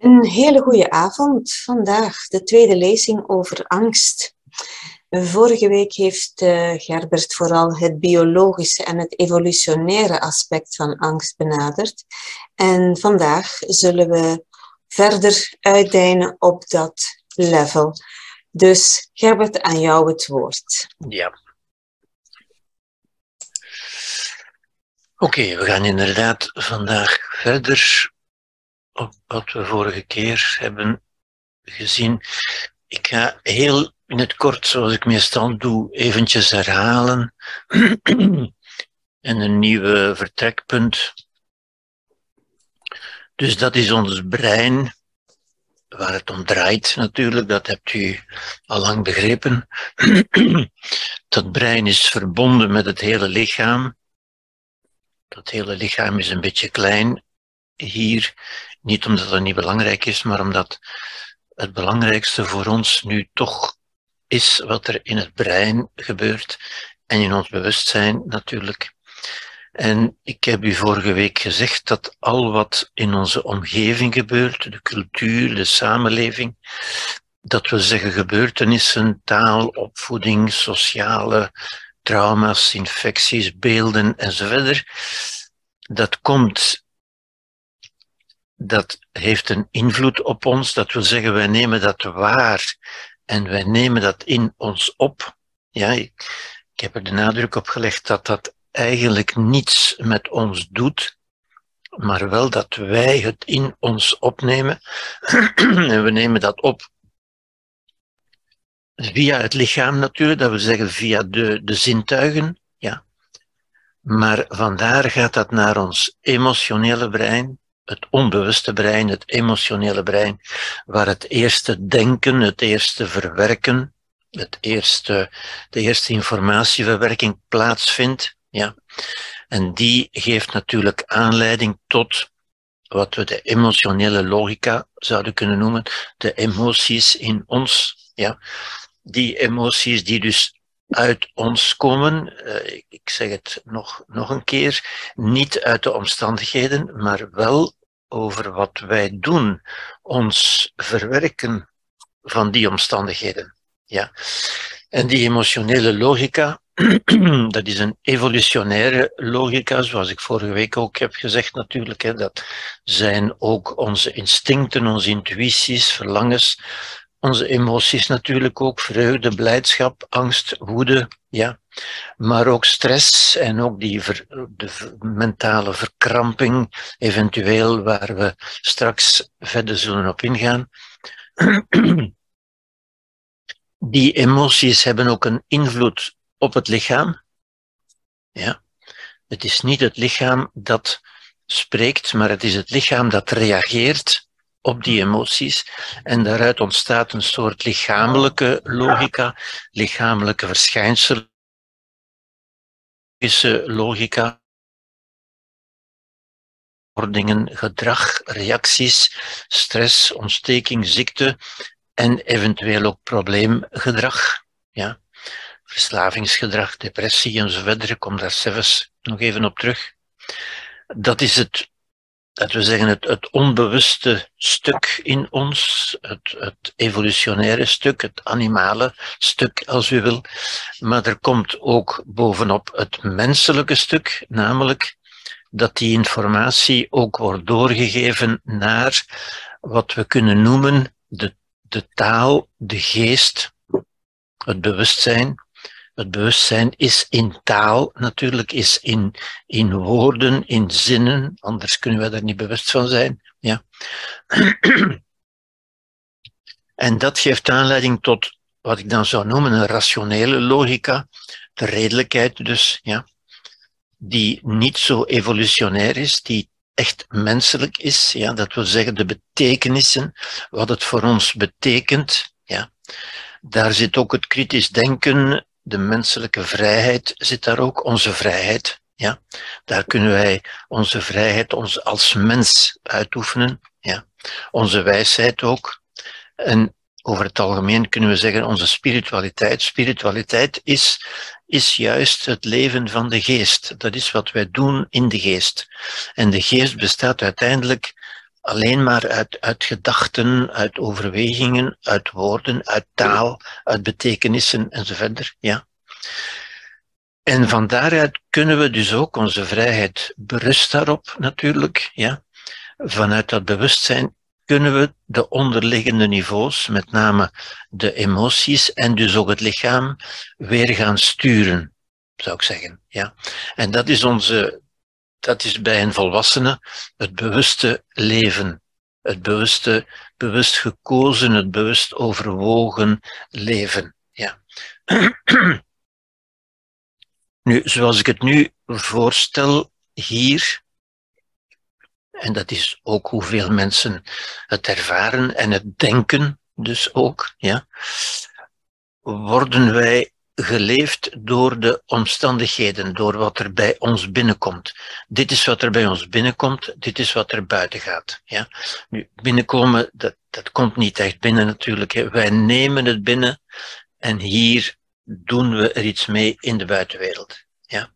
Een hele goede avond. Vandaag de tweede lezing over angst. Vorige week heeft uh, Gerbert vooral het biologische en het evolutionaire aspect van angst benaderd. En vandaag zullen we verder uitdijnen op dat level. Dus Gerbert, aan jou het woord. Ja. Oké, we gaan inderdaad vandaag verder op wat we vorige keer hebben gezien. Ik ga heel in het kort, zoals ik meestal doe, eventjes herhalen. en een nieuwe vertrekpunt. Dus dat is ons brein, waar het om draait natuurlijk, dat hebt u al lang begrepen. dat brein is verbonden met het hele lichaam. Dat hele lichaam is een beetje klein hier niet omdat het niet belangrijk is, maar omdat het belangrijkste voor ons nu toch is wat er in het brein gebeurt en in ons bewustzijn natuurlijk. En ik heb u vorige week gezegd dat al wat in onze omgeving gebeurt, de cultuur, de samenleving, dat we zeggen gebeurtenissen, taal, opvoeding, sociale trauma's, infecties, beelden enzovoort, dat komt dat heeft een invloed op ons. Dat wil zeggen, wij nemen dat waar en wij nemen dat in ons op. Ja, ik, ik heb er de nadruk op gelegd dat dat eigenlijk niets met ons doet, maar wel dat wij het in ons opnemen. en we nemen dat op via het lichaam natuurlijk, dat wil zeggen via de, de zintuigen. Ja. Maar vandaar gaat dat naar ons emotionele brein, het onbewuste brein, het emotionele brein, waar het eerste denken, het eerste verwerken, het eerste, de eerste informatieverwerking plaatsvindt. Ja. En die geeft natuurlijk aanleiding tot wat we de emotionele logica zouden kunnen noemen, de emoties in ons. Ja. Die emoties die dus uit ons komen, uh, ik zeg het nog, nog een keer, niet uit de omstandigheden, maar wel over wat wij doen, ons verwerken van die omstandigheden. Ja. En die emotionele logica, dat is een evolutionaire logica, zoals ik vorige week ook heb gezegd natuurlijk. Hè, dat zijn ook onze instincten, onze intuïties, verlangens, onze emoties natuurlijk ook, vreugde, blijdschap, angst, woede, ja. Maar ook stress en ook die de mentale verkramping, eventueel, waar we straks verder zullen op ingaan. Die emoties hebben ook een invloed op het lichaam. Ja. Het is niet het lichaam dat spreekt, maar het is het lichaam dat reageert op die emoties. En daaruit ontstaat een soort lichamelijke logica, lichamelijke verschijnselen, logica, wordingen, gedrag, reacties, stress, ontsteking, ziekte en eventueel ook probleemgedrag. Ja. Verslavingsgedrag, depressie enzovoort. Ik kom daar zelfs nog even op terug. Dat is het dat we zeggen, het, het onbewuste stuk in ons, het, het evolutionaire stuk, het animale stuk, als u wil. Maar er komt ook bovenop het menselijke stuk, namelijk dat die informatie ook wordt doorgegeven naar wat we kunnen noemen de, de taal, de geest, het bewustzijn, het bewustzijn is in taal, natuurlijk, is in, in woorden, in zinnen, anders kunnen we daar niet bewust van zijn. Ja. En dat geeft aanleiding tot wat ik dan zou noemen een rationele logica, de redelijkheid dus, ja, die niet zo evolutionair is, die echt menselijk is, ja, dat wil zeggen de betekenissen, wat het voor ons betekent, ja. Daar zit ook het kritisch denken, de menselijke vrijheid zit daar ook, onze vrijheid. Ja, daar kunnen wij onze vrijheid ons als mens uitoefenen. Ja, onze wijsheid ook. En over het algemeen kunnen we zeggen onze spiritualiteit. Spiritualiteit is, is juist het leven van de geest. Dat is wat wij doen in de geest. En de geest bestaat uiteindelijk alleen maar uit, uit gedachten, uit overwegingen, uit woorden, uit taal, uit betekenissen enzovoort. Ja. En van daaruit kunnen we dus ook onze vrijheid berust daarop natuurlijk. Ja. Vanuit dat bewustzijn kunnen we de onderliggende niveaus, met name de emoties en dus ook het lichaam, weer gaan sturen, zou ik zeggen. Ja. En dat is onze, dat is bij een volwassene het bewuste leven. Het bewuste, bewust gekozen, het bewust overwogen leven. Ja. Nu, zoals ik het nu voorstel hier, en dat is ook hoeveel mensen het ervaren en het denken dus ook, ja, worden wij geleefd door de omstandigheden, door wat er bij ons binnenkomt. Dit is wat er bij ons binnenkomt, dit is wat er buiten gaat. Ja? Nu, binnenkomen, dat, dat komt niet echt binnen natuurlijk. Hè. Wij nemen het binnen en hier doen we er iets mee in de buitenwereld. Ja?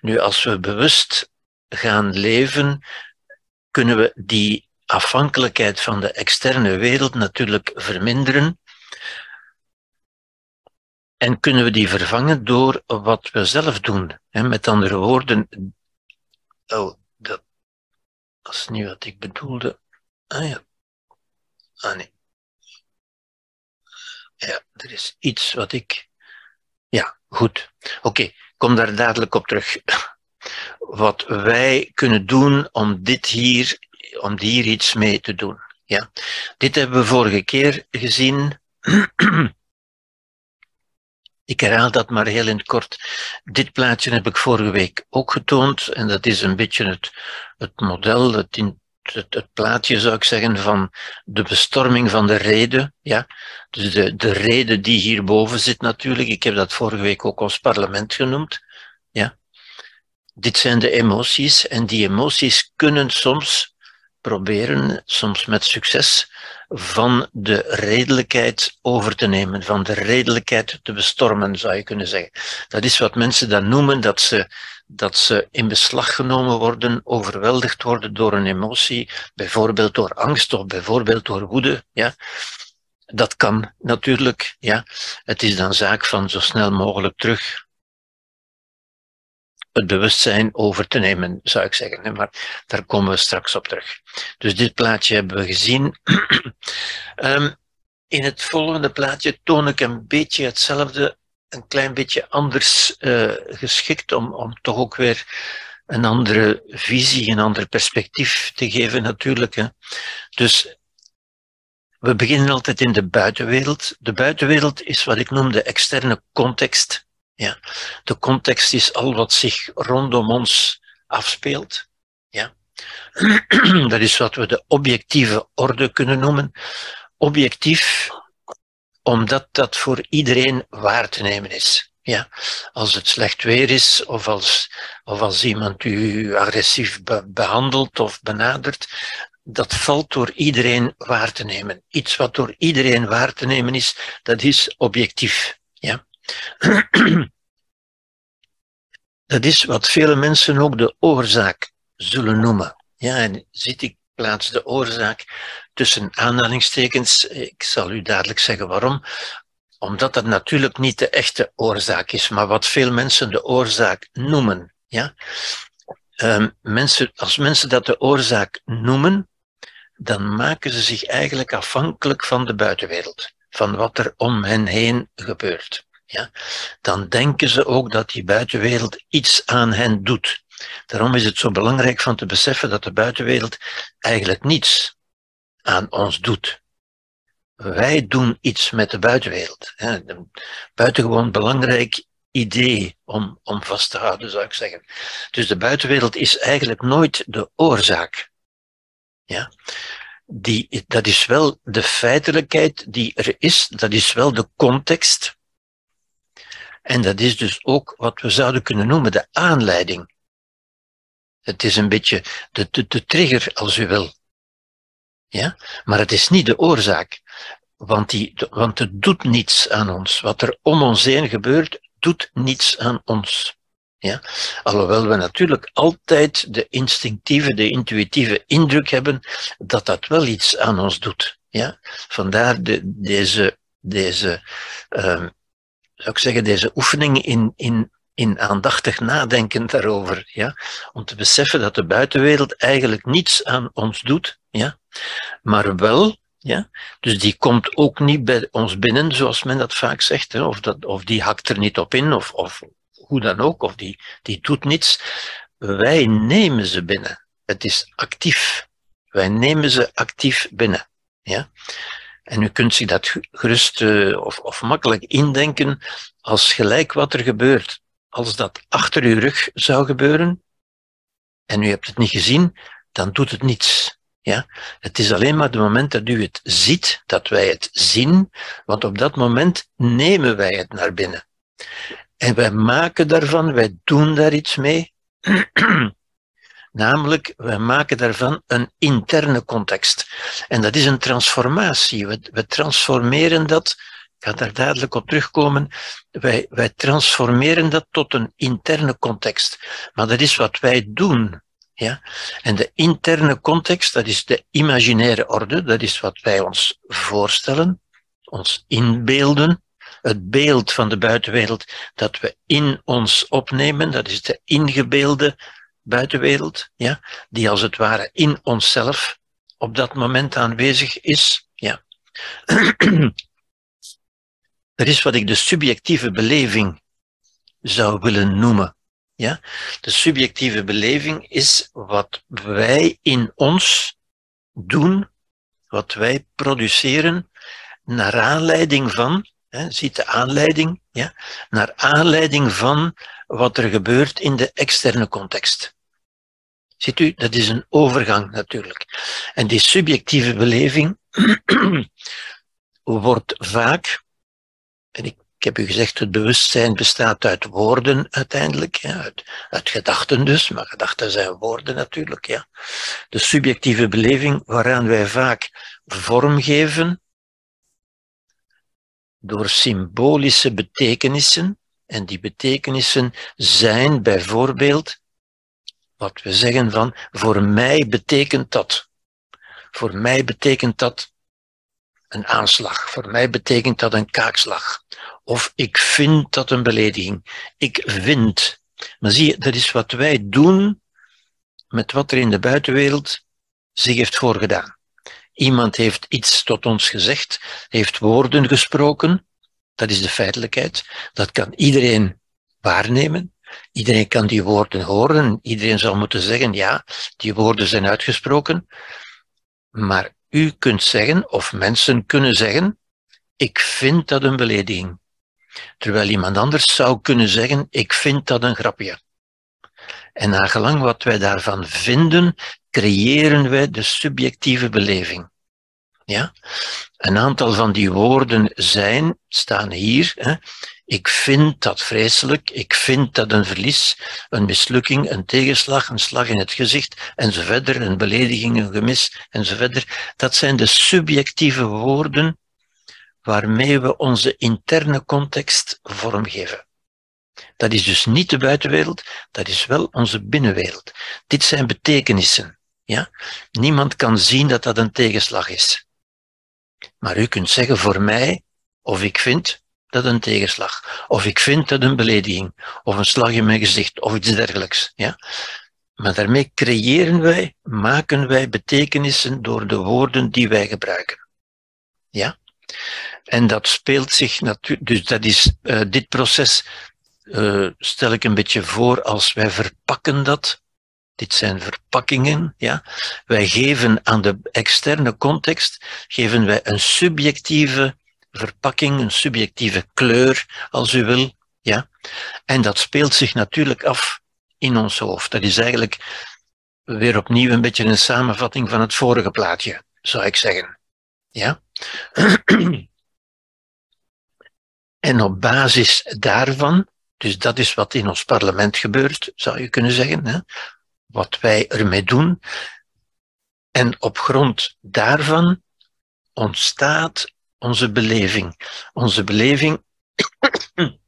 Nu, als we bewust gaan leven, kunnen we die afhankelijkheid van de externe wereld natuurlijk verminderen. En kunnen we die vervangen door wat we zelf doen. Met andere woorden, oh, dat, is niet wat ik bedoelde. Ah ja. Ah nee. Ja, er is iets wat ik. Ja, goed. Oké, kom daar dadelijk op terug wat wij kunnen doen om dit hier, om hier iets mee te doen. Ja. Dit hebben we vorige keer gezien. Ik herhaal dat maar heel in het kort. Dit plaatje heb ik vorige week ook getoond en dat is een beetje het, het model, het, het, plaatje zou ik zeggen van de bestorming van de reden. Ja? Dus de, de reden die hierboven zit natuurlijk. Ik heb dat vorige week ook ons parlement genoemd. Ja? dit zijn de emoties en die emoties kunnen soms proberen, soms met succes, van de redelijkheid over te nemen, van de redelijkheid te bestormen, zou je kunnen zeggen. Dat is wat mensen dan noemen, dat ze, dat ze in beslag genomen worden, overweldigd worden door een emotie, bijvoorbeeld door angst of bijvoorbeeld door woede. Ja. Dat kan natuurlijk, ja. Het is dan zaak van zo snel mogelijk terug het bewustzijn over te nemen, zou ik zeggen. Maar daar komen we straks op terug. Dus dit plaatje hebben we gezien. Ehm, in het volgende plaatje toon ik een beetje hetzelfde, een klein beetje anders uh, geschikt om, om toch ook weer een andere visie, een ander perspectief te geven natuurlijk. Hè. Dus we beginnen altijd in de buitenwereld. De buitenwereld is wat ik noem de externe context. Ja. De context is al wat zich rondom ons afspeelt. Ja. Dat is wat we de objectieve orde kunnen noemen. Objectief, omdat dat voor iedereen waar te nemen is. Ja, als het slecht weer is, of als, of als iemand u agressief behandelt of benadert, dat valt door iedereen waar te nemen. Iets wat door iedereen waar te nemen is, dat is objectief. Ja. Dat is wat vele mensen ook de oorzaak zullen noemen. Ja, en zit ik plaats de oorzaak tussen aanhalingstekens. Ik zal u dadelijk zeggen waarom. Omdat dat natuurlijk niet de echte oorzaak is, maar wat veel mensen de oorzaak noemen. Ja? Um, mensen, als mensen dat de oorzaak noemen, dan maken ze zich eigenlijk afhankelijk van de buitenwereld, van wat er om hen heen gebeurt dan denken ze ook dat die buitenwereld iets aan hen doet. Daarom is het zo belangrijk van te beseffen dat de buitenwereld eigenlijk niets aan ons doet. Wij doen iets met de buitenwereld. Een buitengewoon belangrijk idee om, om vast te houden, zou ik zeggen. Dus de buitenwereld is eigenlijk nooit de oorzaak. Ja? Die, dat is wel de feitelijkheid die er is, dat is wel de context en dat is dus ook wat we zouden kunnen noemen de aanleiding. Het is een beetje de, de, de trigger, als u wil. Ja? Maar het is niet de oorzaak. Want, die, want het doet niets aan ons. Wat er om ons heen gebeurt, doet niets aan ons. Ja? Alhoewel we natuurlijk altijd de instinctieve, de intuïtieve indruk hebben dat dat wel iets aan ons doet. Ja? Vandaar de, deze, deze uh, zou ik zeggen, deze oefening in, in, in aandachtig nadenken daarover. Ja? Om te beseffen dat de buitenwereld eigenlijk niets aan ons doet, ja? maar wel ja? Dus die komt ook niet bij ons binnen, zoals men dat vaak zegt, hè? Of, dat, of die hakt er niet op in, of, of hoe dan ook, of die, die doet niets. Wij nemen ze binnen. Het is actief. Wij nemen ze actief binnen. Ja? En u kunt zich dat gerust uh, of, of makkelijk indenken als gelijk wat er gebeurt. Als dat achter uw rug zou gebeuren en u hebt het niet gezien, dan doet het niets. Ja? Het is alleen maar het moment dat u het ziet, dat wij het zien, want op dat moment nemen wij het naar binnen. En wij maken daarvan, wij doen daar iets mee. Namelijk, wij maken daarvan een interne context. En dat is een transformatie. We, we transformeren dat, ik ga daar dadelijk op terugkomen, wij, wij transformeren dat tot een interne context. Maar dat is wat wij doen. Ja? En de interne context, dat is de imaginaire orde, dat is wat wij ons voorstellen, ons inbeelden. Het beeld van de buitenwereld dat we in ons opnemen, dat is de ingebeelde buitenwereld, ja, die als het ware in onszelf op dat moment aanwezig is. Ja. er is wat ik de subjectieve beleving zou willen noemen. Ja? De subjectieve beleving is wat wij in ons doen, wat wij produceren, naar aanleiding van, hè, ziet de aanleiding, ja, naar aanleiding van wat er gebeurt in de externe context. Ziet u, dat is een overgang natuurlijk. En die subjectieve beleving wordt vaak, en ik heb u gezegd, het bewustzijn bestaat uit woorden uiteindelijk, uit, uit, gedachten dus, maar gedachten zijn woorden natuurlijk. Ja. De subjectieve beleving waaraan wij vaak vorm geven door symbolische betekenissen. En die betekenissen zijn bijvoorbeeld wat we zeggen van, voor mij betekent dat. Voor mij betekent dat een aanslag. Voor mij betekent dat een kaakslag. Of ik vind dat een belediging. Ik vind. Maar zie je, dat is wat wij doen met wat er in de buitenwereld zich heeft voorgedaan. Iemand heeft iets tot ons gezegd, heeft woorden gesproken. Dat is de feitelijkheid. Dat kan iedereen waarnemen. Iedereen kan die woorden horen. Iedereen zal moeten zeggen, ja, die woorden zijn uitgesproken. Maar u kunt zeggen, of mensen kunnen zeggen, ik vind dat een belediging. Terwijl iemand anders zou kunnen zeggen, ik vind dat een grapje. En nagelang wat wij daarvan vinden, creëren wij de subjectieve beleving. Ja? Een aantal van die woorden zijn, staan hier. Hè. Ik vind dat vreselijk, ik vind dat een verlies, een mislukking, een tegenslag, een slag in het gezicht, enzovoort, een belediging, een gemis, enzovoort. Dat zijn de subjectieve woorden waarmee we onze interne context vormgeven. Dat is dus niet de buitenwereld, dat is wel onze binnenwereld. Dit zijn betekenissen. Ja? Niemand kan zien dat dat een tegenslag is. Maar u kunt zeggen voor mij, of ik vind dat een tegenslag, of ik vind dat een belediging, of een slag in mijn gezicht, of iets dergelijks. Ja? Maar daarmee creëren wij, maken wij betekenissen door de woorden die wij gebruiken. Ja? En dat speelt zich natuurlijk, dus dat is, uh, dit proces uh, stel ik een beetje voor als wij verpakken dat. Dit zijn verpakkingen, ja. Wij geven aan de externe context, geven wij een subjectieve verpakking, een subjectieve kleur, als u wil, ja. En dat speelt zich natuurlijk af in ons hoofd. Dat is eigenlijk weer opnieuw een beetje een samenvatting van het vorige plaatje, zou ik zeggen. Ja? En op basis daarvan, dus dat is wat in ons parlement gebeurt, zou je kunnen zeggen, hè, wat wij ermee doen. En op grond daarvan ontstaat onze beleving. Onze beleving,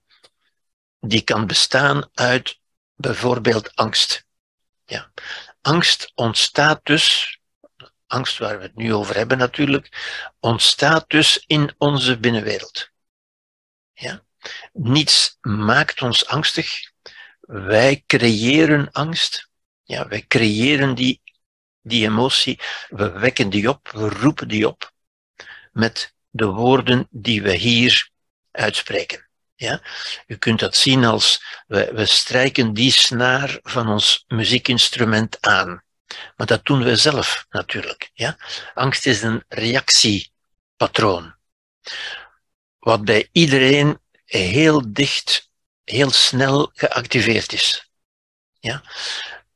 die kan bestaan uit bijvoorbeeld angst. Ja. Angst ontstaat dus, angst waar we het nu over hebben natuurlijk, ontstaat dus in onze binnenwereld. Ja. Niets maakt ons angstig. Wij creëren angst. Ja, wij creëren die, die emotie. We wekken die op, we roepen die op met de woorden die we hier uitspreken. Ja? U kunt dat zien als we, we strijken die snaar van ons muziekinstrument aan. Maar dat doen we zelf natuurlijk. Ja? Angst is een reactiepatroon. Wat bij iedereen heel dicht, heel snel geactiveerd is. Ja?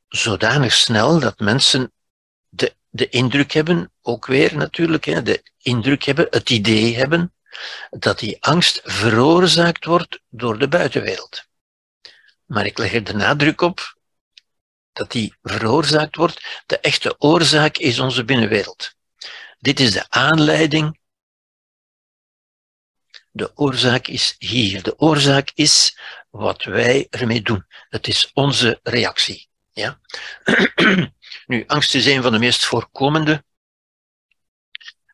Zodanig snel dat mensen de, de indruk hebben, ook weer natuurlijk, hè, de indruk hebben, het idee hebben, dat die angst veroorzaakt wordt door de buitenwereld. Maar ik leg er de nadruk op dat die veroorzaakt wordt. De echte oorzaak is onze binnenwereld. Dit is de aanleiding. De oorzaak is hier. De oorzaak is wat wij ermee doen. Het is onze reactie. Ja? nu, angst is een van de meest voorkomende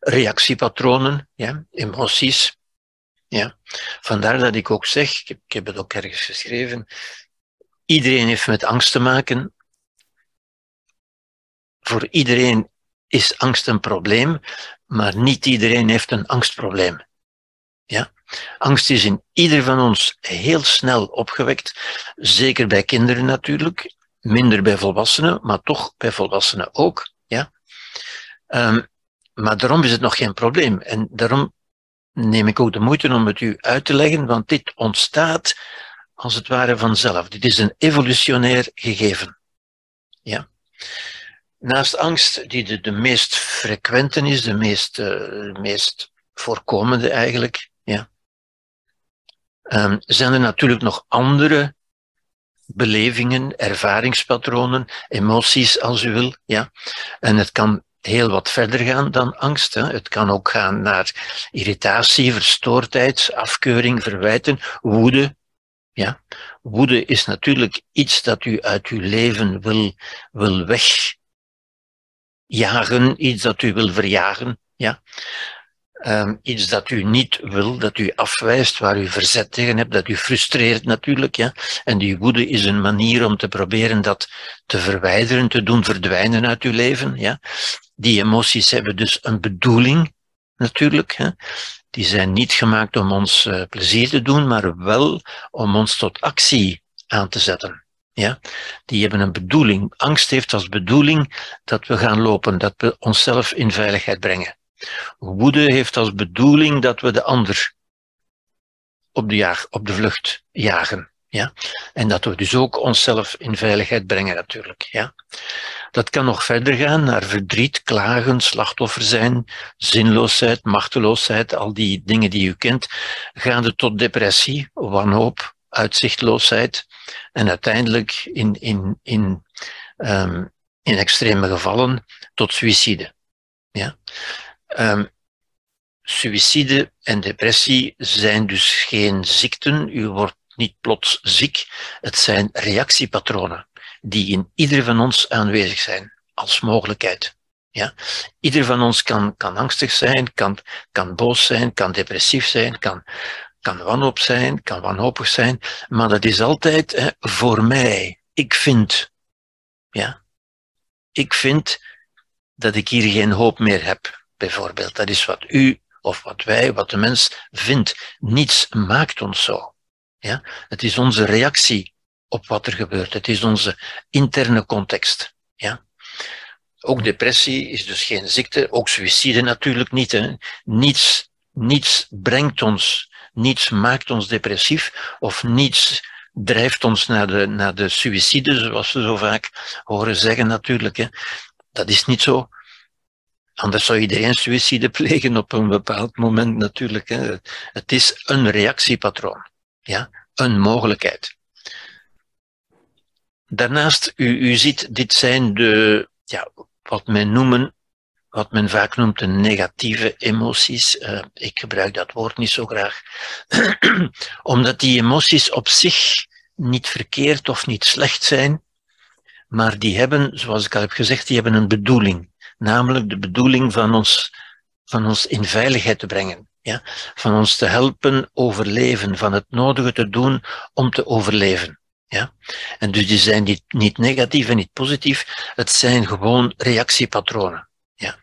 reactiepatronen, ja, emoties. Ja. Vandaar dat ik ook zeg, ik heb, het ook ergens geschreven, iedereen heeft met angst te maken. Voor iedereen is angst een probleem, maar niet iedereen heeft een angstprobleem. Ja? Angst is in ieder van ons heel snel opgewekt, zeker bij kinderen natuurlijk, minder bij volwassenen, maar toch bij volwassenen ook. Ja? Um, maar daarom is het nog geen probleem. En daarom neem ik ook de moeite om het u uit te leggen, want dit ontstaat als het ware vanzelf. Dit is een evolutionair gegeven. Ja. Naast angst, die de, meest frequente is, de meest, uh, meest voorkomende eigenlijk, ja, um, zijn er natuurlijk nog andere belevingen, ervaringspatronen, emoties als u wil. Ja. En het kan heel wat verder gaan dan angst. Hè. Het kan ook gaan naar irritatie, verstoordheid, afkeuring, verwijten, woede. Ja. Woede is natuurlijk iets dat u uit uw leven wil, wil wegjagen, iets dat u wil verjagen. Ja. Um, iets dat u niet wil, dat u afwijst, waar u verzet tegen hebt, dat u frustreert natuurlijk. Ja? En die woede is een manier om te proberen dat te verwijderen, te doen verdwijnen uit uw leven. Ja? Die emoties hebben dus een bedoeling, natuurlijk. Hè? Die zijn niet gemaakt om ons uh, plezier te doen, maar wel om ons tot actie aan te zetten. Ja? Die hebben een bedoeling. Angst heeft als bedoeling dat we gaan lopen, dat we onszelf in veiligheid brengen. Woede heeft als bedoeling dat we de ander op de, op de vlucht jagen. Ja? En dat we dus ook onszelf in veiligheid brengen natuurlijk. Ja? Dat kan nog verder gaan naar verdriet, klagen, slachtoffer zijn, zinloosheid, machteloosheid, al die dingen die u kent, gaande tot depressie, wanhoop, uitzichtloosheid en uiteindelijk in, in, in, um, in extreme gevallen tot suïcide. Ja? Um, suïcide en depressie zijn dus geen ziekten. U wordt niet plots ziek. Het zijn reactiepatronen die in ieder van ons aanwezig zijn als mogelijkheid. Ja? Ieder van ons kan, kan angstig zijn, kan, kan boos zijn, kan depressief zijn, kan, kan wanhoop zijn, kan wanhopig zijn, maar dat is altijd hè, voor mij. Ik vind, ja, ik vind dat ik hier geen hoop meer heb bijvoorbeeld. Dat is wat u of wat wij, wat de mens vindt. Niets maakt ons zo. Ja? Het is onze reactie op wat er gebeurt. Het is onze interne context. Ja? Ook depressie is dus geen ziekte, ook suïcide natuurlijk niet. Niets, niets brengt ons, niets maakt ons depressief of niets drijft ons naar de, naar de suïcide, zoals we zo vaak horen zeggen natuurlijk. Hè? Dat is niet zo. Anders zou iedereen suïcide plegen op een bepaald moment natuurlijk. Hè. Het is een reactiepatroon. Ja, een mogelijkheid. Daarnaast, u, u ziet, dit zijn de, ja, wat men noemen, wat men vaak noemt de negatieve emoties. Uh, ik gebruik dat woord niet zo graag. Omdat die emoties op zich niet verkeerd of niet slecht zijn, maar die hebben, zoals ik al heb gezegd, die hebben een bedoeling. Namelijk de bedoeling van ons, van ons in veiligheid te brengen. Ja? Van ons te helpen overleven, van het nodige te doen om te overleven. Ja? En dus die zijn niet, niet negatief en niet positief, het zijn gewoon reactiepatronen. Ja?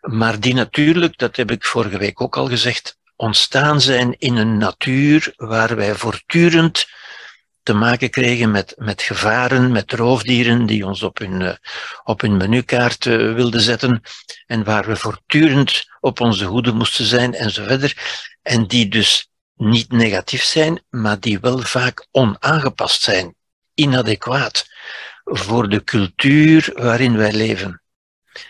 Maar die natuurlijk, dat heb ik vorige week ook al gezegd, ontstaan zijn in een natuur waar wij voortdurend te maken kregen met, met gevaren, met roofdieren die ons op hun, uh, op hun menukaart uh, wilden zetten en waar we voortdurend op onze hoede moesten zijn en zo verder. En die dus niet negatief zijn, maar die wel vaak onaangepast zijn, inadequaat voor de cultuur waarin wij leven.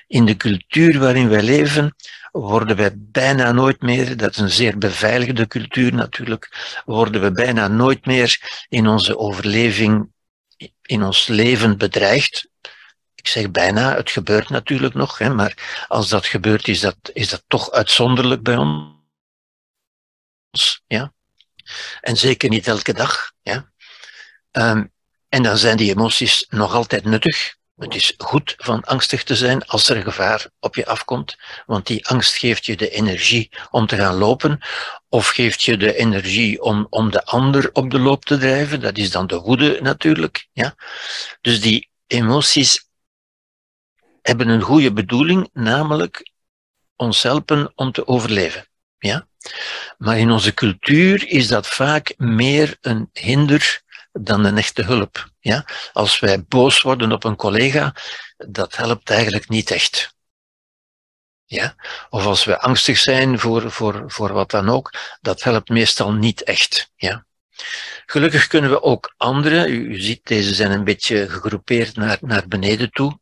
In de cultuur waarin wij leven worden wij bijna nooit meer, dat is een zeer beveiligde cultuur natuurlijk, worden we bijna nooit meer in onze overleving, in ons leven bedreigd. Ik zeg bijna, het gebeurt natuurlijk nog, hè, maar als dat gebeurt, is dat, is dat toch uitzonderlijk bij ons. Ja? En zeker niet elke dag. Ja? Um, en dan zijn die emoties nog altijd nuttig. Het is goed van angstig te zijn als er gevaar op je afkomt, want die angst geeft je de energie om te gaan lopen, of geeft je de energie om, om de ander op de loop te drijven. Dat is dan de woede natuurlijk. Ja? Dus die emoties hebben een goede bedoeling, namelijk ons helpen om te overleven. Ja? Maar in onze cultuur is dat vaak meer een hinder dan een echte hulp. Ja? Als wij boos worden op een collega, dat helpt eigenlijk niet echt. Ja? Of als we angstig zijn voor, voor, voor wat dan ook, dat helpt meestal niet echt. Ja? Gelukkig kunnen we ook andere, u, u ziet, deze zijn een beetje gegroepeerd naar, naar beneden toe.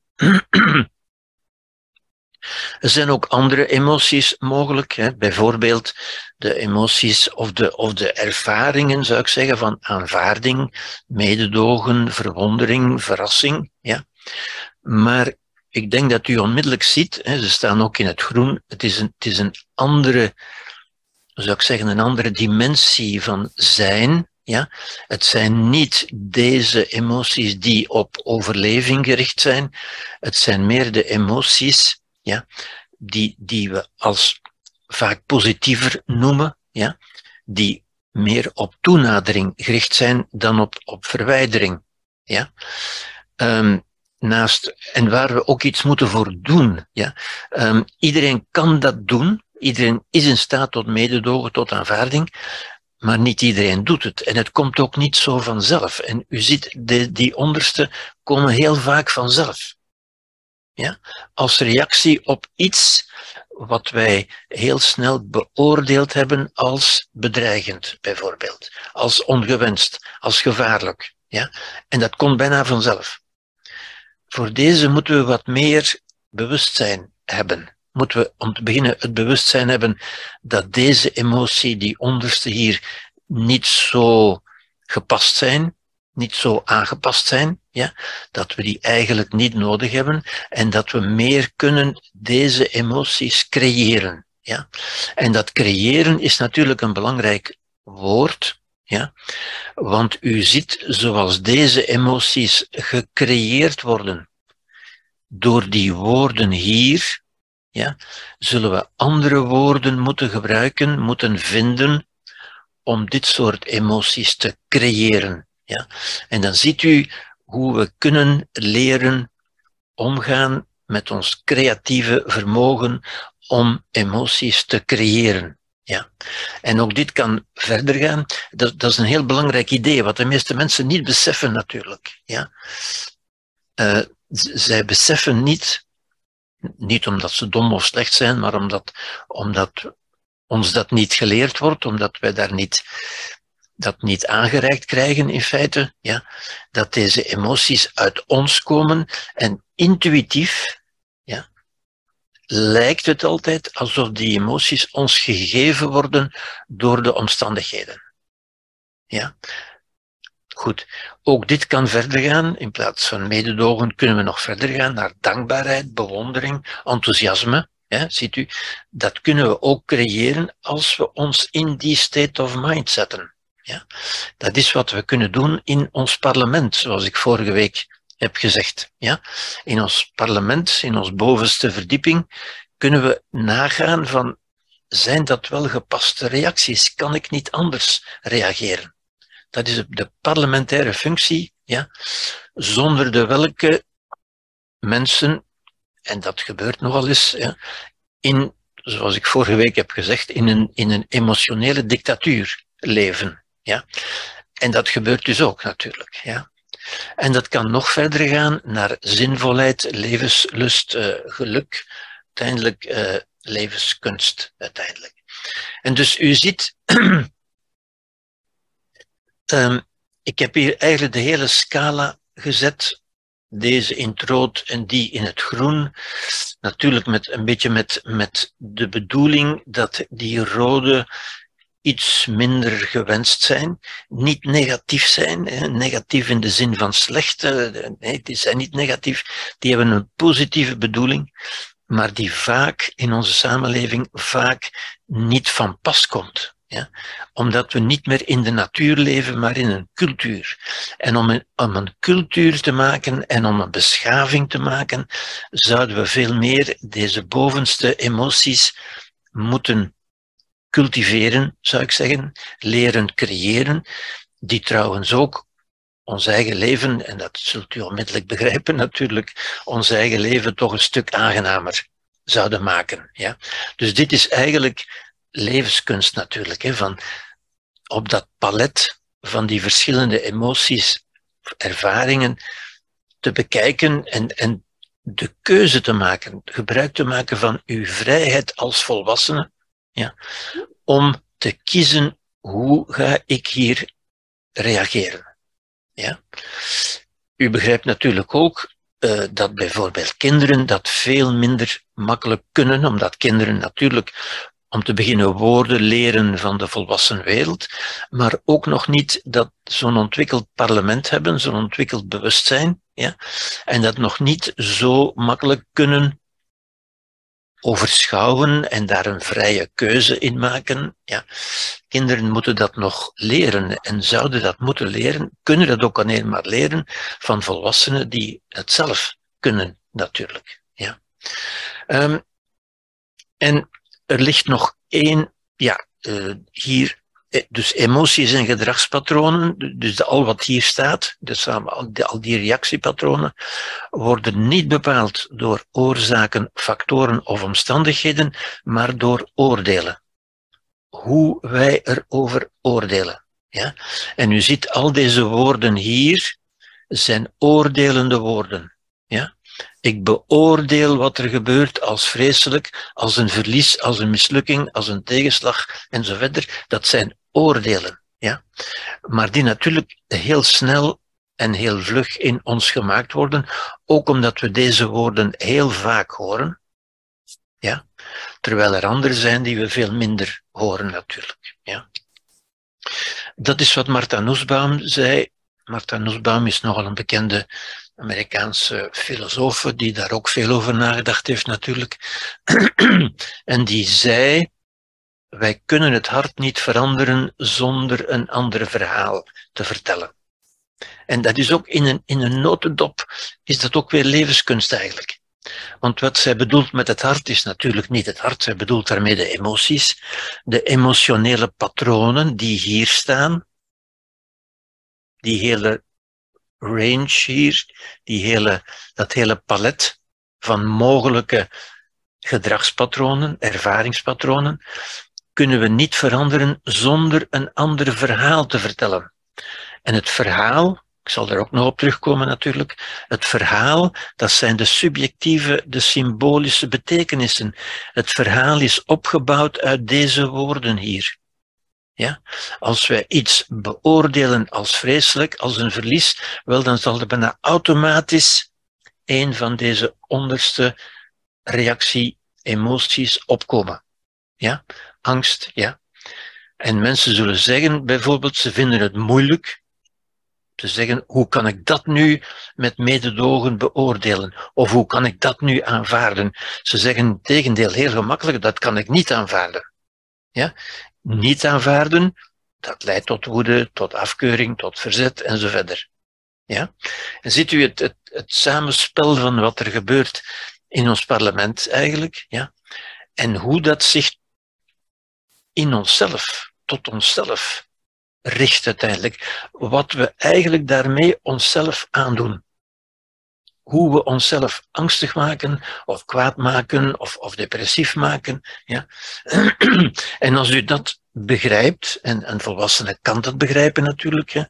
Er zijn ook andere emoties mogelijk, hè? bijvoorbeeld de emoties of de, of de ervaringen, zou ik zeggen, van aanvaarding, mededogen, verwondering, verrassing. Ja? Maar ik denk dat u onmiddellijk ziet, hè, ze staan ook in het groen, het is een, het is een andere, zou ik zeggen, een andere dimensie van zijn. Ja? Het zijn niet deze emoties die op overleving gericht zijn, het zijn meer de emoties ja, die, die we als vaak positiever noemen, ja, die meer op toenadering gericht zijn dan op, op verwijdering. Ja. Um, naast, en waar we ook iets moeten voor doen. Ja. Um, iedereen kan dat doen, iedereen is in staat tot mededogen, tot aanvaarding, maar niet iedereen doet het. En het komt ook niet zo vanzelf. En u ziet, de, die onderste komen heel vaak vanzelf. Ja? Als reactie op iets wat wij heel snel beoordeeld hebben als bedreigend, bijvoorbeeld. Als ongewenst, als gevaarlijk. Ja? En dat komt bijna vanzelf. Voor deze moeten we wat meer bewustzijn hebben. Moeten we om te beginnen het bewustzijn hebben dat deze emotie, die onderste hier, niet zo gepast zijn, niet zo aangepast zijn, ja, dat we die eigenlijk niet nodig hebben en dat we meer kunnen deze emoties creëren. Ja. En dat creëren is natuurlijk een belangrijk woord, ja, want u ziet zoals deze emoties gecreëerd worden door die woorden hier, ja, zullen we andere woorden moeten gebruiken, moeten vinden om dit soort emoties te creëren. Ja? En dan ziet u hoe we kunnen leren omgaan met ons creatieve vermogen om emoties te creëren. Ja. En ook dit kan verder gaan. Dat, dat is een heel belangrijk idee, wat de meeste mensen niet beseffen natuurlijk. Ja. Uh, zij beseffen niet, niet omdat ze dom of slecht zijn, maar omdat, omdat ons dat niet geleerd wordt, omdat wij daar niet dat niet aangereikt krijgen in feite, ja, dat deze emoties uit ons komen en intuïtief ja, lijkt het altijd alsof die emoties ons gegeven worden door de omstandigheden. Ja. Goed, ook dit kan verder gaan. In plaats van mededogen kunnen we nog verder gaan naar dankbaarheid, bewondering, enthousiasme. Ja, ziet u, dat kunnen we ook creëren als we ons in die state of mind zetten. Ja? Dat is wat we kunnen doen in ons parlement, zoals ik vorige week heb gezegd. Ja? In ons parlement, in ons bovenste verdieping, kunnen we nagaan van zijn dat wel gepaste reacties? Kan ik niet anders reageren? Dat is de parlementaire functie, ja, zonder de welke mensen, en dat gebeurt nogal eens, ja, in, zoals ik vorige week heb gezegd, in een, in een emotionele dictatuur leven. Ja. En dat gebeurt dus ook natuurlijk. Ja. En dat kan nog verder gaan naar zinvolheid, levenslust, uh, geluk, uiteindelijk uh, levenskunst. Uiteindelijk. En dus u ziet, um, ik heb hier eigenlijk de hele scala gezet deze in het rood en die in het groen. Natuurlijk met een beetje met, met de bedoeling dat die rode iets minder gewenst zijn, niet negatief zijn, negatief in de zin van slecht, nee, die zijn niet negatief, die hebben een positieve bedoeling, maar die vaak in onze samenleving vaak niet van pas komt. Ja? Omdat we niet meer in de natuur leven, maar in een cultuur. En om een, om een cultuur te maken en om een beschaving te maken, zouden we veel meer deze bovenste emoties moeten cultiveren, zou ik zeggen, leren creëren, die trouwens ook ons eigen leven, en dat zult u onmiddellijk begrijpen natuurlijk, ons eigen leven toch een stuk aangenamer zouden maken. Ja? Dus dit is eigenlijk levenskunst natuurlijk, hè, van op dat palet van die verschillende emoties, ervaringen te bekijken en, en de keuze te maken, gebruik te maken van uw vrijheid als volwassene, ja, om te kiezen hoe ga ik hier reageren. Ja. U begrijpt natuurlijk ook uh, dat bijvoorbeeld kinderen dat veel minder makkelijk kunnen, omdat kinderen natuurlijk om te beginnen woorden leren van de volwassen wereld, maar ook nog niet dat zo'n ontwikkeld parlement hebben, zo'n ontwikkeld bewustzijn, ja, en dat nog niet zo makkelijk kunnen overschouwen en daar een vrije keuze in maken. Ja. Kinderen moeten dat nog leren en zouden dat moeten leren, kunnen dat ook alleen maar leren van volwassenen die het zelf kunnen, natuurlijk. Ja. Um, en er ligt nog één, ja, uh, hier, eh, dus emoties en gedragspatronen, dus al wat hier staat, dus al die reactiepatronen, worden niet bepaald door oorzaken, factoren of omstandigheden, maar door oordelen. Hoe wij erover oordelen. Ja? En u ziet al deze woorden hier, zijn oordelende woorden. Ja? Ik beoordeel wat er gebeurt als vreselijk, als een verlies, als een mislukking, als een tegenslag enzovoort. Dat zijn oordelen. Ja? Maar die natuurlijk heel snel en heel vlug in ons gemaakt worden, ook omdat we deze woorden heel vaak horen. Ja? Terwijl er anderen zijn die we veel minder horen natuurlijk. Ja? Dat is wat Martha Nussbaum zei. Martha Nussbaum is nogal een bekende Amerikaanse filosoof die daar ook veel over nagedacht heeft natuurlijk. en die zei, wij kunnen het hart niet veranderen zonder een ander verhaal te vertellen. En dat is ook in een, in een notendop, is dat ook weer levenskunst eigenlijk. Want wat zij bedoelt met het hart is natuurlijk niet het hart, zij bedoelt daarmee de emoties, de emotionele patronen die hier staan, die hele range hier, die hele, dat hele palet van mogelijke gedragspatronen, ervaringspatronen, kunnen we niet veranderen zonder een ander verhaal te vertellen. En het verhaal, ik zal er ook nog op terugkomen natuurlijk, het verhaal, dat zijn de subjectieve, de symbolische betekenissen. Het verhaal is opgebouwd uit deze woorden hier. Ja? Als wij iets beoordelen als vreselijk, als een verlies, wel dan zal er bijna automatisch een van deze onderste reactie, emoties opkomen. Ja? Angst, ja. En mensen zullen zeggen, bijvoorbeeld, ze vinden het moeilijk te zeggen, hoe kan ik dat nu met mededogen beoordelen? Of hoe kan ik dat nu aanvaarden? Ze zeggen tegendeel heel gemakkelijk, dat kan ik niet aanvaarden. Ja? niet aanvaarden, dat leidt tot woede, tot afkeuring, tot verzet en zo verder. Ja? En ziet u het, het, het samenspel van wat er gebeurt in ons parlement eigenlijk, ja? en hoe dat zich in onszelf, tot onszelf, richt uiteindelijk. Wat we eigenlijk daarmee onszelf aandoen. Hoe we onszelf angstig maken, of kwaad maken, of, of depressief maken. Ja? en als u dat begrijpt, en een volwassene kan dat begrijpen natuurlijk, ja,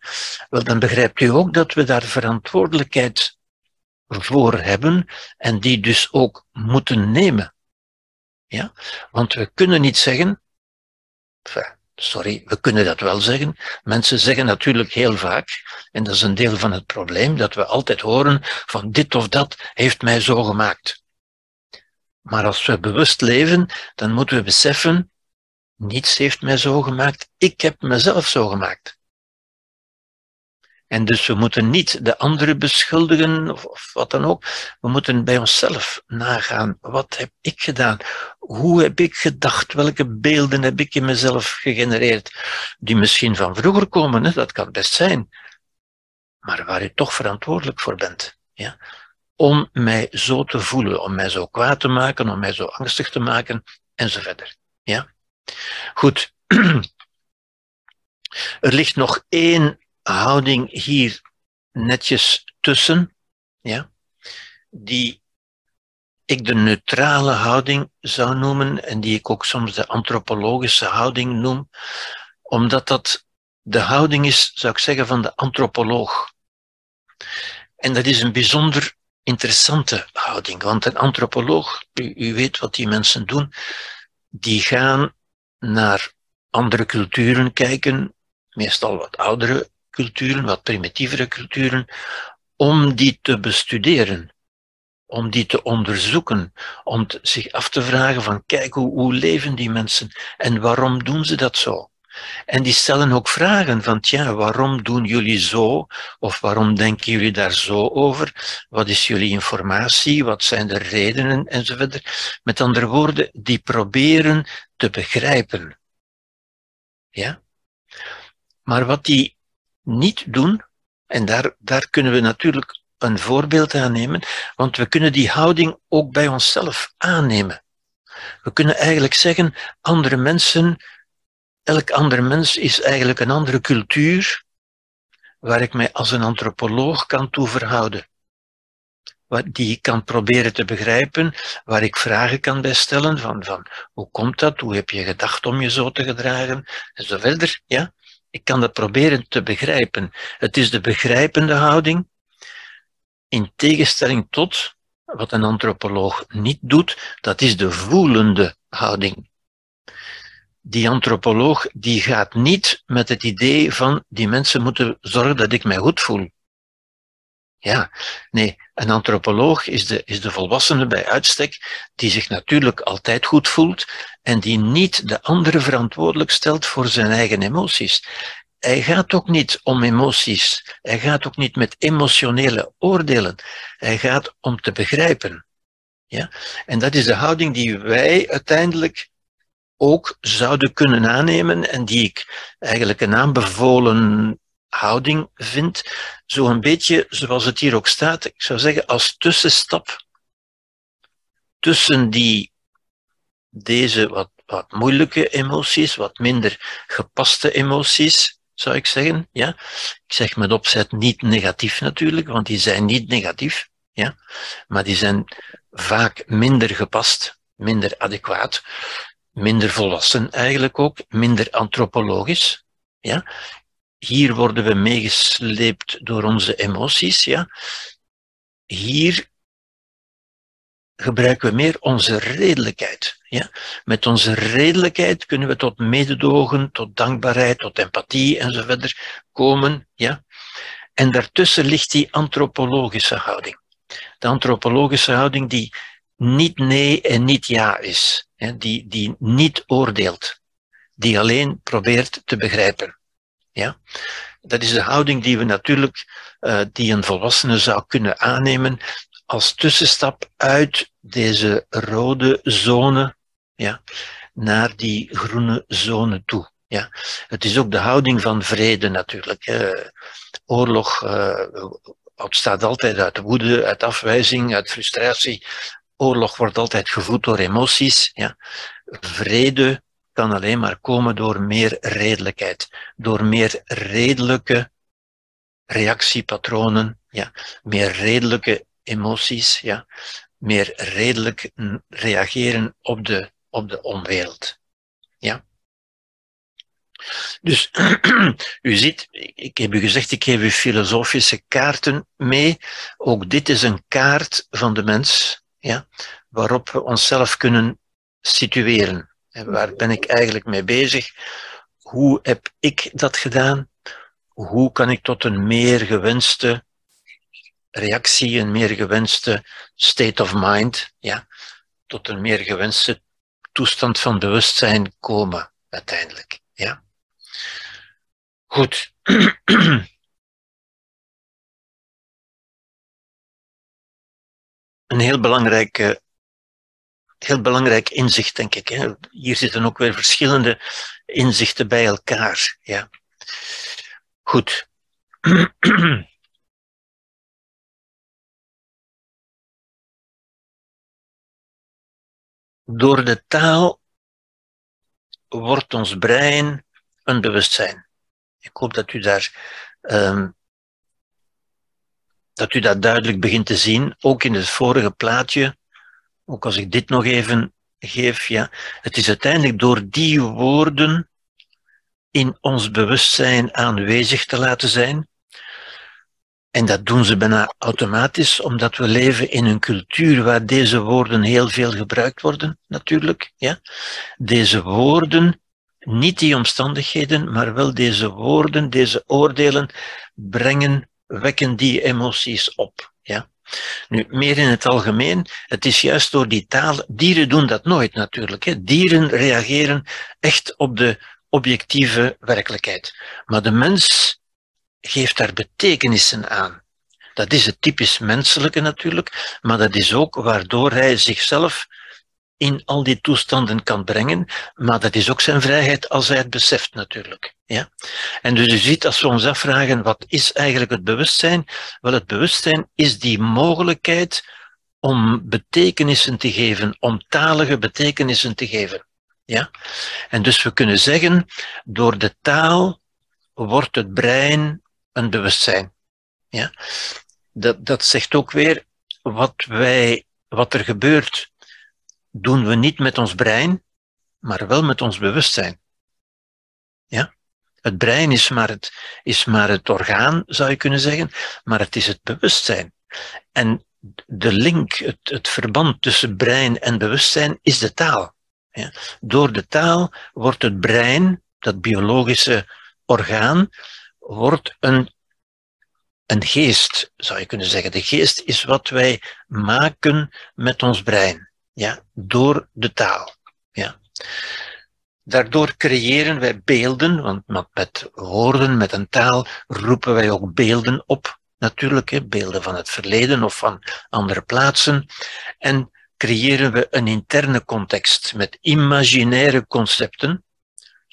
wel dan begrijpt u ook dat we daar verantwoordelijkheid voor hebben en die dus ook moeten nemen. Ja? Want we kunnen niet zeggen, sorry, we kunnen dat wel zeggen. Mensen zeggen natuurlijk heel vaak, en dat is een deel van het probleem, dat we altijd horen van dit of dat heeft mij zo gemaakt. Maar als we bewust leven, dan moeten we beseffen, niets heeft mij zo gemaakt, ik heb mezelf zo gemaakt. En dus we moeten niet de anderen beschuldigen of, of, wat dan ook. We moeten bij onszelf nagaan. Wat heb ik gedaan? Hoe heb ik gedacht? Welke beelden heb ik in mezelf gegenereerd? Die misschien van vroeger komen, hè? dat kan best zijn. Maar waar je toch verantwoordelijk voor bent. Ja? Om mij zo te voelen, om mij zo kwaad te maken, om mij zo angstig te maken, en zo verder. Ja? Goed. Er ligt nog één houding hier netjes tussen, ja, die ik de neutrale houding zou noemen en die ik ook soms de antropologische houding noem, omdat dat de houding is, zou ik zeggen, van de antropoloog. En dat is een bijzonder interessante houding, want een antropoloog, u, u weet wat die mensen doen, die gaan naar andere culturen kijken, meestal wat oudere culturen, wat primitievere culturen, om die te bestuderen, om die te onderzoeken, om zich af te vragen van kijk, hoe, hoe leven die mensen en waarom doen ze dat zo? En die stellen ook vragen van, tja, waarom doen jullie zo? Of waarom denken jullie daar zo over? Wat is jullie informatie? Wat zijn de redenen? Enzovoort. Met andere woorden, die proberen te begrijpen. Ja? Maar wat die niet doen, en daar, daar kunnen we natuurlijk een voorbeeld aan nemen, want we kunnen die houding ook bij onszelf aannemen. We kunnen eigenlijk zeggen, andere mensen, elk ander mens is eigenlijk een andere cultuur, waar ik mij als een antropoloog kan toe verhouden. Die ik kan proberen te begrijpen, waar ik vragen kan bij stellen van, van hoe komt dat, hoe heb je gedacht om je zo te gedragen, en zo verder. Ja? Ik kan dat proberen te begrijpen. Het is de begrijpende houding, in tegenstelling tot wat een antropoloog niet doet, dat is de voelende houding. Die antropoloog die gaat niet met het idee van die mensen moeten zorgen dat ik mij goed voel. Ja, nee, een antropoloog is de, is de volwassene bij uitstek die zich natuurlijk altijd goed voelt en die niet de andere verantwoordelijk stelt voor zijn eigen emoties. Hij gaat ook niet om emoties. Hij gaat ook niet met emotionele oordelen. Hij gaat om te begrijpen. Ja? En dat is de houding die wij uiteindelijk ook zouden kunnen aannemen en die ik eigenlijk een aanbevolen houding vind, zo een beetje zoals het hier ook staat, ik zou zeggen als tussenstap tussen die, deze wat, wat moeilijke emoties, wat minder gepaste emoties, zou ik zeggen. Ja? Ik zeg met opzet niet negatief natuurlijk, want die zijn niet negatief, ja? maar die zijn vaak minder gepast, minder adequaat, minder volwassen eigenlijk ook, minder antropologisch. Ja? Hier worden we meegesleept door onze emoties. Ja? Hier gebruiken we meer onze redelijkheid. Ja? Met onze redelijkheid kunnen we tot mededogen, tot dankbaarheid, tot empathie enzovoort komen. Ja? En daartussen ligt die antropologische houding. De antropologische houding die niet nee en niet ja is. Die, die niet oordeelt. Die alleen probeert te begrijpen. Ja? Dat is de houding die we natuurlijk, uh, die een volwassene zou kunnen aannemen als tussenstap uit deze rode zone ja, naar die groene zone toe. Ja. Het is ook de houding van vrede natuurlijk. Oorlog uh, ontstaat altijd uit woede, uit afwijzing, uit frustratie. Oorlog wordt altijd gevoed door emoties. Ja. Vrede kan alleen maar komen door meer redelijkheid, door meer redelijke reactiepatronen, ja, meer redelijke emoties, ja, meer redelijk reageren op de, op de onwereld. Ja. Dus u ziet, ik heb u gezegd, ik geef u filosofische kaarten mee. Ook dit is een kaart van de mens, ja, waarop we onszelf kunnen situeren. En waar ben ik eigenlijk mee bezig? Hoe heb ik dat gedaan? Hoe kan ik tot een meer gewenste reactie, een meer gewenste state of mind, ja, tot een meer gewenste toestand van bewustzijn komen uiteindelijk. Ja. Goed. Een heel belangrijke heel belangrijk inzicht, denk ik. Hè. Hier zitten ook weer verschillende inzichten bij elkaar. Ja. Goed. Door de taal wordt ons brein een bewustzijn. Ik hoop dat u daar um, dat u dat duidelijk begint te zien. Ook in het vorige plaatje ook als ik dit nog even geef, ja, het is uiteindelijk door die woorden in ons bewustzijn aanwezig te laten zijn. En dat doen ze bijna automatisch, omdat we leven in een cultuur waar deze woorden heel veel gebruikt worden, natuurlijk. Ja. Deze woorden, niet die omstandigheden, maar wel deze woorden, deze oordelen, brengen, wekken die emoties op. Ja. Nu, meer in het algemeen, het is juist door die taal, dieren doen dat nooit natuurlijk. Hè. Dieren reageren echt op de objectieve werkelijkheid. Maar de mens geeft daar betekenissen aan. Dat is het typisch menselijke natuurlijk, maar dat is ook waardoor hij zichzelf in al die toestanden kan brengen, maar dat is ook zijn vrijheid als hij het beseft natuurlijk. Ja? En dus u ziet, als we ons afvragen, wat is eigenlijk het bewustzijn? Wel, het bewustzijn is die mogelijkheid om betekenissen te geven, om talige betekenissen te geven. Ja? En dus we kunnen zeggen, door de taal wordt het brein een bewustzijn. Ja? Dat, dat zegt ook weer wat wij, wat er gebeurt doen we niet met ons brein, maar wel met ons bewustzijn. Ja? Het brein is maar het, is maar het orgaan, zou je kunnen zeggen, maar het is het bewustzijn. En de link, het, het verband tussen brein en bewustzijn is de taal. Ja? Door de taal wordt het brein, dat biologische orgaan, wordt een, een geest, zou je kunnen zeggen. De geest is wat wij maken met ons brein ja, door de taal. Ja. Daardoor creëren wij beelden, want met woorden, met een taal, roepen wij ook beelden op, natuurlijk, hè, beelden van het verleden of van andere plaatsen. En creëren we een interne context met imaginaire concepten,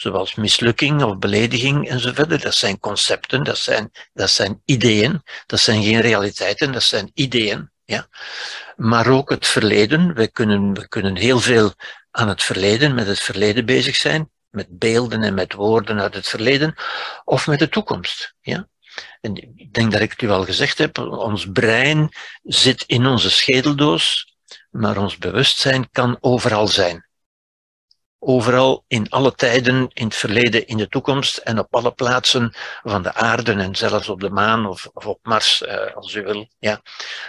zoals mislukking of belediging enzovoort. Dat zijn concepten, dat zijn, dat zijn ideeën, dat zijn geen realiteiten, dat zijn ideeën. Ja? Maar ook het verleden. We kunnen, we kunnen heel veel aan het verleden, met het verleden bezig zijn, met beelden en met woorden uit het verleden, of met de toekomst. Ja? En ik denk dat ik het u al gezegd heb, ons brein zit in onze schedeldoos, maar ons bewustzijn kan overal zijn overal, in alle tijden, in het verleden, in de toekomst en op alle plaatsen van de aarde en zelfs op de maan of, of op Mars, uh, als u wil. Ja.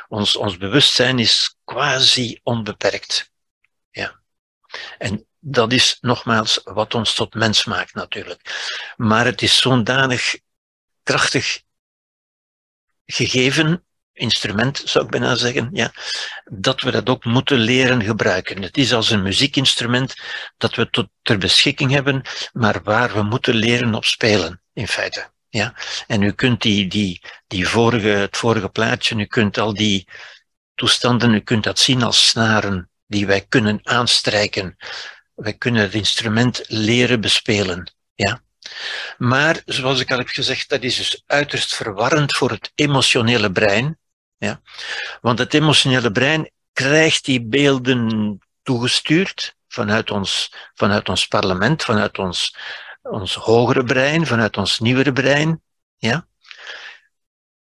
Ons, ons bewustzijn is quasi onbeperkt. Ja. En dat is nogmaals wat ons tot mens maakt natuurlijk. Maar het is zo'n danig krachtig gegeven instrument, zou ik bijna zeggen, ja, dat we dat ook moeten leren gebruiken. Het is als een muziekinstrument dat we tot ter beschikking hebben, maar waar we moeten leren op spelen, in feite. Ja? En u kunt die, die, die vorige, het vorige plaatje, u kunt al die toestanden, u kunt dat zien als snaren die wij kunnen aanstrijken. Wij kunnen het instrument leren bespelen. Ja. Maar, zoals ik al heb gezegd, dat is dus uiterst verwarrend voor het emotionele brein. Ja. Want het emotionele brein krijgt die beelden toegestuurd vanuit ons, vanuit ons parlement, vanuit ons, ons hogere brein, vanuit ons nieuwere brein. Ja?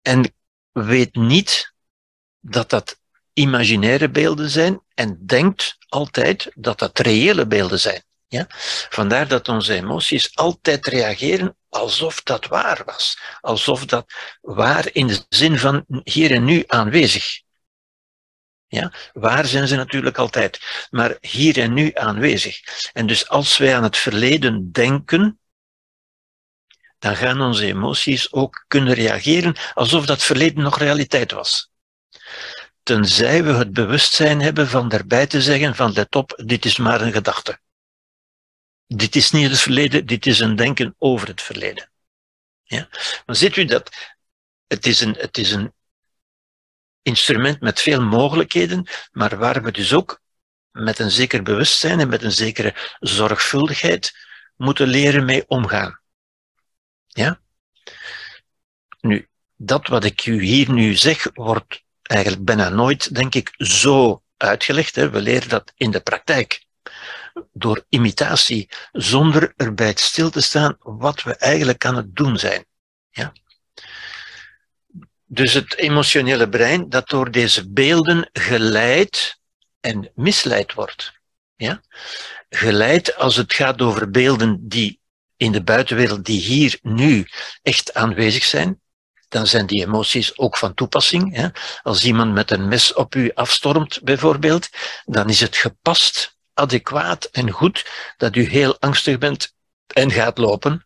En weet niet dat dat imaginaire beelden zijn en denkt altijd dat dat reële beelden zijn. Ja? Vandaar dat onze emoties altijd reageren alsof dat waar was. Alsof dat waar in de zin van hier en nu aanwezig. Ja? Waar zijn ze natuurlijk altijd, maar hier en nu aanwezig. En dus als wij aan het verleden denken, dan gaan onze emoties ook kunnen reageren alsof dat verleden nog realiteit was. Tenzij we het bewustzijn hebben van daarbij te zeggen van let op, dit is maar een gedachte. Dit is niet het verleden, dit is een denken over het verleden. Ja? Maar ziet u dat het is een, het is een instrument met veel mogelijkheden, maar waar we dus ook met een zeker bewustzijn en met een zekere zorgvuldigheid moeten leren mee omgaan. Ja? Nu, dat wat ik u hier nu zeg, wordt eigenlijk bijna nooit, denk ik, zo uitgelegd. Hè. We leren dat in de praktijk. Door imitatie, zonder erbij stil te staan wat we eigenlijk aan het doen zijn. Ja? Dus het emotionele brein dat door deze beelden geleid en misleid wordt. Ja? Geleid als het gaat over beelden die in de buitenwereld, die hier nu echt aanwezig zijn, dan zijn die emoties ook van toepassing. Hè? Als iemand met een mes op u afstormt, bijvoorbeeld, dan is het gepast, adequaat en goed dat u heel angstig bent en gaat lopen.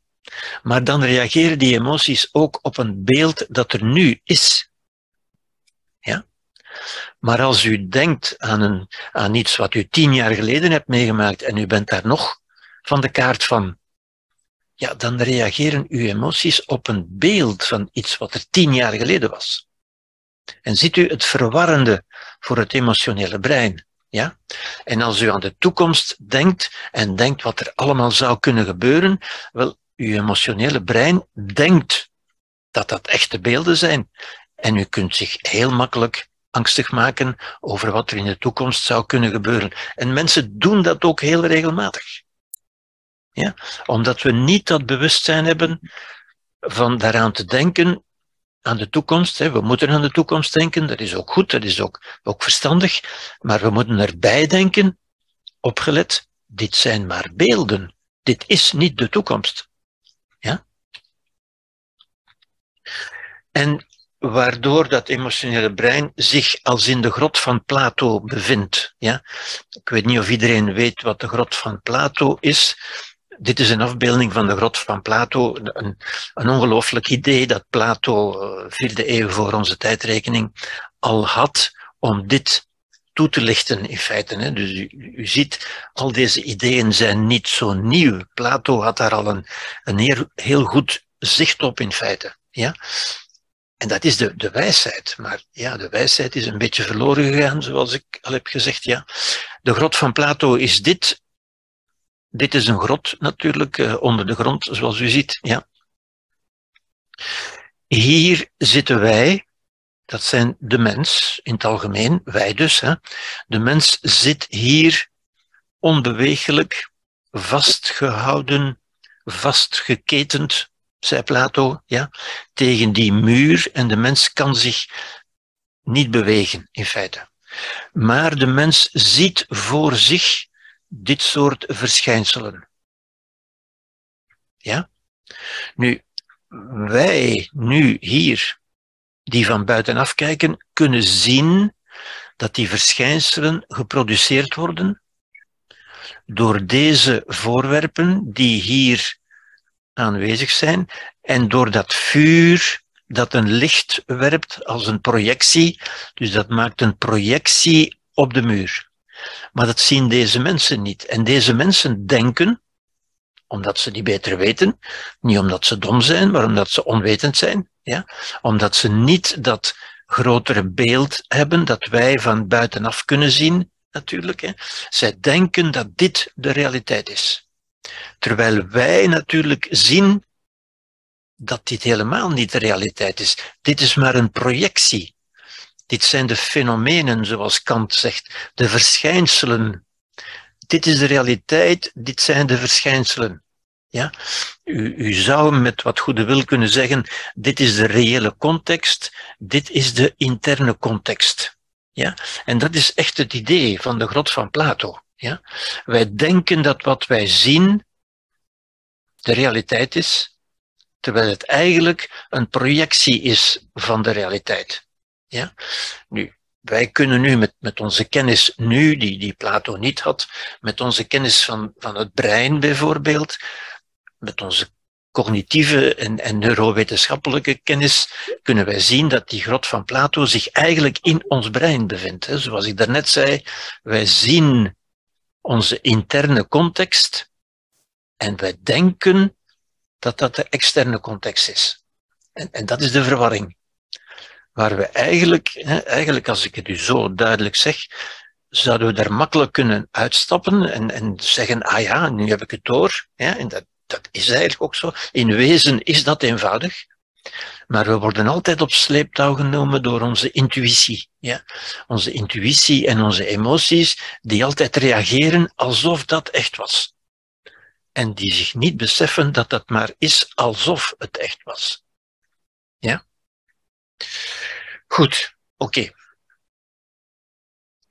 Maar dan reageren die emoties ook op een beeld dat er nu is. Ja? Maar als u denkt aan, een, aan iets wat u tien jaar geleden hebt meegemaakt en u bent daar nog van de kaart van, ja, dan reageren uw emoties op een beeld van iets wat er tien jaar geleden was. En ziet u het verwarrende voor het emotionele brein? Ja? En als u aan de toekomst denkt en denkt wat er allemaal zou kunnen gebeuren, wel, uw emotionele brein denkt dat dat echte beelden zijn. En u kunt zich heel makkelijk angstig maken over wat er in de toekomst zou kunnen gebeuren. En mensen doen dat ook heel regelmatig. Ja? Omdat we niet dat bewustzijn hebben van daaraan te denken aan de toekomst. Hè. We moeten aan de toekomst denken, dat is ook goed, dat is ook, ook verstandig. Maar we moeten erbij denken, opgelet, dit zijn maar beelden. Dit is niet de toekomst. Ja? En waardoor dat emotionele brein zich als in de grot van Plato bevindt. Ja? Ik weet niet of iedereen weet wat de grot van Plato is. Dit is een afbeelding van de grot van Plato. Een, een ongelooflijk idee dat Plato, eh, vierde eeuw voor onze tijdrekening, al had om dit toe te lichten in feite. Hè. Dus u, ziet, al deze ideeën zijn niet zo nieuw. Plato had daar al een, een heel, heel goed zicht op in feite. Ja? En dat is de, de wijsheid. Maar ja, de wijsheid is een beetje verloren gegaan, zoals ik al heb gezegd. Ja. De grot van Plato is dit. Dit is een grot natuurlijk, uh, onder de grond, zoals u ziet. Ja. Hier zitten wij, dat zijn de mens in het algemeen, wij dus. Hè. De mens zit hier onbeweeglijk, vastgehouden, vastgeketend, zei Plato, ja, tegen die muur en de mens kan zich niet bewegen, in feite. Maar de mens ziet voor zich dit soort verschijnselen. Ja? Nu, wij nu hier, die van buitenaf kijken, kunnen zien dat die verschijnselen geproduceerd worden door deze voorwerpen die hier aanwezig zijn. En door dat vuur dat een licht werpt als een projectie, dus dat maakt een projectie op de muur. Maar dat zien deze mensen niet. En deze mensen denken, omdat ze die beter weten, niet omdat ze dom zijn, maar omdat ze onwetend zijn, ja? omdat ze niet dat grotere beeld hebben dat wij van buitenaf kunnen zien, natuurlijk. Hè? Zij denken dat dit de realiteit is. Terwijl wij natuurlijk zien dat dit helemaal niet de realiteit is. Dit is maar een projectie. Dit zijn de fenomenen, zoals Kant zegt, de verschijnselen. Dit is de realiteit, dit zijn de verschijnselen. Ja? U, u zou met wat goede wil kunnen zeggen, dit is de reële context, dit is de interne context. Ja? En dat is echt het idee van de grot van Plato. Ja? Wij denken dat wat wij zien de realiteit is, terwijl het eigenlijk een projectie is van de realiteit. Ja? Nu, wij kunnen nu met, met onze kennis nu, die, die Plato niet had, met onze kennis van, van het brein bijvoorbeeld, met onze cognitieve en, en neurowetenschappelijke kennis kunnen wij zien dat die grot van Plato zich eigenlijk in ons brein bevindt. Zoals ik daarnet zei, wij zien onze interne context en wij denken dat dat de externe context is. En, en dat is de verwarring. Waar we eigenlijk, hè, eigenlijk als ik het u zo duidelijk zeg, zouden we daar makkelijk kunnen uitstappen en, en zeggen, ah ja, nu heb ik het door. Ja, en dat, dat is eigenlijk ook zo. In wezen is dat eenvoudig. Maar we worden altijd op sleeptouw genomen door onze intuïtie. Ja? Onze intuïtie en onze emoties, die altijd reageren alsof dat echt was. En die zich niet beseffen dat dat maar is alsof het echt was. Ja? Goed, oké.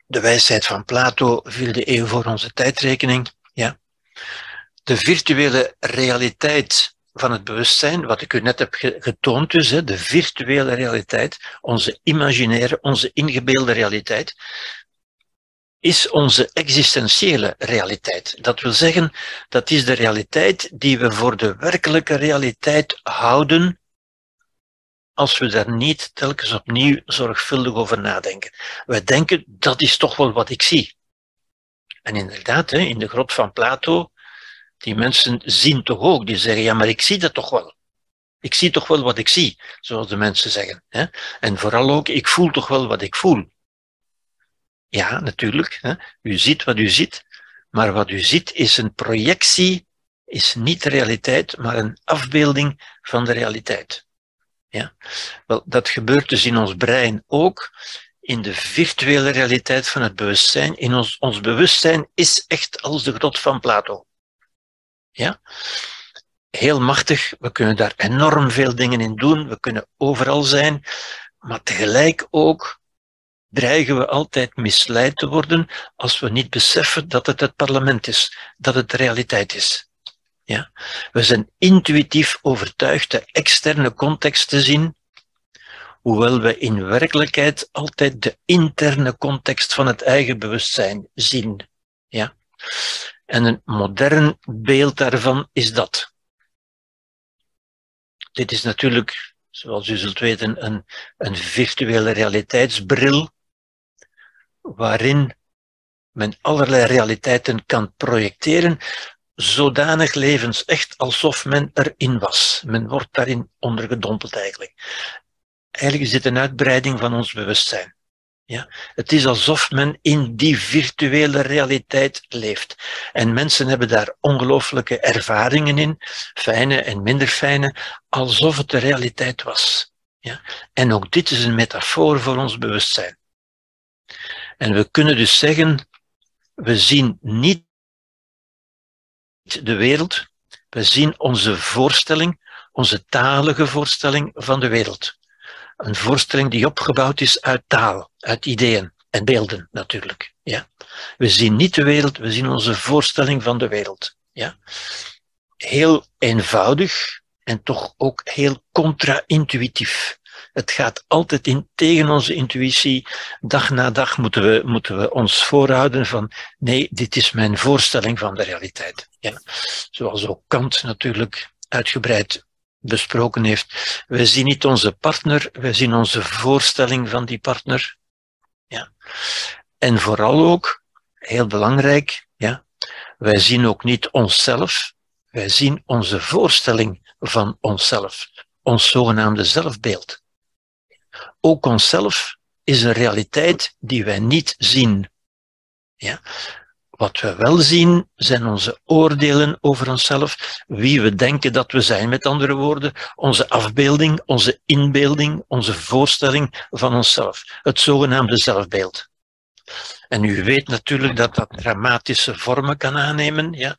De wijsheid van Plato viel de eeuw voor onze tijdrekening. Ja. De virtuele realiteit van het bewustzijn, wat ik u net heb getoond dus, de virtuele realiteit, onze imaginaire, onze ingebeelde realiteit, is onze existentiële realiteit. Dat wil zeggen, dat is de realiteit die we voor de werkelijke realiteit houden als we daar niet telkens opnieuw zorgvuldig over nadenken. Wij denken, dat is toch wel wat ik zie. En inderdaad, in de grot van Plato die mensen zien toch ook, die zeggen, ja, maar ik zie dat toch wel. Ik zie toch wel wat ik zie, zoals de mensen zeggen. En vooral ook, ik voel toch wel wat ik voel. Ja, natuurlijk. U ziet wat u ziet, maar wat u ziet is een projectie, is niet realiteit, maar een afbeelding van de realiteit. Ja? Wel, dat gebeurt dus in ons brein ook, in de virtuele realiteit van het bewustzijn. In ons, ons bewustzijn is echt als de grot van Plato. Ja? Heel machtig, we kunnen daar enorm veel dingen in doen, we kunnen overal zijn, maar tegelijk ook dreigen we altijd misleid te worden als we niet beseffen dat het het parlement is, dat het de realiteit is. We zijn intuïtief overtuigd de externe context te zien, hoewel we in werkelijkheid altijd de interne context van het eigen bewustzijn zien. Ja? En een modern beeld daarvan is dat. Dit is natuurlijk, zoals u zult weten, een, een virtuele realiteitsbril, waarin men allerlei realiteiten kan projecteren, zodanig levens echt alsof men erin was. Men wordt daarin ondergedompeld eigenlijk. Eigenlijk is dit een uitbreiding van ons bewustzijn. Ja? Het is alsof men in die virtuele realiteit leeft. En mensen hebben daar ongelooflijke ervaringen in, fijne en minder fijne, alsof het de realiteit was. Ja? En ook dit is een metafoor voor ons bewustzijn. En we kunnen dus zeggen, we zien niet de wereld, we zien onze voorstelling, onze talige voorstelling van de wereld. Een voorstelling die opgebouwd is uit taal, uit ideeën en beelden natuurlijk. Ja. We zien niet de wereld, we zien onze voorstelling van de wereld. Ja. Heel eenvoudig en toch ook heel contra-intuïtief. Het gaat altijd in, tegen onze intuïtie. Dag na dag moeten we, moeten we ons voorhouden van nee, dit is mijn voorstelling van de realiteit. Ja. Zoals ook Kant natuurlijk uitgebreid besproken heeft. Wij zien niet onze partner, wij zien onze voorstelling van die partner. Ja. En vooral ook, heel belangrijk, ja, wij zien ook niet onszelf, wij zien onze voorstelling van onszelf, ons zogenaamde zelfbeeld. Ook onszelf is een realiteit die wij niet zien. Ja? Wat we wel zien, zijn onze oordelen over onszelf, wie we denken dat we zijn, met andere woorden, onze afbeelding, onze inbeelding, onze voorstelling van onszelf, het zogenaamde zelfbeeld. En u weet natuurlijk dat dat dramatische vormen kan aannemen. Ja?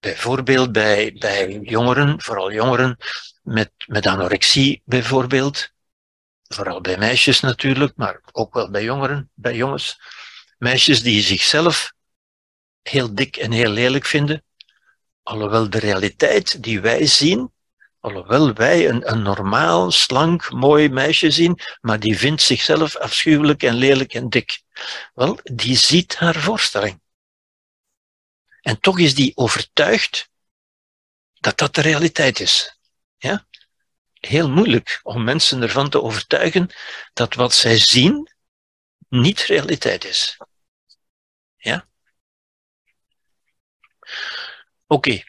Bijvoorbeeld bij, bij jongeren, vooral jongeren met, met anorexie bijvoorbeeld. Vooral bij meisjes natuurlijk, maar ook wel bij jongeren, bij jongens. Meisjes die zichzelf heel dik en heel lelijk vinden, alhoewel de realiteit die wij zien, alhoewel wij een, een normaal, slank, mooi meisje zien, maar die vindt zichzelf afschuwelijk en lelijk en dik. Wel, die ziet haar voorstelling. En toch is die overtuigd dat dat de realiteit is. Ja? Heel moeilijk om mensen ervan te overtuigen dat wat zij zien niet realiteit is. Ja? Oké.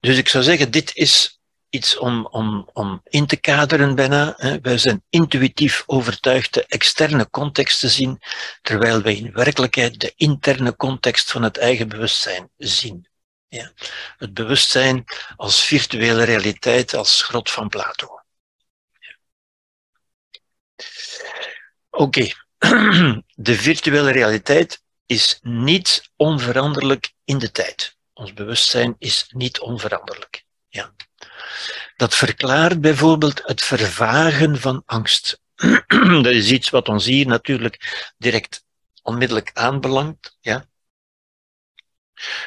Dus ik zou zeggen, dit is iets om, om, om in te kaderen bijna. Wij zijn intuïtief overtuigd de externe context te zien, terwijl wij in werkelijkheid de interne context van het eigen bewustzijn zien. Ja. Het bewustzijn als virtuele realiteit, als grot van Plato. Oké, de virtuele realiteit is niet onveranderlijk in de tijd. Ons bewustzijn is niet onveranderlijk. Ja. Dat verklaart bijvoorbeeld het vervagen van angst. dat is iets wat ons hier natuurlijk direct onmiddellijk aanbelangt. Ja.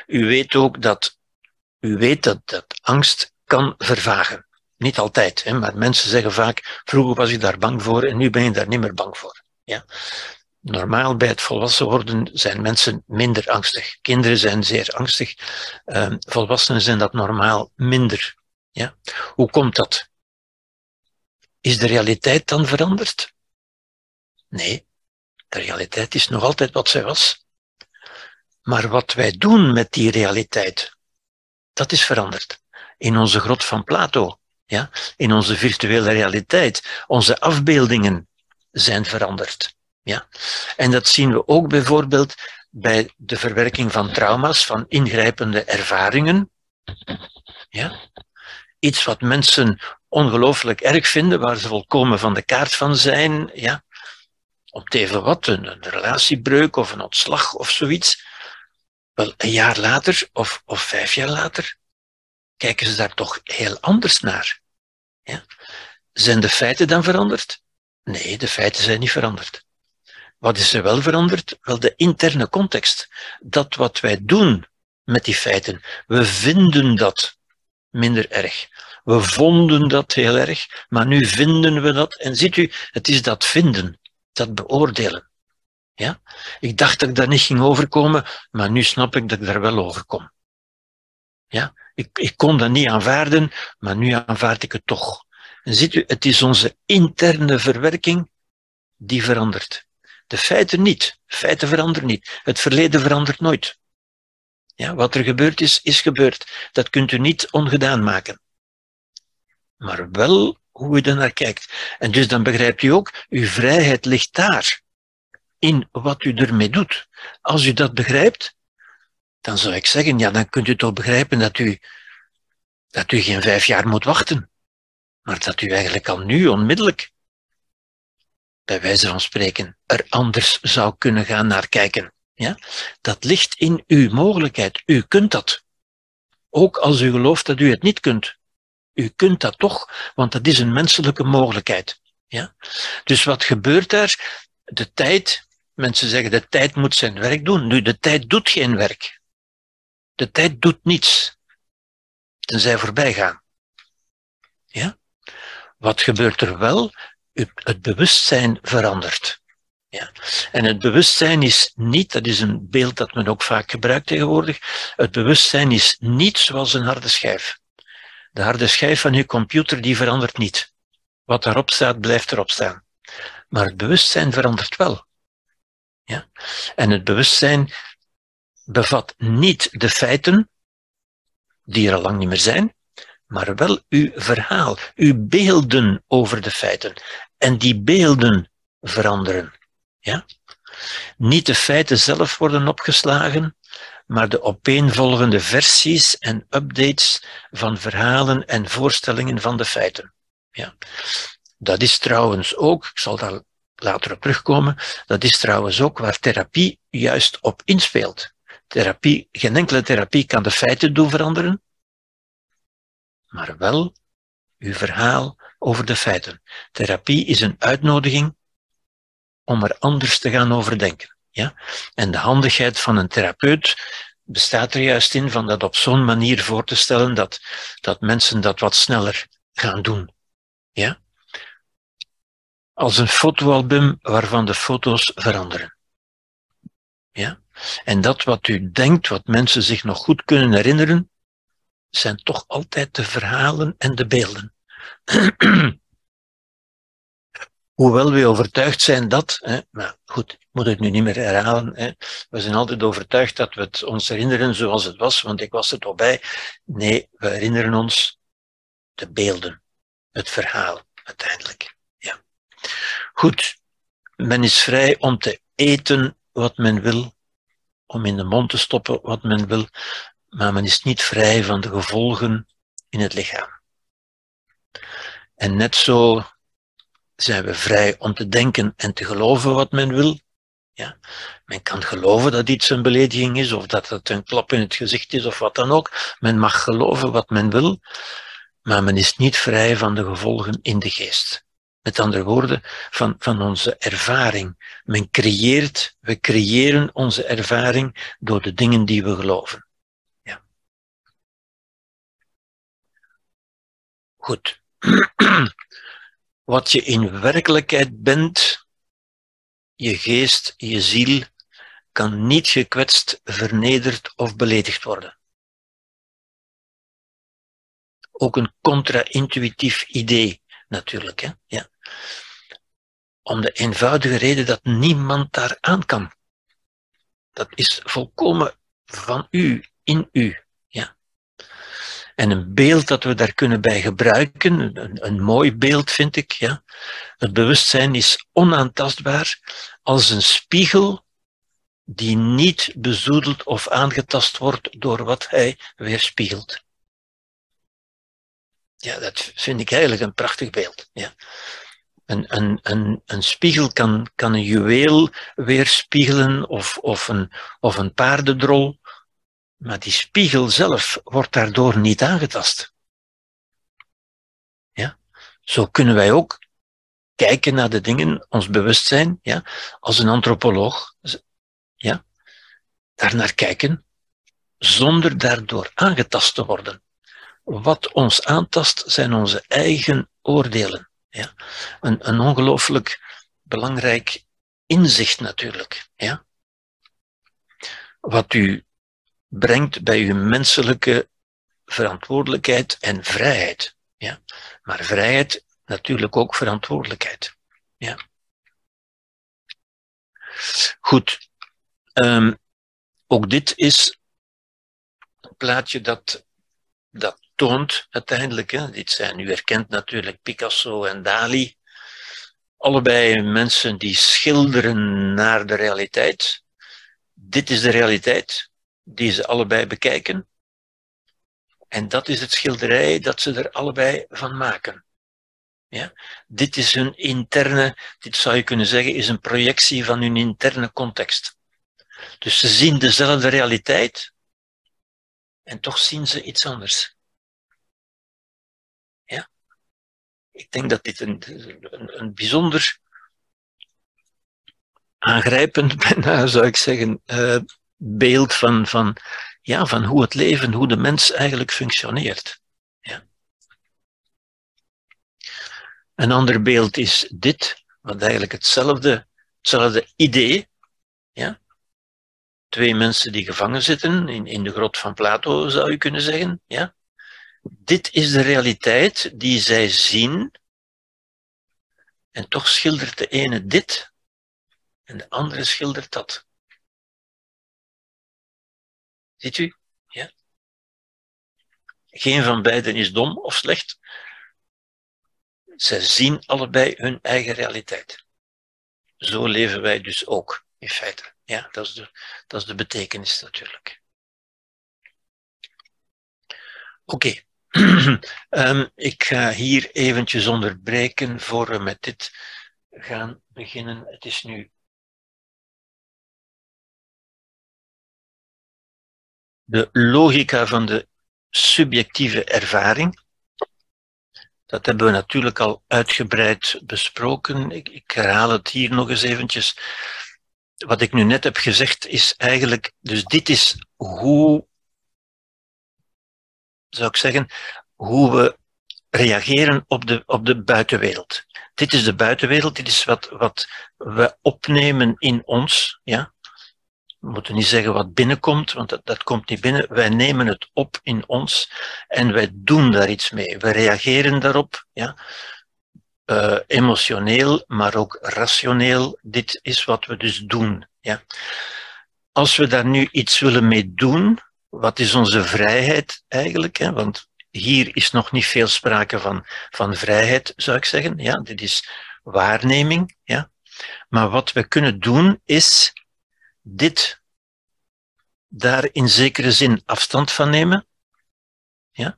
U weet ook dat, u weet dat, dat angst kan vervagen. Niet altijd, hè, maar mensen zeggen vaak, vroeger was ik daar bang voor en nu ben je daar niet meer bang voor. Ja. Normaal bij het volwassen worden zijn mensen minder angstig. Kinderen zijn zeer angstig. Uh, volwassenen zijn dat normaal minder. Ja? Hoe komt dat? Is de realiteit dan veranderd? Nee, de realiteit is nog altijd wat zij was. Maar wat wij doen met die realiteit, dat is veranderd. In onze grot van Plato, ja? in onze virtuele realiteit, onze afbeeldingen zijn veranderd. Ja? En dat zien we ook bijvoorbeeld bij de verwerking van trauma's, van ingrijpende ervaringen. Ja? Iets wat mensen ongelooflijk erg vinden, waar ze volkomen van de kaart van zijn. Ja? Om te even wat, een relatiebreuk of een ontslag of zoiets. Wel, een jaar later of, of vijf jaar later kijken ze daar toch heel anders naar. Ja? Zijn de feiten dan veranderd? Nee, de feiten zijn niet veranderd. Wat is er wel veranderd? Wel de interne context. Dat wat wij doen met die feiten. We vinden dat minder erg. We vonden dat heel erg, maar nu vinden we dat. En ziet u, het is dat vinden, dat beoordelen. Ja? Ik dacht dat ik daar niet ging overkomen, maar nu snap ik dat ik daar wel overkom. Ja? Ik, ik kon dat niet aanvaarden, maar nu aanvaard ik het toch. En ziet u, het is onze interne verwerking die verandert. De feiten niet. Feiten veranderen niet. Het verleden verandert nooit. Ja, wat er gebeurd is, is gebeurd. Dat kunt u niet ongedaan maken. Maar wel hoe u er naar kijkt. En dus dan begrijpt u ook, uw vrijheid ligt daar. In wat u ermee doet. Als u dat begrijpt, dan zou ik zeggen, ja, dan kunt u toch begrijpen dat u, dat u geen vijf jaar moet wachten. Maar dat u eigenlijk al nu onmiddellijk bij wijze van spreken, er anders zou kunnen gaan naar kijken. Ja? Dat ligt in uw mogelijkheid. U kunt dat. Ook als u gelooft dat u het niet kunt. U kunt dat toch, want dat is een menselijke mogelijkheid. Ja? Dus wat gebeurt daar? De tijd, mensen zeggen de tijd moet zijn werk doen. Nu, de tijd doet geen werk. De tijd doet niets. Tenzij voorbij gaan. Ja? Wat gebeurt er wel? het bewustzijn verandert. Ja. En het bewustzijn is niet, dat is een beeld dat men ook vaak gebruikt tegenwoordig, het bewustzijn is niet zoals een harde schijf. De harde schijf van uw computer die verandert niet. Wat erop staat, blijft erop staan. Maar het bewustzijn verandert wel. Ja? En het bewustzijn bevat niet de feiten, die er al lang niet meer zijn, maar wel uw verhaal, uw beelden over de feiten. En die beelden veranderen. Ja? Niet de feiten zelf worden opgeslagen, maar de opeenvolgende versies en updates van verhalen en voorstellingen van de feiten. Ja. Dat is trouwens ook, ik zal daar later op terugkomen, dat is trouwens ook waar therapie juist op inspeelt. Therapie, geen enkele therapie kan de feiten doen veranderen, maar wel uw verhaal over de feiten. Therapie is een uitnodiging om er anders te gaan overdenken. Ja? En de handigheid van een therapeut bestaat er juist in van dat op zo'n manier voor te stellen dat, dat mensen dat wat sneller gaan doen. Ja? Als een fotoalbum waarvan de foto's veranderen. Ja? En dat wat u denkt, wat mensen zich nog goed kunnen herinneren, zijn toch altijd de verhalen en de beelden. Hoewel we overtuigd zijn dat, hè, maar goed, ik moet het nu niet meer herhalen, hè, we zijn altijd overtuigd dat we het ons herinneren zoals het was, want ik was er toch bij. Nee, we herinneren ons de beelden, het verhaal uiteindelijk. Goed, men is vrij om te eten wat men wil, om in de mond te stoppen wat men wil, maar men is niet vrij van de gevolgen in het lichaam. En net zo zijn we vrij om te denken en te geloven wat men wil. Ja. Men kan geloven dat iets een belediging is, of dat het een klap in het gezicht is, of wat dan ook. Men mag geloven wat men wil, maar men is niet vrij van de gevolgen in de geest. Met andere woorden, van, van onze ervaring. Men creëert, we creëren onze ervaring door de dingen die we geloven. Ja. Goed. Wat je in werkelijkheid bent, je geest, je ziel, kan niet gekwetst, vernederd of beledigd worden. Ook een contra-intuïtief idee, natuurlijk. Hè? Ja. Om de eenvoudige reden dat niemand daar aan kan. Dat is volkomen van u, in u. En een beeld dat we daar kunnen bij gebruiken, een, een mooi beeld vind ik, ja. Het bewustzijn is onaantastbaar als een spiegel die niet bezoedeld of aangetast wordt door wat hij weerspiegelt. Ja, dat vind ik eigenlijk een prachtig beeld. Ja. Een, een, een, een spiegel kan, kan een juweel weerspiegelen of, of, een, of een paardendrol. Maar die spiegel zelf wordt daardoor niet aangetast. Ja? Zo kunnen wij ook kijken naar de dingen, ons bewustzijn, ja, als een antropoloog, ja, daarnaar kijken, zonder daardoor aangetast te worden. Wat ons aantast zijn onze eigen oordelen. Ja. Een, een ongelooflijk belangrijk inzicht natuurlijk. Ja. Wat u brengt bij uw menselijke verantwoordelijkheid en vrijheid. Ja? Maar vrijheid natuurlijk ook verantwoordelijkheid. Ja. Goed. Um, ook dit is een plaatje dat, dat toont uiteindelijk, hè, dit zijn, u herkent natuurlijk Picasso en Dali, allebei mensen die schilderen naar de realiteit. Dit is de realiteit die ze allebei bekijken. En dat is het schilderij dat ze er allebei van maken. Ja? Dit is hun interne, dit zou je kunnen zeggen, is een projectie van hun interne context. Dus ze zien dezelfde realiteit en toch zien ze iets anders. Ja? Ik denk dat dit een, een, bijzonder aangrijpend, zou ik zeggen, uh, beeld van, van, ja, van hoe het leven, hoe de mens eigenlijk functioneert. Ja. Een ander beeld is dit, wat eigenlijk hetzelfde, hetzelfde idee. Ja. Twee mensen die gevangen zitten in, in de grot van Plato, zou je kunnen zeggen. Ja. Dit is de realiteit die zij zien. En toch schildert de ene dit en de andere schildert dat. Ziet u? Ja? Geen van beiden is dom of slecht. Zij zien allebei hun eigen realiteit. Zo leven wij dus ook, in feite. Ja, dat is de, dat is de betekenis natuurlijk. Oké. Ehm, ik ga hier eventjes onderbreken voor we met dit gaan beginnen. Het is nu de logica van de subjectieve ervaring. Dat hebben we natuurlijk al uitgebreid besproken. Ik, ik, herhaal het hier nog eens eventjes. Wat ik nu net heb gezegd is eigenlijk, dus dit is hoe, zou ik zeggen, hoe we reageren op de, op de buitenwereld. Dit is de buitenwereld, dit is wat, wat we opnemen in ons, ja. We moeten niet zeggen wat binnenkomt, want dat, dat komt niet binnen. Wij nemen het op in ons en wij doen daar iets mee. We reageren daarop, ja. Uh, emotioneel, maar ook rationeel. Dit is wat we dus doen. Ja. Als we daar nu iets willen mee doen, wat is onze vrijheid eigenlijk? Hè? Want hier is nog niet veel sprake van, van vrijheid, zou ik zeggen. Ja, dit is waarneming. Ja. Maar wat we kunnen doen is dit daar in zekere zin afstand van nemen. Ja?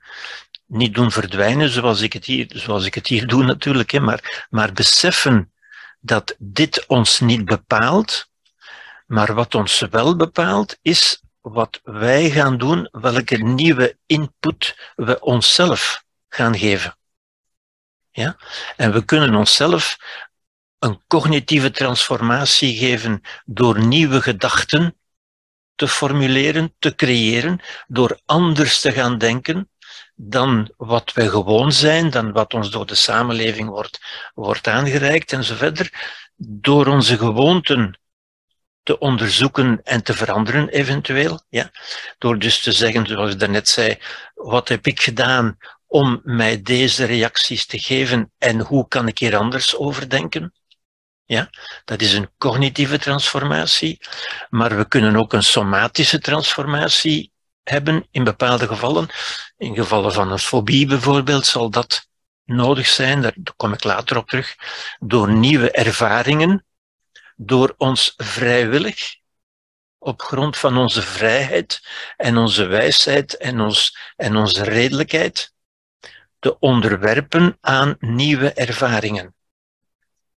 Niet doen verdwijnen zoals ik het hier, zoals ik het hier doe natuurlijk, hè, maar, maar beseffen dat dit ons niet bepaalt, maar wat ons wel bepaalt is wat wij gaan doen, welke nieuwe input we onszelf gaan geven. Ja? En we kunnen onszelf een cognitieve transformatie geven door nieuwe gedachten te formuleren, te creëren, door anders te gaan denken dan wat wij gewoon zijn, dan wat ons door de samenleving wordt, wordt aangereikt en zo verder, door onze gewoonten te onderzoeken en te veranderen eventueel. Ja? Door dus te zeggen, zoals ik daarnet zei, wat heb ik gedaan om mij deze reacties te geven en hoe kan ik hier anders over denken? Ja, dat is een cognitieve transformatie, maar we kunnen ook een somatische transformatie hebben in bepaalde gevallen. In gevallen van een fobie bijvoorbeeld zal dat nodig zijn, daar kom ik later op terug, door nieuwe ervaringen, door ons vrijwillig, op grond van onze vrijheid en onze wijsheid en, ons, en onze redelijkheid, te onderwerpen aan nieuwe ervaringen.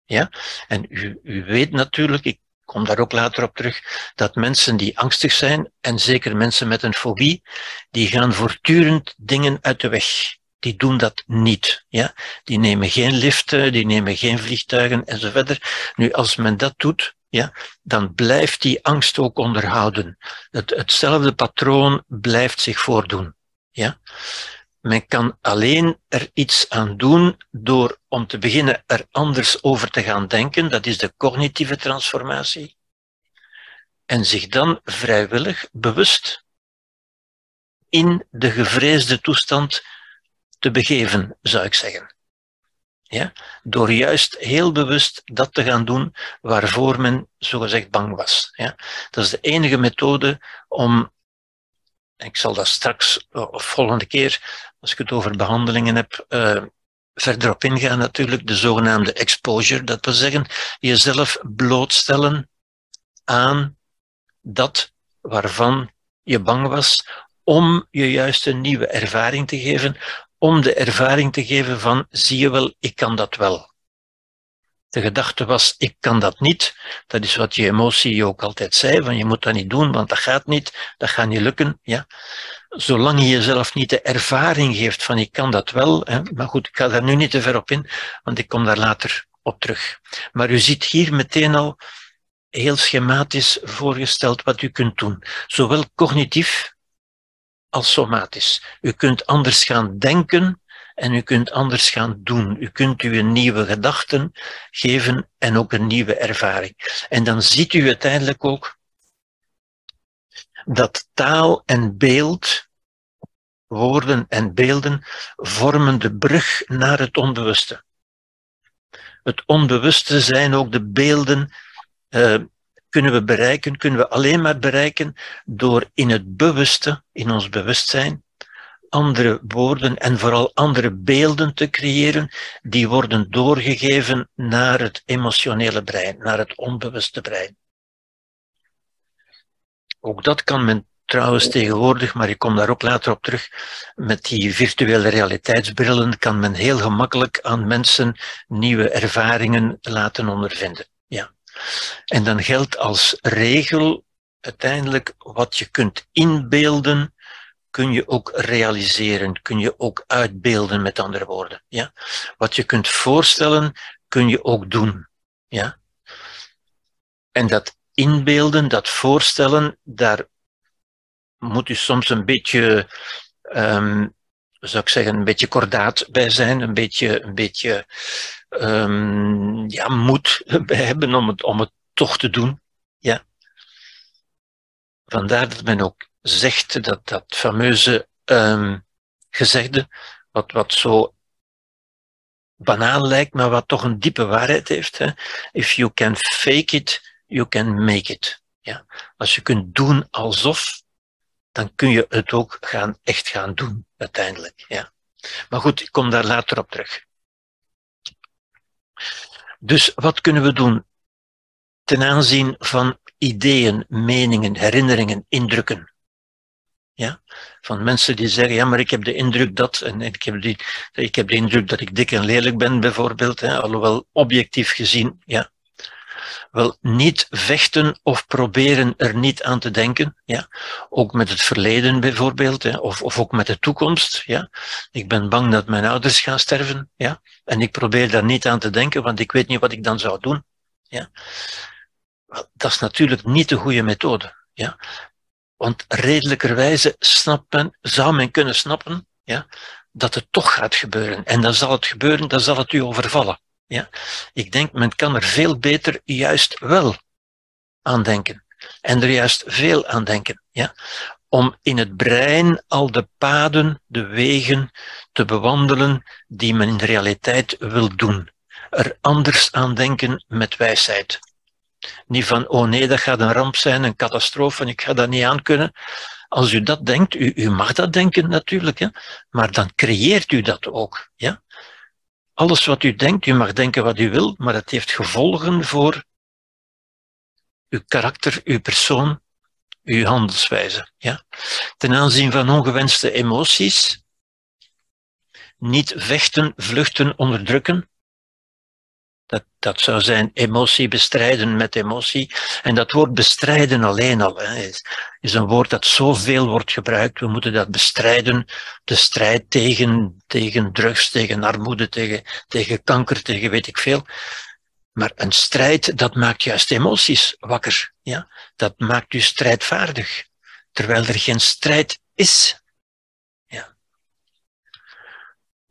Ja? En u, u weet natuurlijk, ik kom daar ook later op terug, dat mensen die angstig zijn, en zeker mensen met een fobie, die gaan voortdurend dingen uit de weg. Die doen dat niet. Ja? Die nemen geen liften, die nemen geen vliegtuigen enzovoort. Nu, als men dat doet, ja, dan blijft die angst ook onderhouden. Het, hetzelfde patroon blijft zich voordoen. Ja? Men kan alleen er iets aan doen door om te beginnen er anders over te gaan denken. Dat is de cognitieve transformatie. En zich dan vrijwillig, bewust, in de gevreesde toestand te begeven, zou ik zeggen. Ja? Door juist heel bewust dat te gaan doen waarvoor men zogezegd bang was. Ja? Dat is de enige methode om ik zal dat straks, of volgende keer, als ik het over behandelingen heb, uh, verder op ingaan natuurlijk, de zogenaamde exposure. Dat wil zeggen, jezelf blootstellen aan dat waarvan je bang was, om je juist een nieuwe ervaring te geven, om de ervaring te geven van, zie je wel, ik kan dat wel. De gedachte was, ik kan dat niet. Dat is wat je emotie ook altijd zei, van je moet dat niet doen, want dat gaat niet, dat gaat niet lukken. Ja. Zolang je jezelf niet de ervaring geeft van ik kan dat wel, hè, maar goed, ik ga daar nu niet te ver op in, want ik kom daar later op terug. Maar u ziet hier meteen al heel schematisch voorgesteld wat u kunt doen. Zowel cognitief als somatisch. U kunt anders gaan denken en u kunt anders gaan doen. U kunt u een nieuwe gedachten geven en ook een nieuwe ervaring. En dan ziet u uiteindelijk ook dat taal en beeld, woorden en beelden, vormen de brug naar het onbewuste. Het onbewuste zijn ook de beelden, uh, kunnen we bereiken, kunnen we alleen maar bereiken door in het bewuste, in ons bewustzijn, andere woorden en vooral andere beelden te creëren, die worden doorgegeven naar het emotionele brein, naar het onbewuste brein. Ook dat kan men trouwens tegenwoordig, maar ik kom daar ook later op terug, met die virtuele realiteitsbrillen kan men heel gemakkelijk aan mensen nieuwe ervaringen laten ondervinden. En dan geldt als regel uiteindelijk wat je kunt inbeelden, kun je ook realiseren, kun je ook uitbeelden, met andere woorden. Ja? Wat je kunt voorstellen, kun je ook doen. Ja? En dat inbeelden, dat voorstellen, daar moet u soms een beetje, um, zou ik zeggen, een beetje kordaat bij zijn, een beetje, een beetje um, ja, moed hebben om het, om het toch te doen. Ja. Vandaar dat men ook zegt dat dat fameuze um, gezegde, wat, wat zo banaal lijkt, maar wat toch een diepe waarheid heeft. Hè? If you can fake it, you can make it. Ja? Als je kunt doen alsof, dan kun je het ook gaan, echt gaan doen, uiteindelijk. Ja? Maar goed, ik kom daar later op terug. Dus wat kunnen we doen ten aanzien van ideeën, meningen, herinneringen, indrukken? Ja? Van mensen die zeggen, ja, maar ik heb de indruk dat, en ik heb, die, ik heb de indruk dat ik dik en lelijk ben, bijvoorbeeld, hè, alhoewel objectief gezien, ja. Wel, niet vechten of proberen er niet aan te denken, ja. Ook met het verleden bijvoorbeeld, hè, of, of ook met de toekomst, ja. Ik ben bang dat mijn ouders gaan sterven, ja. En ik probeer daar niet aan te denken, want ik weet niet wat ik dan zou doen, ja. Dat is natuurlijk niet de goede methode, ja. Want redelijkerwijze snapt zou men kunnen snappen ja, dat het toch gaat gebeuren. En dan zal het gebeuren, dan zal het u overvallen. Ja. Ik denk, men kan er veel beter juist wel aan denken. En er juist veel aan denken. Ja. Om in het brein al de paden, de wegen te bewandelen die men in de realiteit wil doen. Er anders aan denken met wijsheid. Niet van, oh nee, dat gaat een ramp zijn, een catastrofe, en ik ga dat niet aan kunnen. Als u dat denkt, u, u mag dat denken natuurlijk, hè, maar dan creëert u dat ook. Ja? Alles wat u denkt, u mag denken wat u wil, maar het heeft gevolgen voor uw karakter, uw persoon, uw handelswijze. Ja? Ten aanzien van ongewenste emoties, niet vechten, vluchten, onderdrukken, dat, dat zou zijn emotie bestrijden met emotie. En dat woord bestrijden alleen al is, is een woord dat zoveel wordt gebruikt. We moeten dat bestrijden. De strijd tegen, tegen drugs, tegen armoede, tegen, tegen kanker, tegen weet ik veel. Maar een strijd, dat maakt juist emoties wakker. Ja? Dat maakt u strijdvaardig. Terwijl er geen strijd is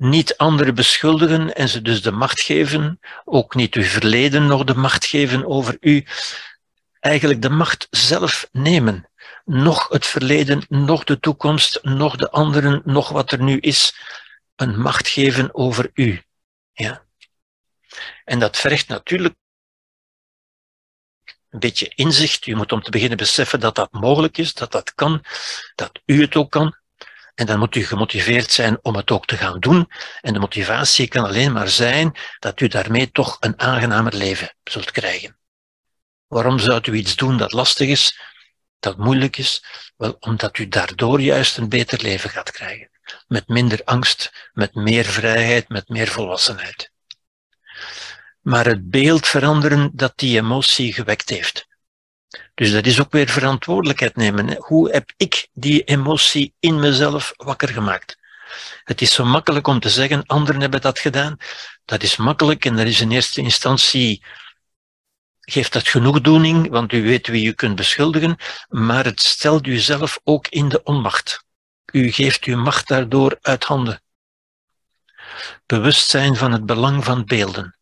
niet anderen beschuldigen en ze dus de macht geven, ook niet uw verleden nog de macht geven over u, eigenlijk de macht zelf nemen. Nog het verleden, nog de toekomst, nog de anderen, nog wat er nu is, een macht geven over u. Ja. En dat vergt natuurlijk een beetje inzicht. U moet om te beginnen beseffen dat dat mogelijk is, dat dat kan, dat u het ook kan. En dan moet u gemotiveerd zijn om het ook te gaan doen. En de motivatie kan alleen maar zijn dat u daarmee toch een aangenamer leven zult krijgen. Waarom zou u iets doen dat lastig is, dat moeilijk is? Wel, omdat u daardoor juist een beter leven gaat krijgen. Met minder angst, met meer vrijheid, met meer volwassenheid. Maar het beeld veranderen dat die emotie gewekt heeft. Dus dat is ook weer verantwoordelijkheid nemen. Hoe heb ik die emotie in mezelf wakker gemaakt? Het is zo makkelijk om te zeggen, anderen hebben dat gedaan. Dat is makkelijk en dat is in eerste instantie, geeft dat genoegdoening, want u weet wie u kunt beschuldigen, maar het stelt u zelf ook in de onmacht. U geeft uw macht daardoor uit handen. Bewustzijn van het belang van beelden.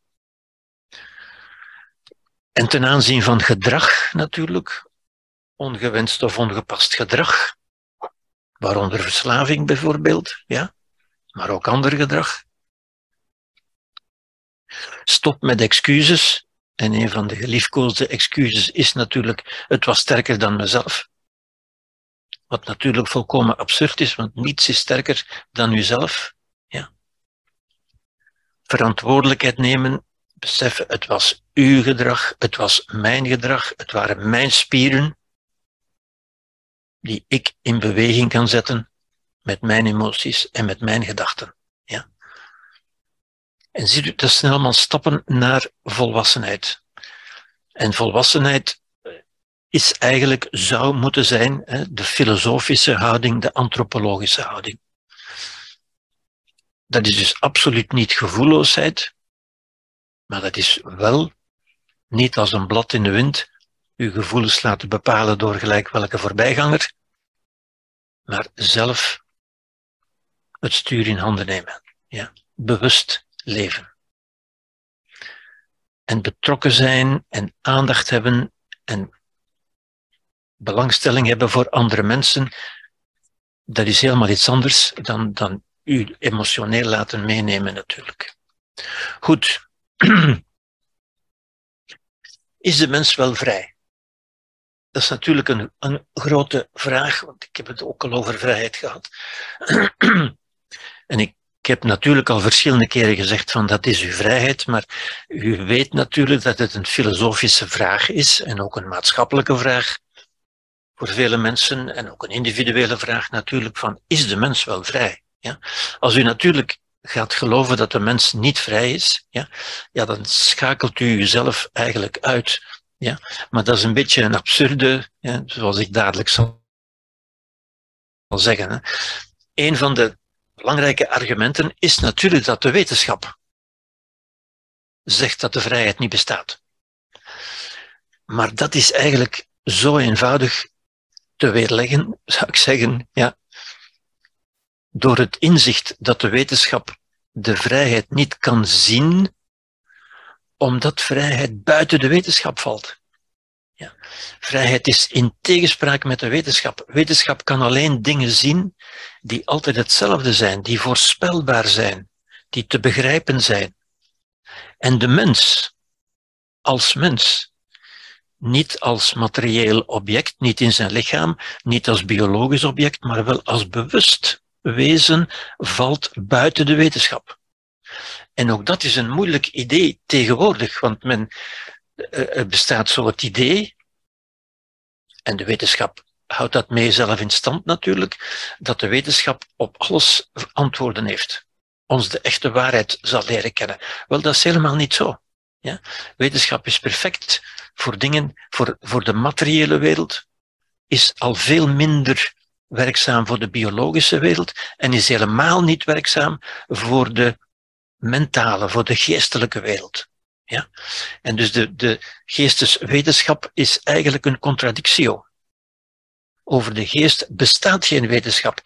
En ten aanzien van gedrag natuurlijk, ongewenst of ongepast gedrag, waaronder verslaving bijvoorbeeld, ja, maar ook ander gedrag. Stop met excuses. En een van de geliefkoosde excuses is natuurlijk, het was sterker dan mezelf. Wat natuurlijk volkomen absurd is, want niets is sterker dan uzelf. Ja. Verantwoordelijkheid nemen beseffen, het was uw gedrag, het was mijn gedrag, het waren mijn spieren. die ik in beweging kan zetten met mijn emoties en met mijn gedachten. Ja. En ziet u, dat zijn allemaal stappen naar volwassenheid. En volwassenheid is eigenlijk, zou moeten zijn, de filosofische houding, de antropologische houding. Dat is dus absoluut niet gevoelloosheid, maar dat is wel niet als een blad in de wind uw gevoelens laten bepalen door gelijk welke voorbijganger, maar zelf het stuur in handen nemen. Ja, bewust leven. En betrokken zijn en aandacht hebben en belangstelling hebben voor andere mensen, dat is helemaal iets anders dan, dan u emotioneel laten meenemen natuurlijk. Goed. Is de mens wel vrij? Dat is natuurlijk een, een grote vraag, want ik heb het ook al over vrijheid gehad. en ik, ik heb natuurlijk al verschillende keren gezegd van dat is uw vrijheid, maar u weet natuurlijk dat het een filosofische vraag is en ook een maatschappelijke vraag voor vele mensen en ook een individuele vraag natuurlijk van is de mens wel vrij? Ja? Als u natuurlijk gaat geloven dat de mens niet vrij is, ja, ja, dan schakelt u jezelf eigenlijk uit. Ja? Maar dat is een beetje een absurde, ja, zoals ik dadelijk zal zeggen. Hè. Een van de belangrijke argumenten is natuurlijk dat de wetenschap zegt dat de vrijheid niet bestaat. Maar dat is eigenlijk zo eenvoudig te weerleggen, zou ik zeggen, ja, door het inzicht dat de wetenschap de vrijheid niet kan zien, omdat vrijheid buiten de wetenschap valt. Ja. Vrijheid is in tegenspraak met de wetenschap. Wetenschap kan alleen dingen zien die altijd hetzelfde zijn, die voorspelbaar zijn, die te begrijpen zijn. En de mens, als mens, niet als materieel object, niet in zijn lichaam, niet als biologisch object, maar wel als bewust wezen valt buiten de wetenschap. En ook dat is een moeilijk idee tegenwoordig, want men, eh, er bestaat zo het idee, en de wetenschap houdt dat mee zelf in stand natuurlijk, dat de wetenschap op alles antwoorden heeft. Ons de echte waarheid zal leren kennen. Wel, dat is helemaal niet zo. Ja? Wetenschap is perfect voor dingen, voor, voor de materiële wereld, is al veel minder werkzaam voor de biologische wereld en is helemaal niet werkzaam voor de mentale, voor de geestelijke wereld. Ja? En dus de, de geesteswetenschap is eigenlijk een contradictio. Over de geest bestaat geen wetenschap,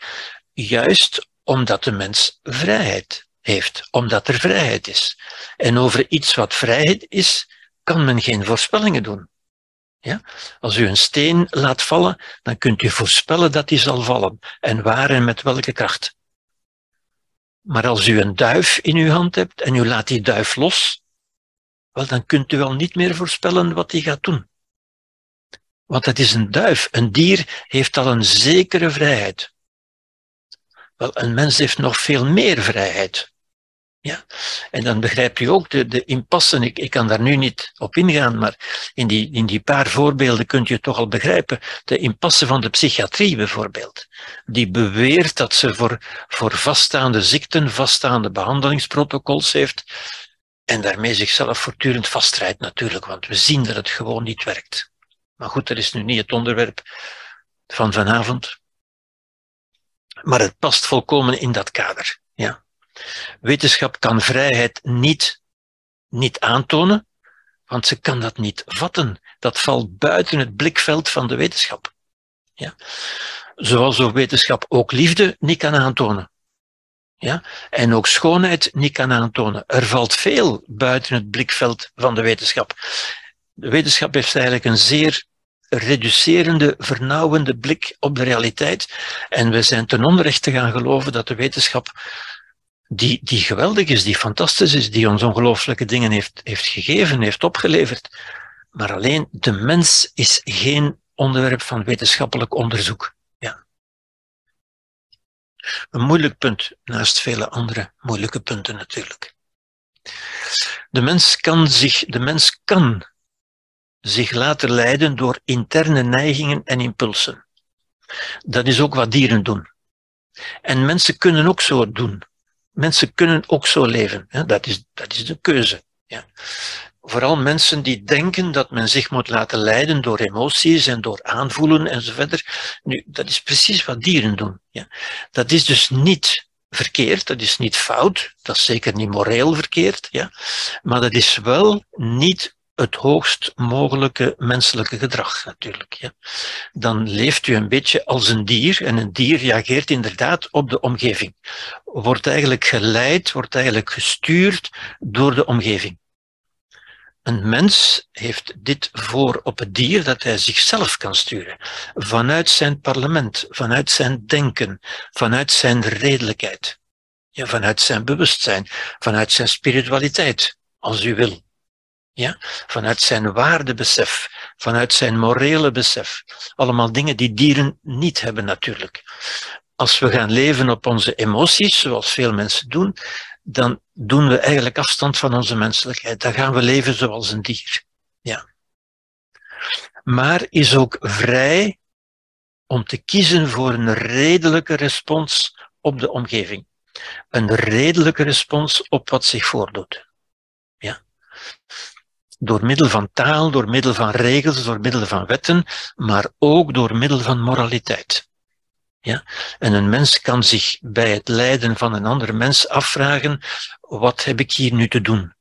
juist omdat de mens vrijheid heeft, omdat er vrijheid is. En over iets wat vrijheid is, kan men geen voorspellingen doen. Ja? Als u een steen laat vallen, dan kunt u voorspellen dat die zal vallen. En waar en met welke kracht. Maar als u een duif in uw hand hebt en u laat die duif los, wel, dan kunt u wel niet meer voorspellen wat die gaat doen. Want het is een duif. Een dier heeft al een zekere vrijheid. Wel, een mens heeft nog veel meer vrijheid. Ja? En dan begrijpt u ook de, de impassen. Ik, ik kan daar nu niet op ingaan, maar in die, in die paar voorbeelden kunt je toch al begrijpen. De impasse van de psychiatrie bijvoorbeeld. Die beweert dat ze voor, voor vaststaande ziekten, vaststaande behandelingsprotocols heeft. En daarmee zichzelf voortdurend vastrijdt natuurlijk, want we zien dat het gewoon niet werkt. Maar goed, dat is nu niet het onderwerp van vanavond. Maar het past volkomen in dat kader. Ja. Wetenschap kan vrijheid niet, niet aantonen, want ze kan dat niet vatten. Dat valt buiten het blikveld van de wetenschap. Ja? Zoals ook wetenschap ook liefde niet kan aantonen. Ja? En ook schoonheid niet kan aantonen. Er valt veel buiten het blikveld van de wetenschap. De wetenschap heeft eigenlijk een zeer reducerende, vernauwende blik op de realiteit. En we zijn ten onrechte gaan geloven dat de wetenschap die, die geweldig is, die fantastisch is, die ons ongelooflijke dingen heeft, heeft gegeven, heeft opgeleverd. Maar alleen de mens is geen onderwerp van wetenschappelijk onderzoek. Ja. Een moeilijk punt, naast vele andere moeilijke punten natuurlijk. De mens kan zich, de mens kan zich laten leiden door interne neigingen en impulsen. Dat is ook wat dieren doen. En mensen kunnen ook zo doen. Mensen kunnen ook zo leven. Dat, is, dat is de keuze. Ja. Vooral mensen die denken dat men zich moet laten leiden door emoties en door aanvoelen enzovoort. Nu, dat is precies wat dieren doen. Ja. Dat is dus niet verkeerd, dat is niet fout, dat is zeker niet moreel verkeerd, ja. maar dat is wel niet het hoogst mogelijke menselijke gedrag natuurlijk. Ja. Dan leeft u een beetje als een dier en een dier reageert inderdaad op de omgeving. Wordt eigenlijk geleid, wordt eigenlijk gestuurd door de omgeving. Een mens heeft dit voor op het dier dat hij zichzelf kan sturen. Vanuit zijn parlement, vanuit zijn denken, vanuit zijn redelijkheid. Ja, vanuit zijn bewustzijn, vanuit zijn spiritualiteit, als u wil. Ja, vanuit zijn waardebesef, vanuit zijn morele besef. Allemaal dingen die dieren niet hebben natuurlijk. Als we gaan leven op onze emoties, zoals veel mensen doen, dan doen we eigenlijk afstand van onze menselijkheid. Dan gaan we leven zoals een dier. Ja. Maar is ook vrij om te kiezen voor een redelijke respons op de omgeving. Een redelijke respons op wat zich voordoet. Door middel van taal, door middel van regels, door middel van wetten, maar ook door middel van moraliteit. Ja? En een mens kan zich bij het lijden van een andere mens afvragen, wat heb ik hier nu te doen?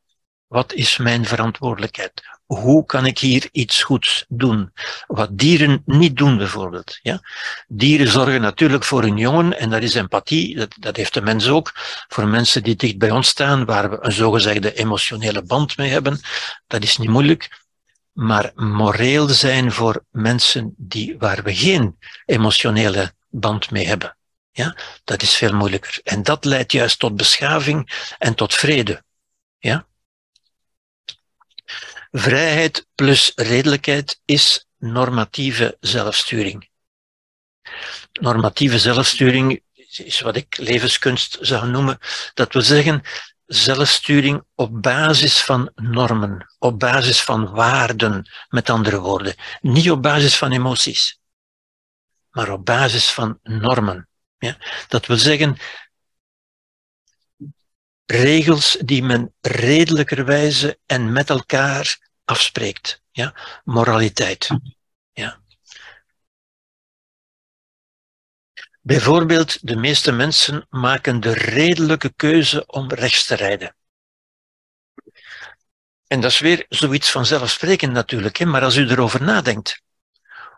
Wat is mijn verantwoordelijkheid? Hoe kan ik hier iets goeds doen? Wat dieren niet doen bijvoorbeeld. Ja? Dieren zorgen natuurlijk voor hun jongen en dat is empathie, dat, dat heeft de mens ook. Voor mensen die dicht bij ons staan, waar we een zogezegde emotionele band mee hebben, dat is niet moeilijk. Maar moreel zijn voor mensen die, waar we geen emotionele band mee hebben. Ja, dat is veel moeilijker. En dat leidt juist tot beschaving en tot vrede. Ja? Vrijheid plus redelijkheid is normatieve zelfsturing. Normatieve zelfsturing is wat ik levenskunst zou noemen. Dat wil zeggen, zelfsturing op basis van normen, op basis van waarden, met andere woorden. Niet op basis van emoties maar op basis van normen. Ja? Dat wil zeggen, regels die men redelijkerwijze en met elkaar afspreekt. Ja? Moraliteit. Ja? Bijvoorbeeld, de meeste mensen maken de redelijke keuze om rechts te rijden. En dat is weer zoiets vanzelfsprekend natuurlijk, hè? maar als u erover nadenkt,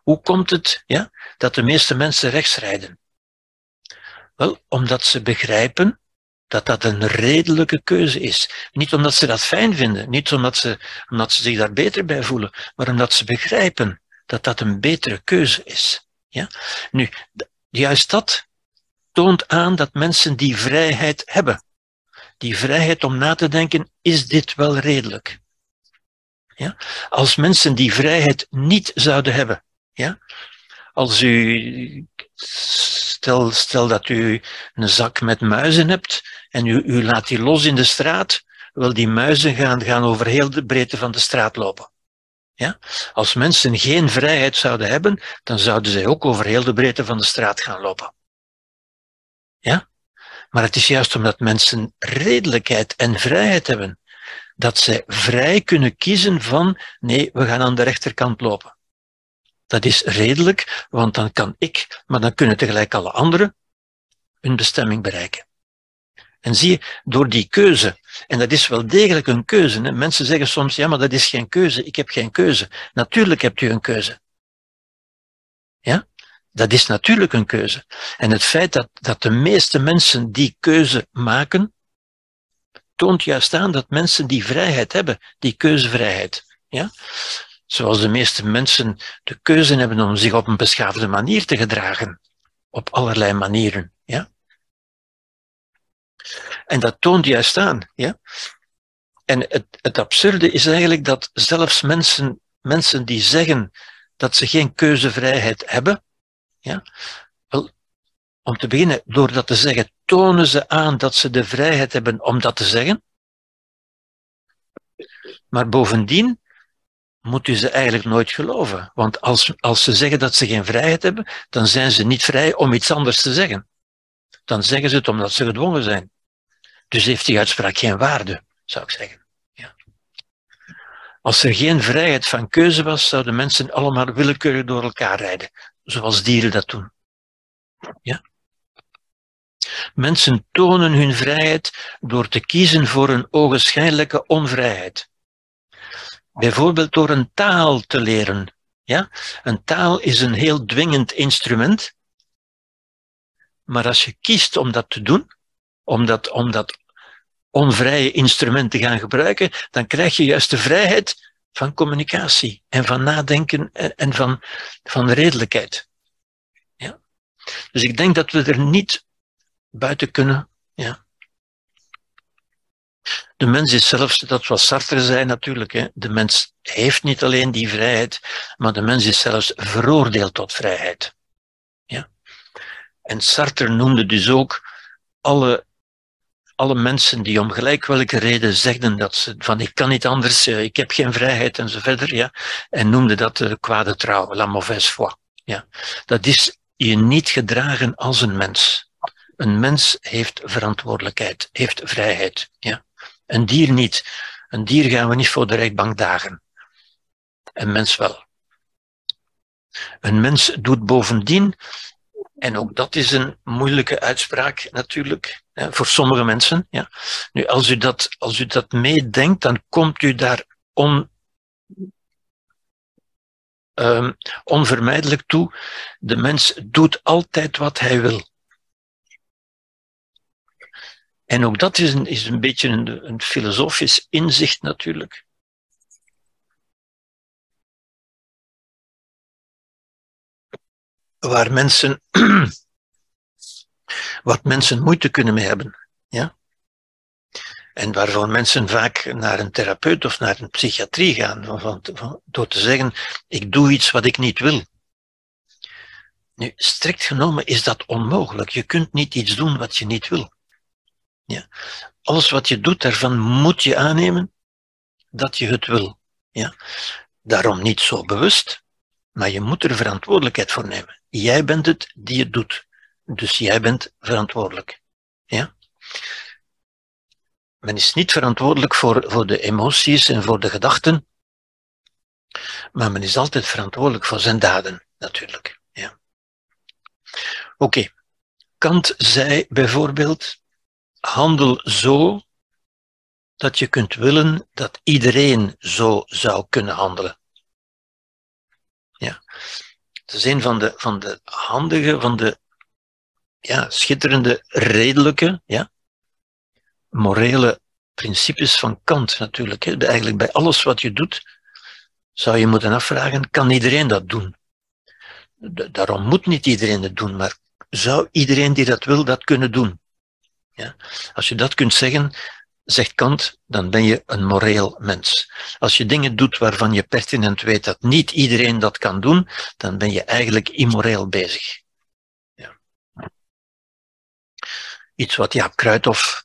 hoe komt het ja, dat de meeste mensen rechts rijden? Wel, omdat ze begrijpen dat dat een redelijke keuze is. Niet omdat ze dat fijn vinden, niet omdat ze, omdat ze zich daar beter bij voelen, maar omdat ze begrijpen dat dat een betere keuze is. Ja? Nu, juist dat toont aan dat mensen die vrijheid hebben. Die vrijheid om na te denken, is dit wel redelijk? Ja? Als mensen die vrijheid niet zouden hebben, ja? Als u, stel, stel dat u een zak met muizen hebt en u, u laat die los in de straat, wel die muizen gaan, gaan over heel de breedte van de straat lopen. Ja? Als mensen geen vrijheid zouden hebben, dan zouden zij ook over heel de breedte van de straat gaan lopen. Ja? Maar het is juist omdat mensen redelijkheid en vrijheid hebben, dat zij vrij kunnen kiezen van, nee, we gaan aan de rechterkant lopen. Dat is redelijk, want dan kan ik, maar dan kunnen tegelijk alle anderen hun bestemming bereiken. En zie je, door die keuze, en dat is wel degelijk een keuze. Mensen zeggen soms, ja, maar dat is geen keuze, ik heb geen keuze. Natuurlijk hebt u een keuze. Ja? Dat is natuurlijk een keuze. En het feit dat, dat de meeste mensen die keuze maken, toont juist aan dat mensen die vrijheid hebben, die keuzevrijheid. Ja? Zoals de meeste mensen de keuze hebben om zich op een beschaafde manier te gedragen. Op allerlei manieren. Ja? En dat toont juist aan. Ja? En het, het absurde is eigenlijk dat zelfs mensen, mensen die zeggen dat ze geen keuzevrijheid hebben, ja, wel, om te beginnen, door dat te zeggen, tonen ze aan dat ze de vrijheid hebben om dat te zeggen. Maar bovendien moet u ze eigenlijk nooit geloven. Want als, als ze zeggen dat ze geen vrijheid hebben, dan zijn ze niet vrij om iets anders te zeggen. Dan zeggen ze het omdat ze gedwongen zijn. Dus heeft die uitspraak geen waarde, zou ik zeggen. Ja. Als er geen vrijheid van keuze was, zouden mensen allemaal willekeurig door elkaar rijden, zoals dieren dat doen. Ja. Mensen tonen hun vrijheid door te kiezen voor een ogenschijnlijke onvrijheid. Bijvoorbeeld door een taal te leren. Ja? Een taal is een heel dwingend instrument. Maar als je kiest om dat te doen, om dat, om dat onvrije instrument te gaan gebruiken, dan krijg je juist de vrijheid van communicatie en van nadenken en van, van redelijkheid. Ja? Dus ik denk dat we er niet buiten kunnen. Ja. De mens is zelfs, dat was Sartre zei natuurlijk, hè, de mens heeft niet alleen die vrijheid, maar de mens is zelfs veroordeeld tot vrijheid. Ja. En Sartre noemde dus ook alle, alle mensen die om gelijk welke reden zegden dat ze van ik kan niet anders, eh, ik heb geen vrijheid en zo verder, ja, en noemde dat de kwade trouw, la mauvaise foi. Ja. Dat is je niet gedragen als een mens. Een mens heeft verantwoordelijkheid, heeft vrijheid. Ja. Een dier niet. Een dier gaan we niet voor de rechtbank dagen. Een mens wel. Een mens doet bovendien, en ook dat is een moeilijke uitspraak natuurlijk, voor sommige mensen. Ja. Nu, als u dat, als u dat meedenkt, dan komt u daar on, um, onvermijdelijk toe. De mens doet altijd wat hij wil. En ook dat is een, is een beetje een, een filosofisch inzicht natuurlijk. Waar mensen, wat mensen moeite kunnen mee hebben. Ja? En waarvan mensen vaak naar een therapeut of naar een psychiatrie gaan, van, van, door te zeggen, ik doe iets wat ik niet wil. Nu, strikt genomen is dat onmogelijk. Je kunt niet iets doen wat je niet wil. Ja. Alles wat je doet, daarvan moet je aannemen dat je het wil. Ja. Daarom niet zo bewust, maar je moet er verantwoordelijkheid voor nemen. Jij bent het die het doet. Dus jij bent verantwoordelijk. Ja? Men is niet verantwoordelijk voor, voor de emoties en voor de gedachten, maar men is altijd verantwoordelijk voor zijn daden, natuurlijk. Ja. Oké. Kant zei bijvoorbeeld, handel zo dat je kunt willen dat iedereen zo zou kunnen handelen. Ja. Het is een van de, van de handige, van de ja, schitterende, redelijke, ja, morele principes van Kant natuurlijk. Hè. Eigenlijk bij alles wat je doet, zou je moeten afvragen, kan iedereen dat doen? Daarom moet niet iedereen het doen, maar zou iedereen die dat wil, dat kunnen doen? Ja? Als je dat kunt zeggen, zegt Kant, dan ben je een moreel mens. Als je dingen doet waarvan je pertinent weet dat niet iedereen dat kan doen, dan ben je eigenlijk immoreel bezig. Ja. Iets wat Jaap Kruithof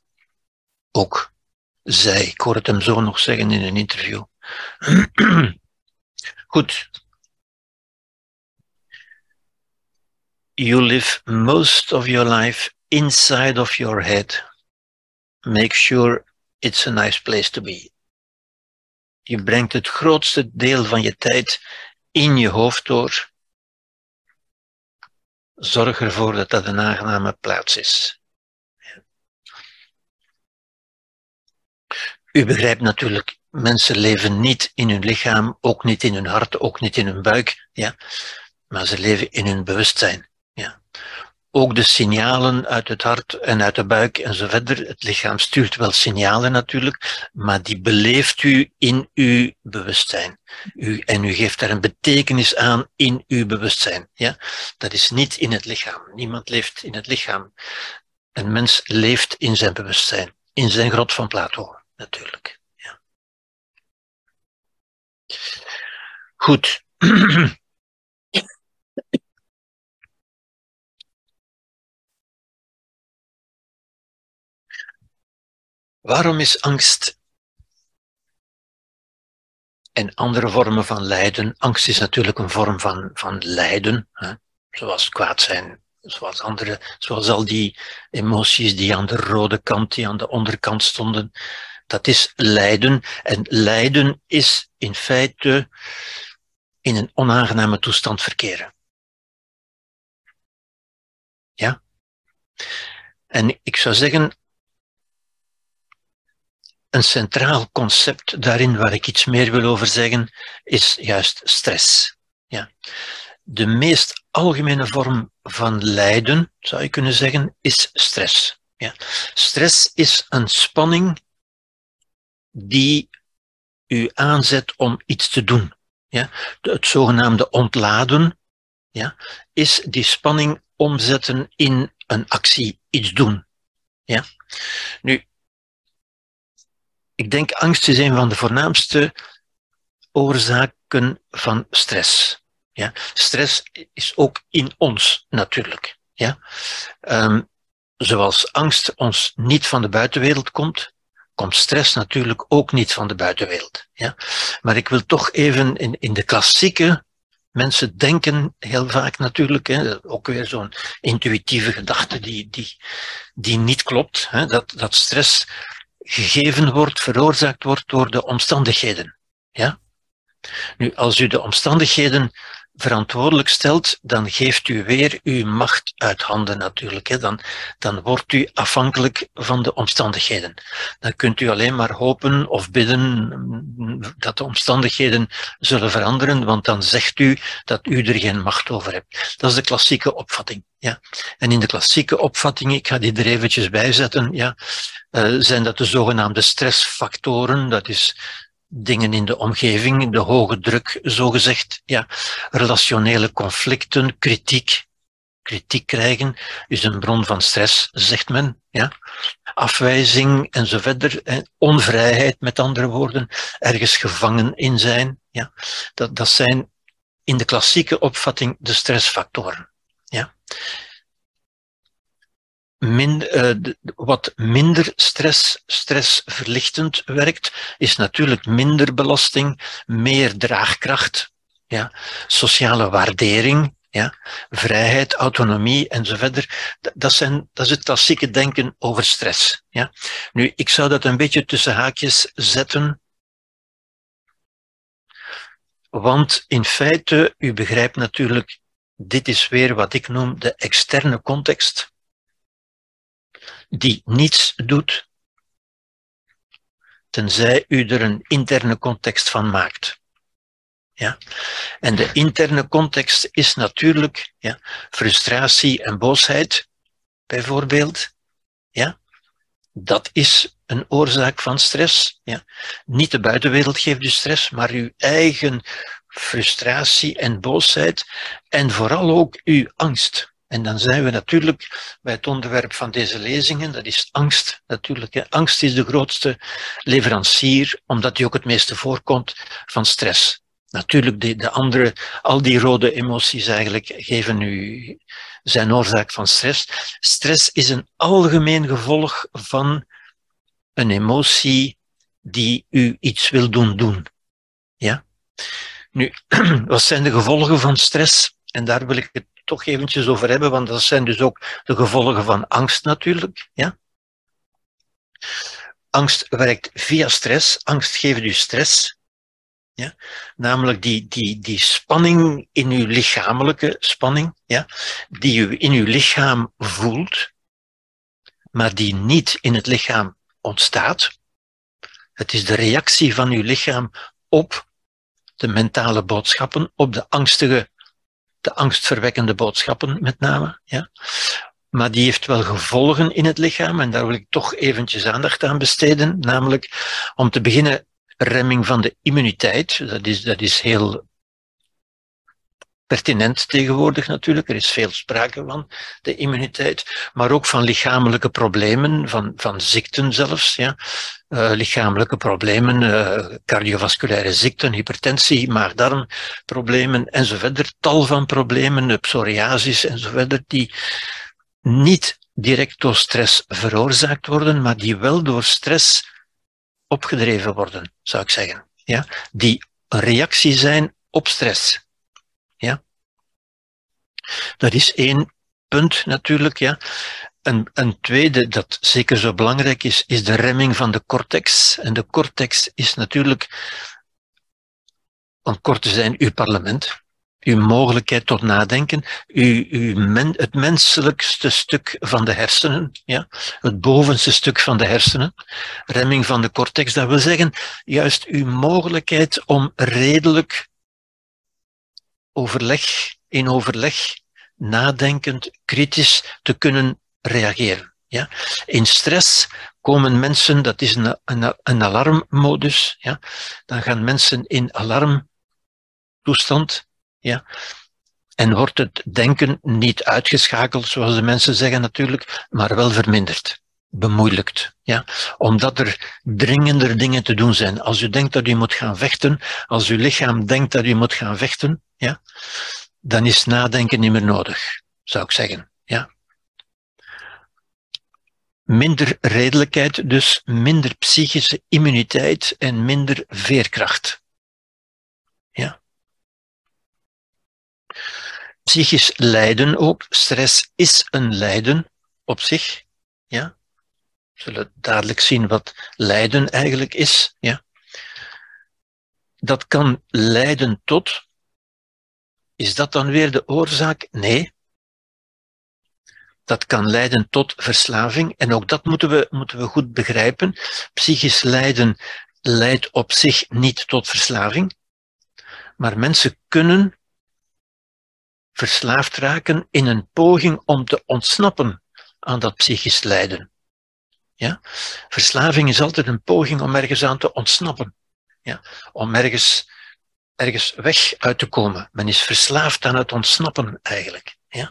ook zei. Ik hoor het hem zo nog zeggen in een interview. Goed. You live most of your life inside of your head. Make sure it's a nice place to be. Je brengt het grootste deel van je tijd in je hoofd door. Zorg ervoor dat dat een aangename plaats is. U begrijpt natuurlijk, mensen leven niet in hun lichaam, ook niet in hun hart, ook niet in hun buik, ja, maar ze leven in hun bewustzijn. Ook de signalen uit het hart en uit de buik en zo verder. Het lichaam stuurt wel signalen natuurlijk, maar die beleeft u in uw bewustzijn. U, en u geeft daar een betekenis aan in uw bewustzijn. Ja? Dat is niet in het lichaam. Niemand leeft in het lichaam. Een mens leeft in zijn bewustzijn, in zijn grot van Plato natuurlijk. Ja. Goed. Waarom is angst en andere vormen van lijden. Angst is natuurlijk een vorm van, van lijden, hè? zoals kwaad zijn, zoals andere, zoals al die emoties die aan de rode kant, die aan de onderkant stonden. Dat is lijden. En lijden is in feite in een onaangename toestand verkeren. Ja? En ik zou zeggen, een centraal concept daarin waar ik iets meer wil over zeggen, is juist stress. Ja. De meest algemene vorm van lijden, zou je kunnen zeggen, is stress. Ja. Stress is een spanning die u aanzet om iets te doen. Ja. Het zogenaamde ontladen ja, is die spanning omzetten in een actie, iets doen. Ja. Nu, ik denk angst is een van de voornaamste oorzaken van stress. Ja? Stress is ook in ons natuurlijk. Ja? Um, zoals angst ons niet van de buitenwereld komt, komt stress natuurlijk ook niet van de buitenwereld. Ja? Maar ik wil toch even in, in de klassieke mensen denken heel vaak natuurlijk, hè, ook weer zo'n intuïtieve gedachte die, die, die niet klopt, hè, dat, dat stress gegeven wordt, veroorzaakt wordt door de omstandigheden. Ja? Nu, als u de omstandigheden verantwoordelijk stelt, dan geeft u weer uw macht uit handen natuurlijk. Hè. Dan, dan wordt u afhankelijk van de omstandigheden. Dan kunt u alleen maar hopen of bidden dat de omstandigheden zullen veranderen, want dan zegt u dat u er geen macht over hebt. Dat is de klassieke opvatting. Ja. En in de klassieke opvatting, ik ga die er eventjes bij zetten, ja, uh, zijn dat de zogenaamde stressfactoren. Dat is dingen in de omgeving, de hoge druk, zogezegd, ja, relationele conflicten, kritiek. Kritiek krijgen is een bron van stress, zegt men, ja. Afwijzing en zo verder, onvrijheid met andere woorden, ergens gevangen in zijn, ja. Dat, dat zijn in de klassieke opvatting de stressfactoren, ja min, uh, wat minder stress, stressverlichtend werkt, is natuurlijk minder belasting, meer draagkracht, ja, sociale waardering, ja, vrijheid, autonomie en zo verder. Dat, zijn, dat is het klassieke denken over stress. Ja. Nu, ik zou dat een beetje tussen haakjes zetten. Want in feite, u begrijpt natuurlijk, dit is weer wat ik noem de externe context die niets doet, tenzij u er een interne context van maakt. Ja? En de interne context is natuurlijk ja, frustratie en boosheid, bijvoorbeeld. Ja? Dat is een oorzaak van stress. Ja? Niet de buitenwereld geeft u stress, maar uw eigen frustratie en boosheid en vooral ook uw angst. En dan zijn we natuurlijk bij het onderwerp van deze lezingen, dat is angst natuurlijk. Angst is de grootste leverancier, omdat die ook het meeste voorkomt van stress. Natuurlijk, de, de andere, al die rode emoties eigenlijk geven u zijn oorzaak van stress. Stress is een algemeen gevolg van een emotie die u iets wil doen doen. Ja? Nu, wat zijn de gevolgen van stress? En daar wil ik het toch eventjes over hebben, want dat zijn dus ook de gevolgen van angst natuurlijk. Ja? Angst werkt via stress. Angst geeft u stress. Ja? Namelijk die, die, die spanning in uw lichamelijke spanning, ja? die u in uw lichaam voelt, maar die niet in het lichaam ontstaat. Het is de reactie van uw lichaam op de mentale boodschappen, op de angstige de angstverwekkende boodschappen met name. Ja. Maar die heeft wel gevolgen in het lichaam en daar wil ik toch eventjes aandacht aan besteden. Namelijk om te beginnen remming van de immuniteit. Dat is, dat is heel pertinent tegenwoordig natuurlijk. Er is veel sprake van de immuniteit, maar ook van lichamelijke problemen, van, van ziekten zelfs. Ja. Uh, lichamelijke problemen, uh, cardiovasculaire ziekten, hypertensie, maag-darmproblemen en zo verder. Tal van problemen, psoriasis en zo verder, die niet direct door stress veroorzaakt worden, maar die wel door stress opgedreven worden, zou ik zeggen. Ja? Die een reactie zijn op stress. Ja? Dat is één punt natuurlijk. Ja. Een, een tweede dat zeker zo belangrijk is, is de remming van de cortex. En de cortex is natuurlijk, om kort te zijn, uw parlement uw mogelijkheid tot nadenken, uw, het menselijkste stuk van de hersenen, ja, het bovenste stuk van de hersenen, remming van de cortex, dat wil zeggen juist uw mogelijkheid om redelijk overleg, in overleg, nadenkend, kritisch te kunnen reageren. Ja. In stress komen mensen, dat is een, een, een alarmmodus, ja, dan gaan mensen in alarmtoestand ja? En wordt het denken niet uitgeschakeld, zoals de mensen zeggen natuurlijk, maar wel verminderd, bemoeilijkt. Ja? Omdat er dringender dingen te doen zijn. Als u denkt dat u moet gaan vechten, als uw lichaam denkt dat u moet gaan vechten, ja? dan is nadenken niet meer nodig, zou ik zeggen. Ja? Minder redelijkheid, dus minder psychische immuniteit en minder veerkracht. Ja. Psychisch lijden ook. Stress is een lijden op zich. Ja. Zullen dadelijk zien wat lijden eigenlijk is. Ja. Dat kan leiden tot. Is dat dan weer de oorzaak? Nee. Dat kan leiden tot verslaving. En ook dat moeten we, moeten we goed begrijpen. Psychisch lijden leidt op zich niet tot verslaving. Maar mensen kunnen verslaafd raken in een poging om te ontsnappen aan dat psychisch lijden. Ja? Verslaving is altijd een poging om ergens aan te ontsnappen. Ja? Om ergens, ergens weg uit te komen. Men is verslaafd aan het ontsnappen eigenlijk. Ja?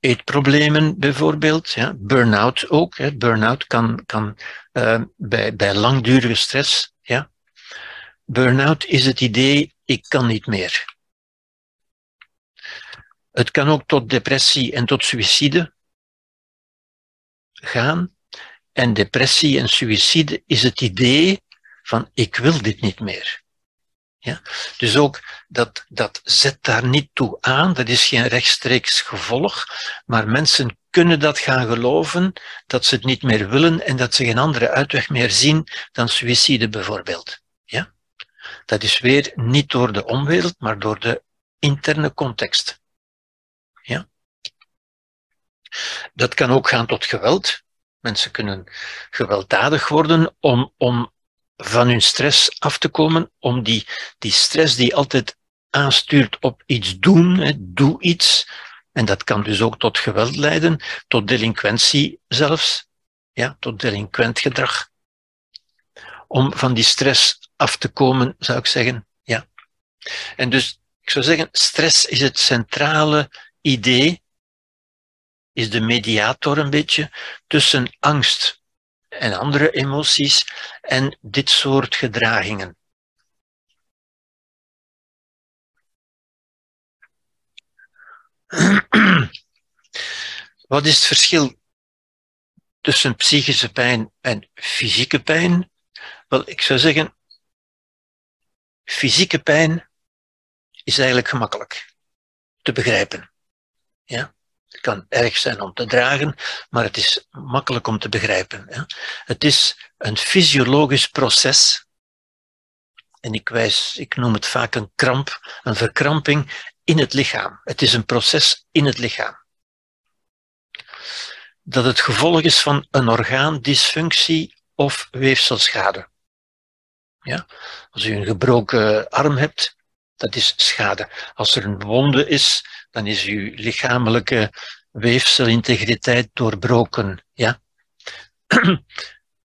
Eetproblemen bijvoorbeeld, ja? burn-out ook. Hè? Burn-out kan, kan uh, bij, bij langdurige stress. Ja? Burn-out is het idee, ik kan niet meer. Het kan ook tot depressie en tot suïcide gaan. En depressie en suïcide is het idee van ik wil dit niet meer. Ja? Dus ook dat, dat zet daar niet toe aan, dat is geen rechtstreeks gevolg, maar mensen kunnen dat gaan geloven, dat ze het niet meer willen en dat ze geen andere uitweg meer zien dan suïcide bijvoorbeeld. Ja? Dat is weer niet door de omwereld, maar door de interne context. Ja? Dat kan ook gaan tot geweld. Mensen kunnen gewelddadig worden om, om van hun stress af te komen, om die, die stress die altijd aanstuurt op iets doen, doe iets, en dat kan dus ook tot geweld leiden, tot delinquentie zelfs, ja, tot delinquent gedrag. Om van die stress af te komen, zou ik zeggen, ja. En dus, ik zou zeggen, stress is het centrale idee is de mediator een beetje tussen angst en andere emoties en dit soort gedragingen. Wat is het verschil tussen psychische pijn en fysieke pijn? Wel, ik zou zeggen, fysieke pijn is eigenlijk gemakkelijk te begrijpen. Ja? Het kan erg zijn om te dragen, maar het is makkelijk om te begrijpen. Ja? Het is een fysiologisch proces. En ik, wijs, ik noem het vaak een kramp, een verkramping in het lichaam. Het is een proces in het lichaam. Dat het gevolg is van een orgaandysfunctie of weefselschade. Ja? Als u een gebroken arm hebt, dat is schade. Als er een wonde is, dan is uw lichamelijke weefselintegriteit doorbroken. Ja?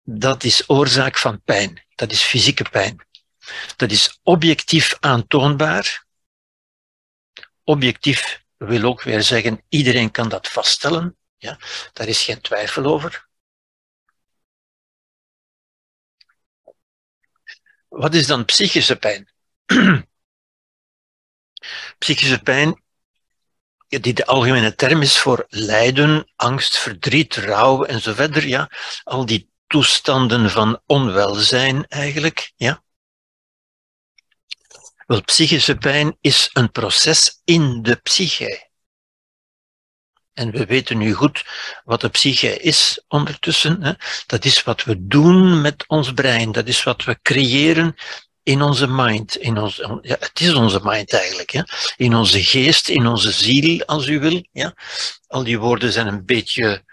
Dat is oorzaak van pijn. Dat is fysieke pijn. Dat is objectief aantoonbaar. Objectief wil ook weer zeggen, iedereen kan dat vaststellen. Ja? Daar is geen twijfel over. Wat is dan psychische pijn? Psychische pijn, die de algemene term is voor lijden, angst, verdriet, rouw en zo verder, ja, al die toestanden van onwelzijn eigenlijk, ja. Wel, psychische pijn is een proces in de psyche. En we weten nu goed wat de psyche is ondertussen. Hè? Dat is wat we doen met ons brein. Dat is wat we creëren in onze mind. In ons, ja, het is onze mind eigenlijk. Ja? In onze geest, in onze ziel, als u wil. Ja? Al die woorden zijn een beetje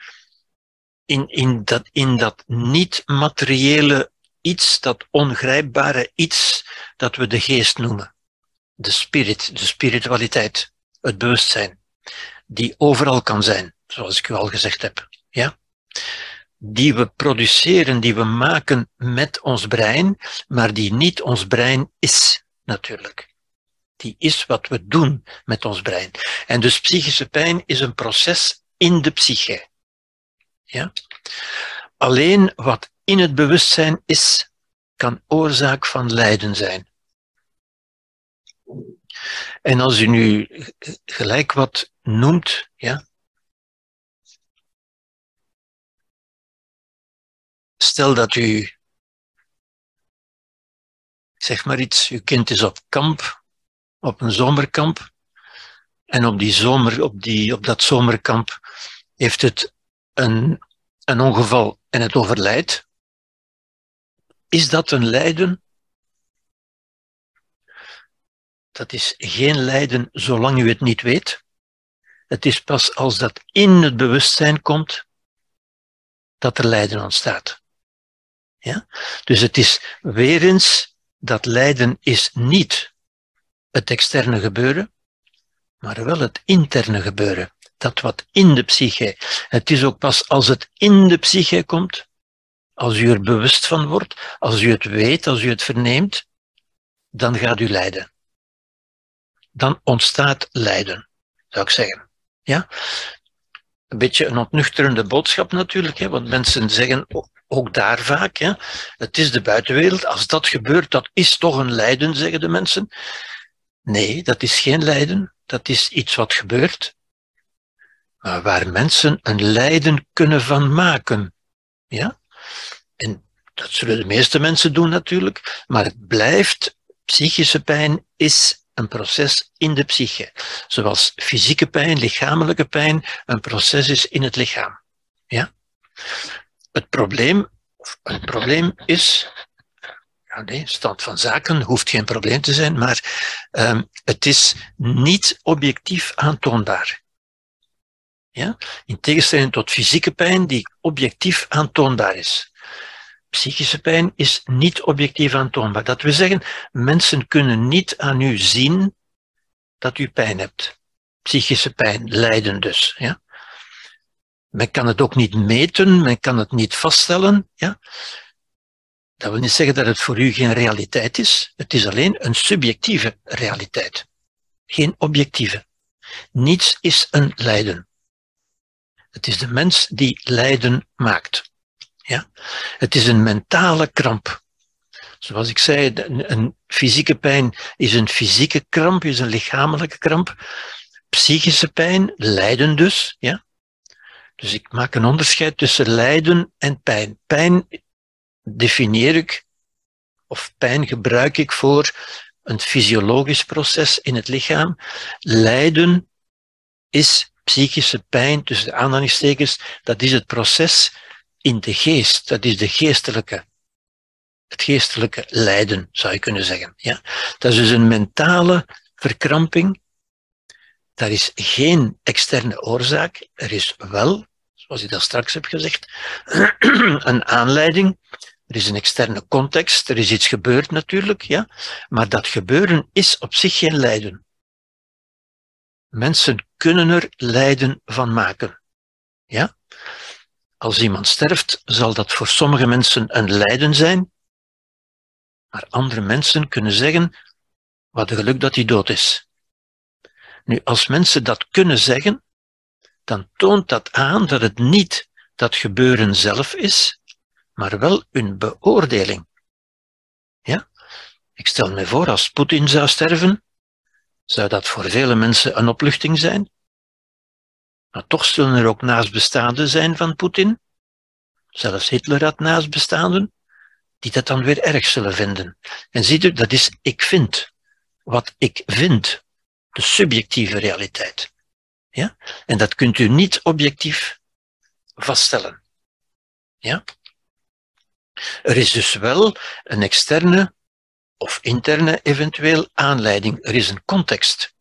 in, in dat, in dat niet-materiële iets, dat ongrijpbare iets, dat we de geest noemen. De spirit, de spiritualiteit, het bewustzijn, die overal kan zijn, zoals ik u al gezegd heb. Ja? Die we produceren, die we maken met ons brein, maar die niet ons brein is, natuurlijk. Die is wat we doen met ons brein. En dus psychische pijn is een proces in de psyche. Ja? Alleen wat in het bewustzijn is, kan oorzaak van lijden zijn. En als u nu gelijk wat noemt, ja, stel dat u, zeg maar iets, uw kind is op kamp, op een zomerkamp, en op, die zomer, op, die, op dat zomerkamp heeft het een, een ongeval en het overlijdt, is dat een lijden? Dat is geen lijden zolang u het niet weet. Het is pas als dat in het bewustzijn komt, dat er lijden ontstaat. Ja? Dus het is weer eens, dat lijden is niet het externe gebeuren, maar wel het interne gebeuren. Dat wat in de psyche. Het is ook pas als het in de psyche komt, als u er bewust van wordt, als u het weet, als u het verneemt, dan gaat u lijden. Dan ontstaat lijden, zou ik zeggen. Ja? Een beetje een ontnuchterende boodschap natuurlijk, hè, want mensen zeggen ook daar vaak, hè, het is de buitenwereld, als dat gebeurt, dat is toch een lijden, zeggen de mensen. Nee, dat is geen lijden, dat is iets wat gebeurt, waar mensen een lijden kunnen van maken. Ja? En dat zullen de meeste mensen doen natuurlijk, maar het blijft, psychische pijn is een proces in de psyche. Zoals fysieke pijn, lichamelijke pijn, een proces is in het lichaam. Ja? Het probleem, het probleem is, ja nee, stand van zaken hoeft geen probleem te zijn, maar um, het is niet objectief aantoonbaar. Ja? In tegenstelling tot fysieke pijn, die objectief aantoonbaar is. Psychische pijn is niet objectief aantoonbaar. Dat wil zeggen, mensen kunnen niet aan u zien dat u pijn hebt. Psychische pijn, lijden dus. Ja? Men kan het ook niet meten, men kan het niet vaststellen. Ja? Dat wil niet zeggen dat het voor u geen realiteit is. Het is alleen een subjectieve realiteit. Geen objectieve. Niets is een lijden. Het is de mens die lijden maakt. Ja? Het is een mentale kramp. Zoals ik zei, een fysieke pijn is een fysieke kramp, is een lichamelijke kramp. Psychische pijn, lijden dus. Ja? Dus ik maak een onderscheid tussen lijden en pijn. Pijn definieer ik, of pijn gebruik ik voor een fysiologisch proces in het lichaam. Lijden is psychische pijn, tussen de aanhalingstekens, dat is het proces in de geest. Dat is de geestelijke, het geestelijke lijden, zou je kunnen zeggen. Ja? Dat is dus een mentale verkramping. Daar is geen externe oorzaak. Er is wel, zoals ik dat straks heb gezegd, een aanleiding. Er is een externe context, er is iets gebeurd natuurlijk, ja. Maar dat gebeuren is op zich geen lijden. Mensen kunnen er lijden van maken. Ja? Als iemand sterft, zal dat voor sommige mensen een lijden zijn, maar andere mensen kunnen zeggen, wat een geluk dat hij dood is. Nu, als mensen dat kunnen zeggen, dan toont dat aan dat het niet dat gebeuren zelf is, maar wel een beoordeling. Ja? Ik stel me voor, als Poetin zou sterven, zou dat voor vele mensen een opluchting zijn? Maar toch zullen er ook naastbestaanden zijn van Poetin, zelfs Hitler had naastbestaanden, die dat dan weer erg zullen vinden. En ziet u, dat is ik vind. wat ik vind. De subjectieve realiteit. Ja? En dat kunt u niet objectief vaststellen. Ja? Er is dus wel een externe of interne eventueel aanleiding. Er is een context.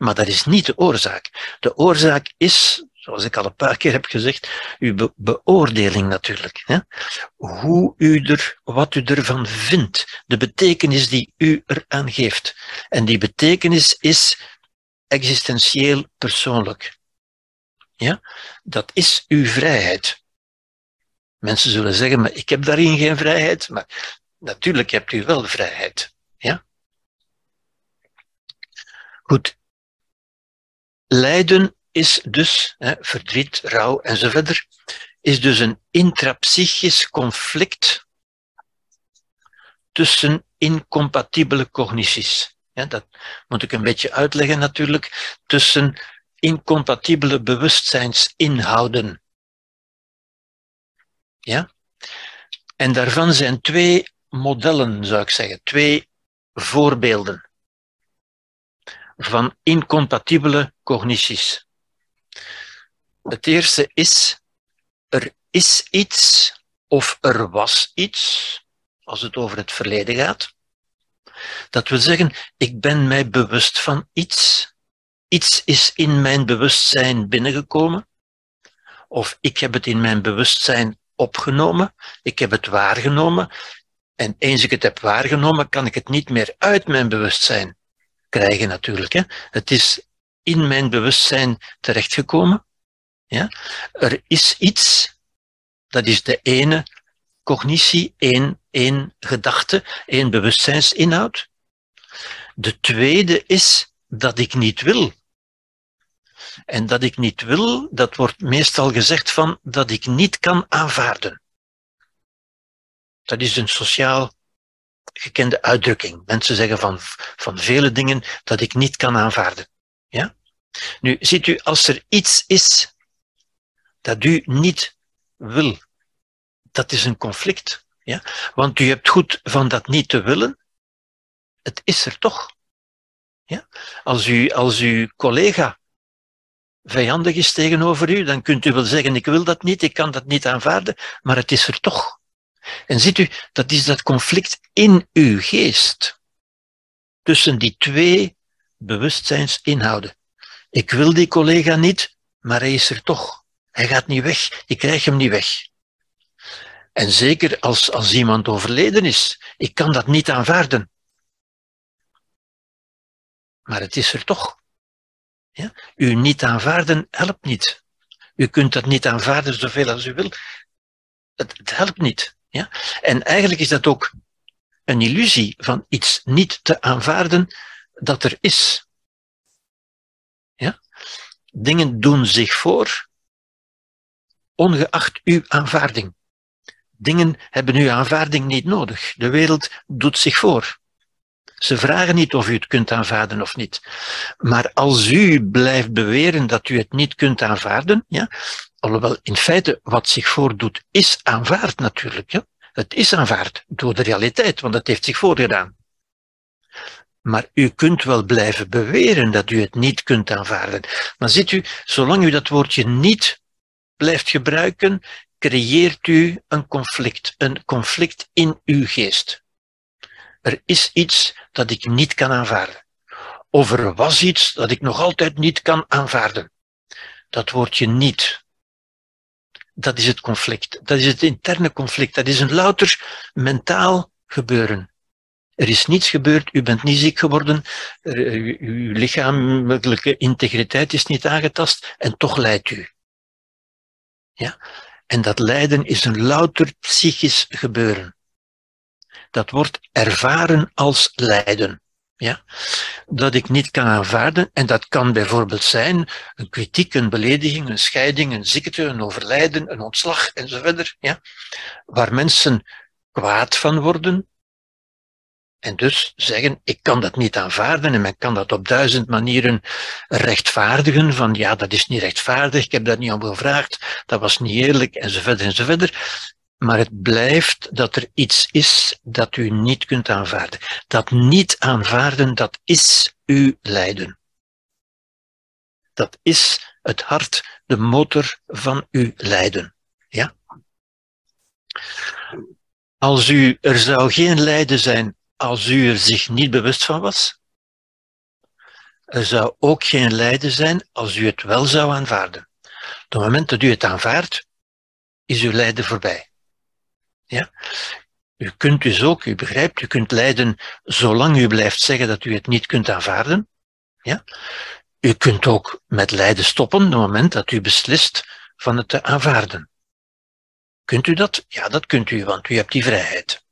Maar dat is niet de oorzaak. De oorzaak is, zoals ik al een paar keer heb gezegd, uw beoordeling natuurlijk. Hè? Hoe u er, wat u ervan vindt. De betekenis die u eraan geeft. En die betekenis is existentieel persoonlijk. Ja? Dat is uw vrijheid. Mensen zullen zeggen, maar ik heb daarin geen vrijheid. Maar natuurlijk hebt u wel vrijheid. Ja? Goed. Lijden is dus, hè, verdriet, rouw enzovoort, is dus een intrapsychisch conflict tussen incompatibele cognities. Ja, dat moet ik een beetje uitleggen natuurlijk, tussen incompatibele bewustzijnsinhouden. Ja? En daarvan zijn twee modellen, zou ik zeggen, twee voorbeelden van incompatibele cognities. Het eerste is, er is iets of er was iets, als het over het verleden gaat. Dat wil zeggen, ik ben mij bewust van iets. Iets is in mijn bewustzijn binnengekomen. Of ik heb het in mijn bewustzijn opgenomen. Ik heb het waargenomen. En eens ik het heb waargenomen, kan ik het niet meer uit mijn bewustzijn krijgen natuurlijk. Hè. Het is in mijn bewustzijn terechtgekomen. Ja. Er is iets, dat is de ene cognitie, één, één gedachte, één bewustzijnsinhoud. De tweede is dat ik niet wil. En dat ik niet wil, dat wordt meestal gezegd van dat ik niet kan aanvaarden. Dat is een sociaal gekende uitdrukking. Mensen zeggen van, van vele dingen dat ik niet kan aanvaarden. Ja? Nu, ziet u, als er iets is dat u niet wil, dat is een conflict. Ja? Want u hebt goed van dat niet te willen, het is er toch. Ja? Als, u, als uw collega vijandig is tegenover u, dan kunt u wel zeggen, ik wil dat niet, ik kan dat niet aanvaarden, maar het is er toch. En ziet u, dat is dat conflict in uw geest. Tussen die twee bewustzijnsinhouden. Ik wil die collega niet, maar hij is er toch. Hij gaat niet weg. Ik krijg hem niet weg. En zeker als, als iemand overleden is. Ik kan dat niet aanvaarden. Maar het is er toch. Ja? U niet aanvaarden helpt niet. U kunt dat niet aanvaarden zoveel als u wil. Het, het helpt niet. Ja? En eigenlijk is dat ook een illusie van iets niet te aanvaarden dat er is. Ja? Dingen doen zich voor, ongeacht uw aanvaarding. Dingen hebben uw aanvaarding niet nodig. De wereld doet zich voor. Ze vragen niet of u het kunt aanvaarden of niet. Maar als u blijft beweren dat u het niet kunt aanvaarden, ja, alhoewel in feite wat zich voordoet is aanvaard natuurlijk. Ja. Het is aanvaard door de realiteit, want het heeft zich voorgedaan. Maar u kunt wel blijven beweren dat u het niet kunt aanvaarden. Maar ziet u, zolang u dat woordje niet blijft gebruiken, creëert u een conflict, een conflict in uw geest. Er is iets dat ik niet kan aanvaarden. Of er was iets dat ik nog altijd niet kan aanvaarden. Dat woordje niet. Dat is het conflict. Dat is het interne conflict. Dat is een louter mentaal gebeuren. Er is niets gebeurd, u bent niet ziek geworden, uw lichamelijke integriteit is niet aangetast en toch lijdt u. Ja? En dat lijden is een louter psychisch gebeuren. Dat wordt ervaren als lijden. Ja? Dat ik niet kan aanvaarden. En dat kan bijvoorbeeld zijn een kritiek, een belediging, een scheiding, een ziekte, een overlijden, een ontslag enzovoort. Ja? Waar mensen kwaad van worden. En dus zeggen, ik kan dat niet aanvaarden en men kan dat op duizend manieren rechtvaardigen van ja, dat is niet rechtvaardig, ik heb dat niet om gevraagd, dat was niet eerlijk enzovoort enzovoort. Maar het blijft dat er iets is dat u niet kunt aanvaarden. Dat niet aanvaarden, dat is uw lijden. Dat is het hart, de motor van uw lijden. Ja? Als u, er zou geen lijden zijn als u er zich niet bewust van was. Er zou ook geen lijden zijn als u het wel zou aanvaarden. Op het moment dat u het aanvaardt, is uw lijden voorbij. Ja? U kunt dus ook, u begrijpt, u kunt lijden zolang u blijft zeggen dat u het niet kunt aanvaarden. Ja? U kunt ook met lijden stoppen op het moment dat u beslist van het te aanvaarden. Kunt u dat? Ja, dat kunt u, want u hebt die vrijheid.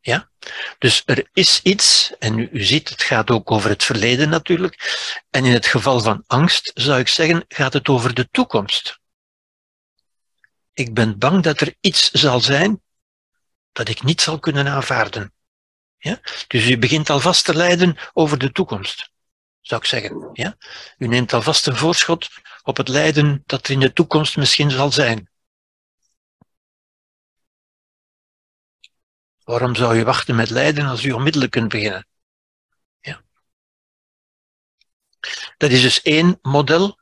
Ja? Dus er is iets, en u, u ziet, het gaat ook over het verleden natuurlijk. En in het geval van angst zou ik zeggen, gaat het over de toekomst. Ik ben bang dat er iets zal zijn dat ik niet zal kunnen aanvaarden. Ja? Dus u begint alvast te lijden over de toekomst, zou ik zeggen. Ja? U neemt alvast een voorschot op het lijden dat er in de toekomst misschien zal zijn. Waarom zou je wachten met lijden als u onmiddellijk kunt beginnen? Ja. Dat is dus één model.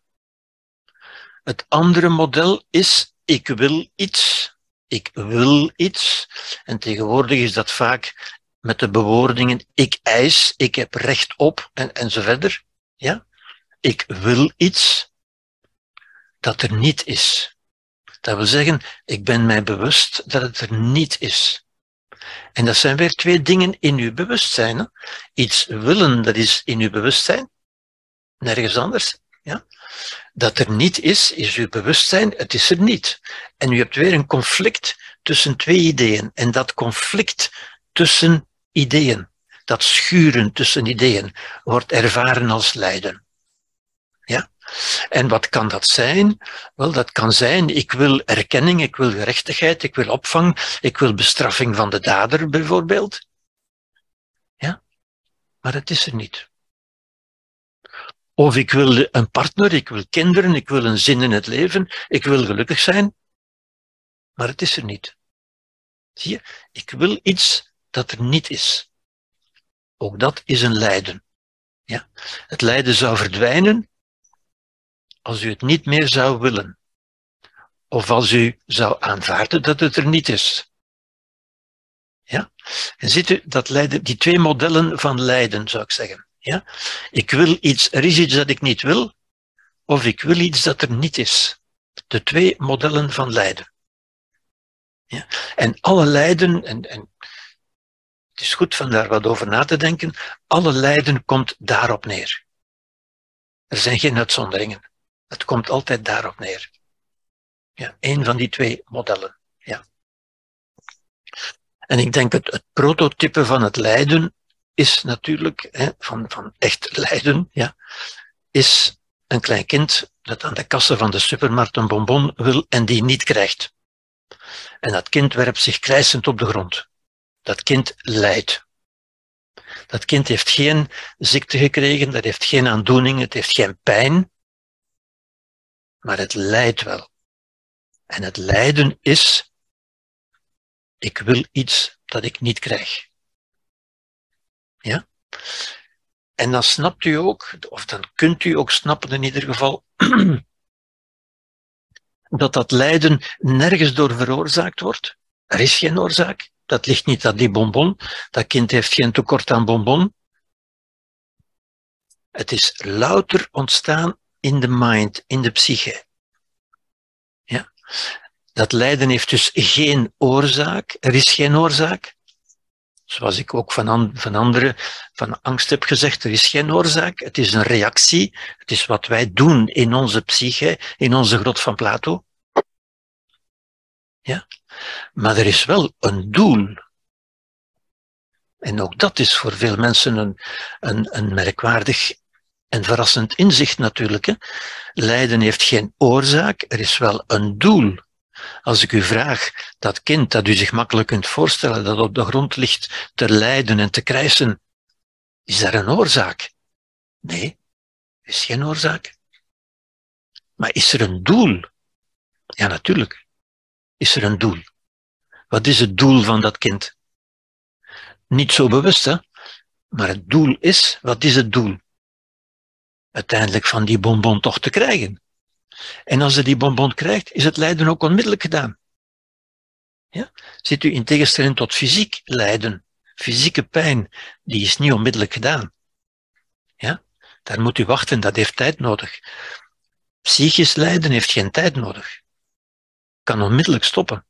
Het andere model is ik wil iets, ik wil iets. En tegenwoordig is dat vaak met de bewoordingen ik eis, ik heb recht op en, en. Ja? Ik wil iets dat er niet is. Dat wil zeggen, ik ben mij bewust dat het er niet is. En dat zijn weer twee dingen in uw bewustzijn. Hè? Iets willen, dat is in uw bewustzijn, nergens anders. Ja? Dat er niet is, is uw bewustzijn, het is er niet. En u hebt weer een conflict tussen twee ideeën. En dat conflict tussen ideeën, dat schuren tussen ideeën, wordt ervaren als lijden. Ja? En wat kan dat zijn? Wel, dat kan zijn, ik wil erkenning, ik wil gerechtigheid, ik wil opvang, ik wil bestraffing van de dader bijvoorbeeld. Ja? Maar het is er niet. Of ik wil een partner, ik wil kinderen, ik wil een zin in het leven, ik wil gelukkig zijn. Maar het is er niet. Zie je, ik wil iets dat er niet is. Ook dat is een lijden. Ja? Het lijden zou verdwijnen als u het niet meer zou willen. Of als u zou aanvaarden dat het er niet is. Ja? En ziet u, dat lijden, die twee modellen van lijden, zou ik zeggen. Ja? Ik wil iets, er is iets dat ik niet wil, of ik wil iets dat er niet is. De twee modellen van lijden. Ja? En alle lijden, en, en het is goed van daar wat over na te denken, alle lijden komt daarop neer. Er zijn geen uitzonderingen. Het komt altijd daarop neer. Ja, een van die twee modellen. Ja. En ik denk het, het prototype van het lijden is natuurlijk, hè, van, van echt lijden, ja, is een klein kind dat aan de kassen van de supermarkt een bonbon wil en die niet krijgt. En dat kind werpt zich krijsend op de grond. Dat kind lijdt. Dat kind heeft geen ziekte gekregen, dat heeft geen aandoening, het heeft geen pijn, maar het lijdt wel. En het lijden is, ik wil iets dat ik niet krijg. Ja? En dan snapt u ook, of dan kunt u ook snappen in ieder geval, dat dat lijden nergens door veroorzaakt wordt. Er is geen oorzaak. Dat ligt niet aan die bonbon. Dat kind heeft geen tekort aan bonbon. Het is louter ontstaan in de mind, in de psyche. Ja? Dat lijden heeft dus geen oorzaak. Er is geen oorzaak. Zoals ik ook van, van anderen van angst heb gezegd, er is geen oorzaak. Het is een reactie. Het is wat wij doen in onze psyche, in onze grot van Plato. Ja? Maar er is wel een doel. En ook dat is voor veel mensen een, een, een merkwaardig en verrassend inzicht natuurlijk. Hè. Lijden heeft geen oorzaak, er is wel een doel. Als ik u vraag, dat kind dat u zich makkelijk kunt voorstellen, dat op de grond ligt te lijden en te krijsen, is daar een oorzaak? Nee, is geen oorzaak. Maar is er een doel? Ja, natuurlijk is er een doel. Wat is het doel van dat kind? Niet zo bewust, hè? Maar het doel is, wat is het doel? Uiteindelijk van die bonbon toch te krijgen. En als ze die bonbon krijgt, is het lijden ook onmiddellijk gedaan. Ja? Zit u in tegenstelling tot fysiek lijden, fysieke pijn, die is niet onmiddellijk gedaan. Ja? Daar moet u wachten, dat heeft tijd nodig. Psychisch lijden heeft geen tijd nodig. Kan onmiddellijk stoppen.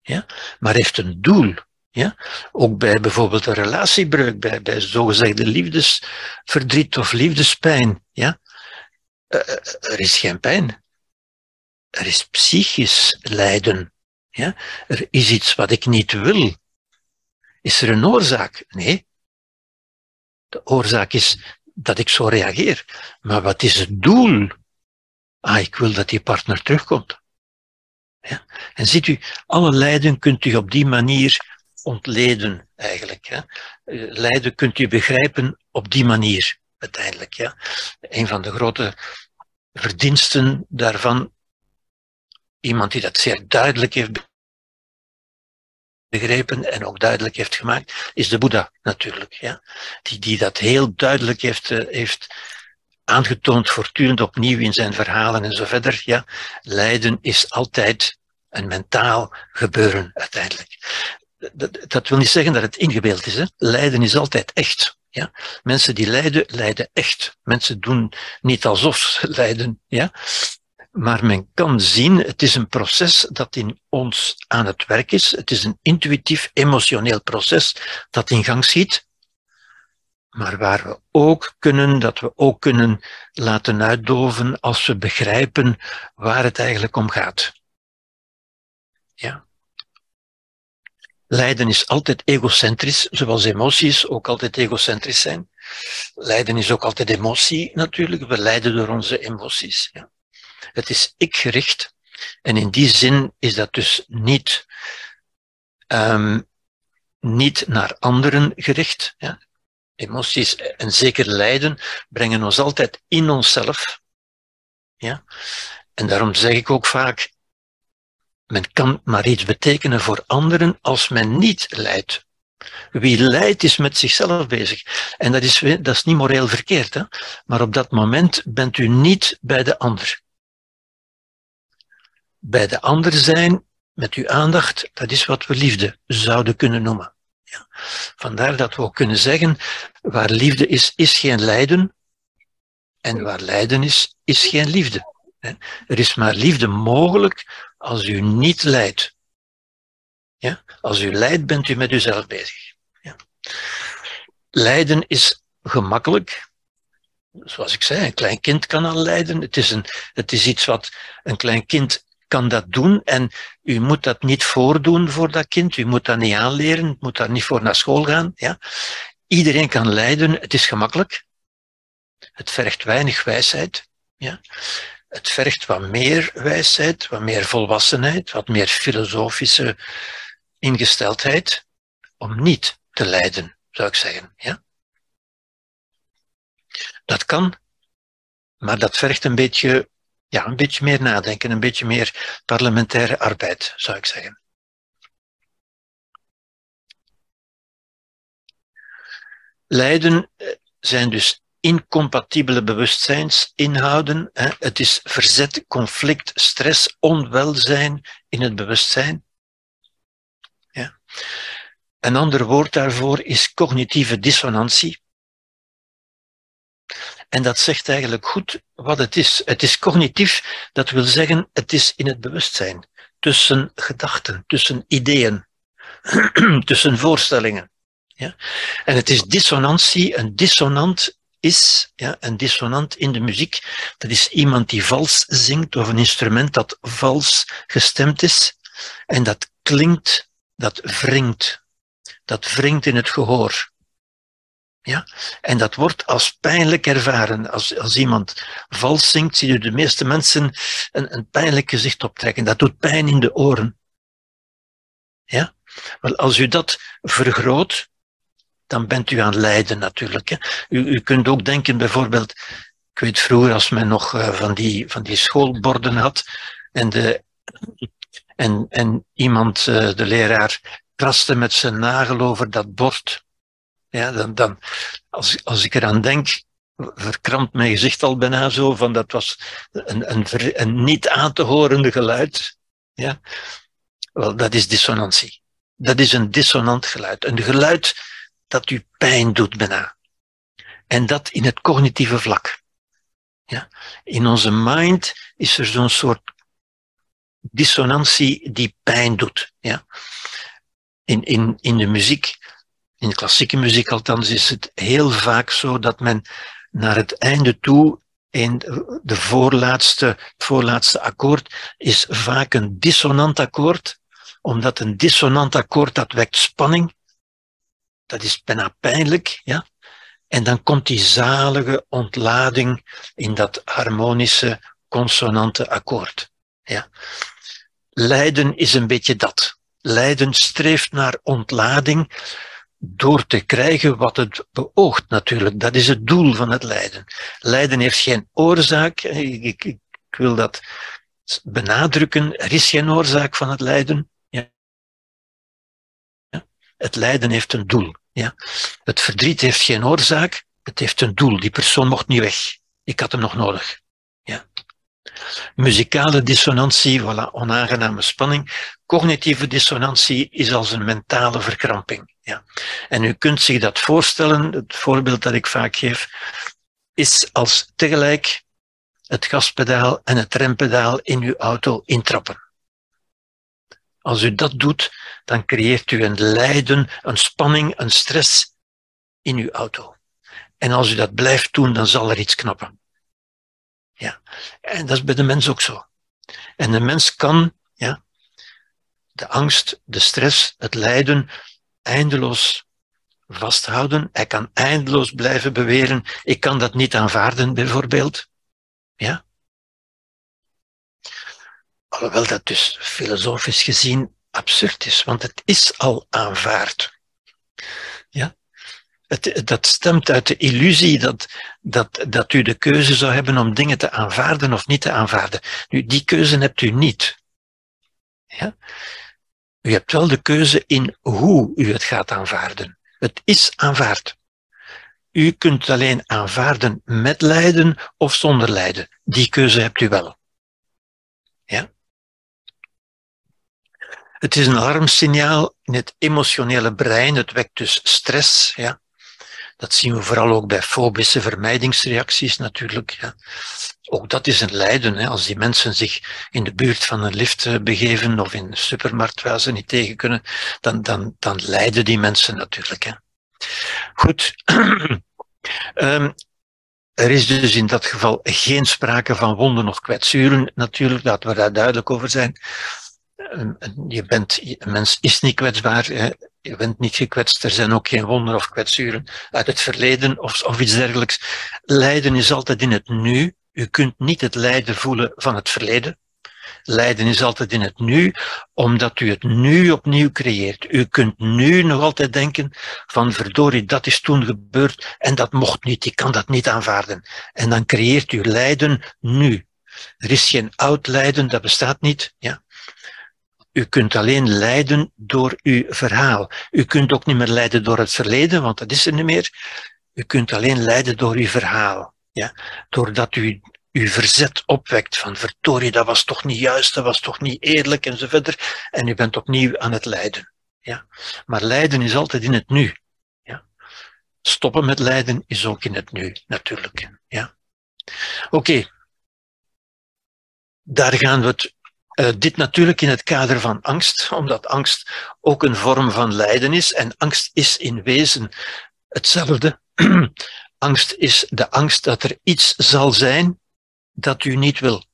Ja? Maar heeft een doel. Ja? Ook bij bijvoorbeeld een relatiebreuk, bij, bij zogezegde liefdesverdriet of liefdespijn. Ja? Uh, er is geen pijn. Er is psychisch lijden. Ja? Er is iets wat ik niet wil. Is er een oorzaak? Nee. De oorzaak is dat ik zo reageer. Maar wat is het doel? Ah, ik wil dat die partner terugkomt. Ja? En ziet u, alle lijden kunt u op die manier ontleden, eigenlijk. Hè? Eh, lijden kunt u begrijpen op die manier, uiteindelijk. Ja? Een van de grote verdiensten daarvan, iemand die dat zeer duidelijk heeft begrepen en ook duidelijk heeft gemaakt, is de Boeddha natuurlijk. Ja? Die, die dat heel duidelijk heeft, uh, heeft aangetoond, voortdurend opnieuw in zijn verhalen en zo verder. Ja? Lijden is altijd een mentaal gebeuren uiteindelijk. Dat, dat wil niet zeggen dat het ingebeeld is. Hè? Lijden is altijd echt. Ja? Mensen die lijden, lijden echt. Mensen doen niet alsof ze lijden. Ja? Maar men kan zien, het is een proces dat in ons aan het werk is. Het is een intuïtief, emotioneel proces dat in gang schiet. Maar waar we ook kunnen, dat we ook kunnen laten uitdoven als we begrijpen waar het eigenlijk om gaat. Ja. Lijden is altijd egocentrisch, zoals emoties ook altijd egocentrisch zijn. Lijden is ook altijd emotie natuurlijk. We lijden door onze emoties. Ja. Het is ik-gericht. En in die zin is dat dus niet, um, niet naar anderen gericht. Ja. Emoties en zeker lijden brengen ons altijd in onszelf. Ja. En daarom zeg ik ook vaak, men kan maar iets betekenen voor anderen als men niet lijdt. Wie lijdt is met zichzelf bezig. En dat is, dat is niet moreel verkeerd, hè? maar op dat moment bent u niet bij de ander. Bij de ander zijn met uw aandacht, dat is wat we liefde zouden kunnen noemen. Ja. Vandaar dat we ook kunnen zeggen, waar liefde is, is geen lijden. En waar lijden is, is geen liefde. Er is maar liefde mogelijk als u niet lijdt. Ja? Als u lijdt, bent u met uzelf bezig. Ja? Lijden is gemakkelijk. Zoals ik zei, een klein kind kan al lijden. Het is, een, het is iets wat een klein kind kan dat doen en u moet dat niet voordoen voor dat kind. U moet dat niet aanleren, moet daar niet voor naar school gaan. Ja? Iedereen kan lijden, het is gemakkelijk. Het vergt weinig wijsheid. Ja? Het vergt wat meer wijsheid, wat meer volwassenheid, wat meer filosofische ingesteldheid om niet te lijden, zou ik zeggen. Ja? Dat kan, maar dat vergt een beetje, ja, een beetje meer nadenken, een beetje meer parlementaire arbeid, zou ik zeggen. Lijden eh, zijn dus incompatibele bewustzijnsinhouden. Hè. Het is verzet, conflict, stress, onwelzijn in het bewustzijn. Ja. Een ander woord daarvoor is cognitieve dissonantie. En dat zegt eigenlijk goed wat het is. Het is cognitief, dat wil zeggen, het is in het bewustzijn. Tussen gedachten, tussen ideeën, tussen voorstellingen. Ja? En het is dissonantie. Een dissonant is, ja, een dissonant in de muziek, dat is iemand die vals zingt of een instrument dat vals gestemd is en dat klinkt, dat wringt, dat wringt in het gehoor. Ja? En dat wordt als pijnlijk ervaren. Als, als iemand vals zingt, zie je de meeste mensen een, pijnlijk gezicht optrekken. Dat doet pijn in de oren. Ja? Wel, als u dat vergroot, dan bent u aan lijden natuurlijk. Hè. U, u kunt ook denken bijvoorbeeld, ik weet vroeger als men nog uh, van, die, van die schoolborden had en de, en, en iemand, uh, de leraar, kraste met zijn nagel over dat bord. Ja, dan, dan als, als ik eraan denk, verkrampt mijn gezicht al bijna zo, van dat was een, een, een niet aan te horende geluid. Ja? Wel, dat is dissonantie. Dat is een dissonant geluid. Een geluid dat u pijn doet bijna. En dat in het cognitieve vlak. Ja? In onze mind is er zo'n soort dissonantie die pijn doet. Ja? In, in, in de muziek, in de klassieke muziek althans, is het heel vaak zo dat men naar het einde toe in de voorlaatste, het voorlaatste akkoord is vaak een dissonant akkoord, omdat een dissonant akkoord dat wekt spanning. Dat is bijna pijnlijk, ja. En dan komt die zalige ontlading in dat harmonische, consonante akkoord. Ja. Lijden is een beetje dat. Lijden streeft naar ontlading door te krijgen wat het beoogt natuurlijk. Dat is het doel van het lijden. Lijden heeft geen oorzaak. Ik, ik, ik wil dat benadrukken. Er is geen oorzaak van het lijden. Ja. Het lijden heeft een doel. Ja. Het verdriet heeft geen oorzaak. Het heeft een doel. Die persoon mocht niet weg. Ik had hem nog nodig. Ja. Muzikale dissonantie, voilà, onaangename spanning. Cognitieve dissonantie is als een mentale verkramping. Ja. En u kunt zich dat voorstellen, het voorbeeld dat ik vaak geef, is als tegelijk het gaspedaal en het rempedaal in uw auto intrappen. Als u dat doet, dan creëert u een lijden, een spanning, een stress in uw auto. En als u dat blijft doen, dan zal er iets knappen. Ja. En dat is bij de mens ook zo. En de mens kan ja, de angst, de stress, het lijden eindeloos vasthouden. Hij kan eindeloos blijven beweren, ik kan dat niet aanvaarden, bijvoorbeeld. Ja? Alhoewel dat dus filosofisch gezien absurd is, want het is al aanvaard. Ja? Het, dat stemt uit de illusie dat, dat, dat u de keuze zou hebben om dingen te aanvaarden of niet te aanvaarden. Nu, die keuze hebt u niet. Ja? U hebt wel de keuze in hoe u het gaat aanvaarden. Het is aanvaard. U kunt alleen aanvaarden met lijden of zonder lijden. Die keuze hebt u wel. Ja? Het is een alarmsignaal in het emotionele brein. Het wekt dus stress. Ja? Dat zien we vooral ook bij fobische vermijdingsreacties natuurlijk. Ja. Ook dat is een lijden. Hè. Als die mensen zich in de buurt van een lift eh, begeven of in de supermarkt waar ze niet tegen kunnen, dan, dan, dan lijden die mensen natuurlijk. Hè. Goed. um, er is dus in dat geval geen sprake van wonden of kwetsuren, natuurlijk, laten we daar duidelijk over zijn. Je bent, een mens is niet kwetsbaar, je bent niet gekwetst, er zijn ook geen wonden of kwetsuren uit het verleden of, of iets dergelijks. Lijden is altijd in het nu. U kunt niet het lijden voelen van het verleden. Lijden is altijd in het nu, omdat u het nu opnieuw creëert. U kunt nu nog altijd denken van verdorie, dat is toen gebeurd en dat mocht niet, ik kan dat niet aanvaarden. En dan creëert u lijden nu. Er is geen oud lijden, dat bestaat niet. Ja. U kunt alleen lijden door uw verhaal. U kunt ook niet meer lijden door het verleden, want dat is er niet meer. U kunt alleen lijden door uw verhaal. Ja? Doordat u uw verzet opwekt van verdorie, dat was toch niet juist, dat was toch niet eerlijk en zo verder. En u bent opnieuw aan het lijden. Ja? Maar lijden is altijd in het nu. Ja? Stoppen met lijden is ook in het nu, natuurlijk. Ja? Oké. Daar gaan we het uh, dit natuurlijk in het kader van angst, omdat angst ook een vorm van lijden is. En angst is in wezen hetzelfde. angst is de angst dat er iets zal zijn dat u niet wil.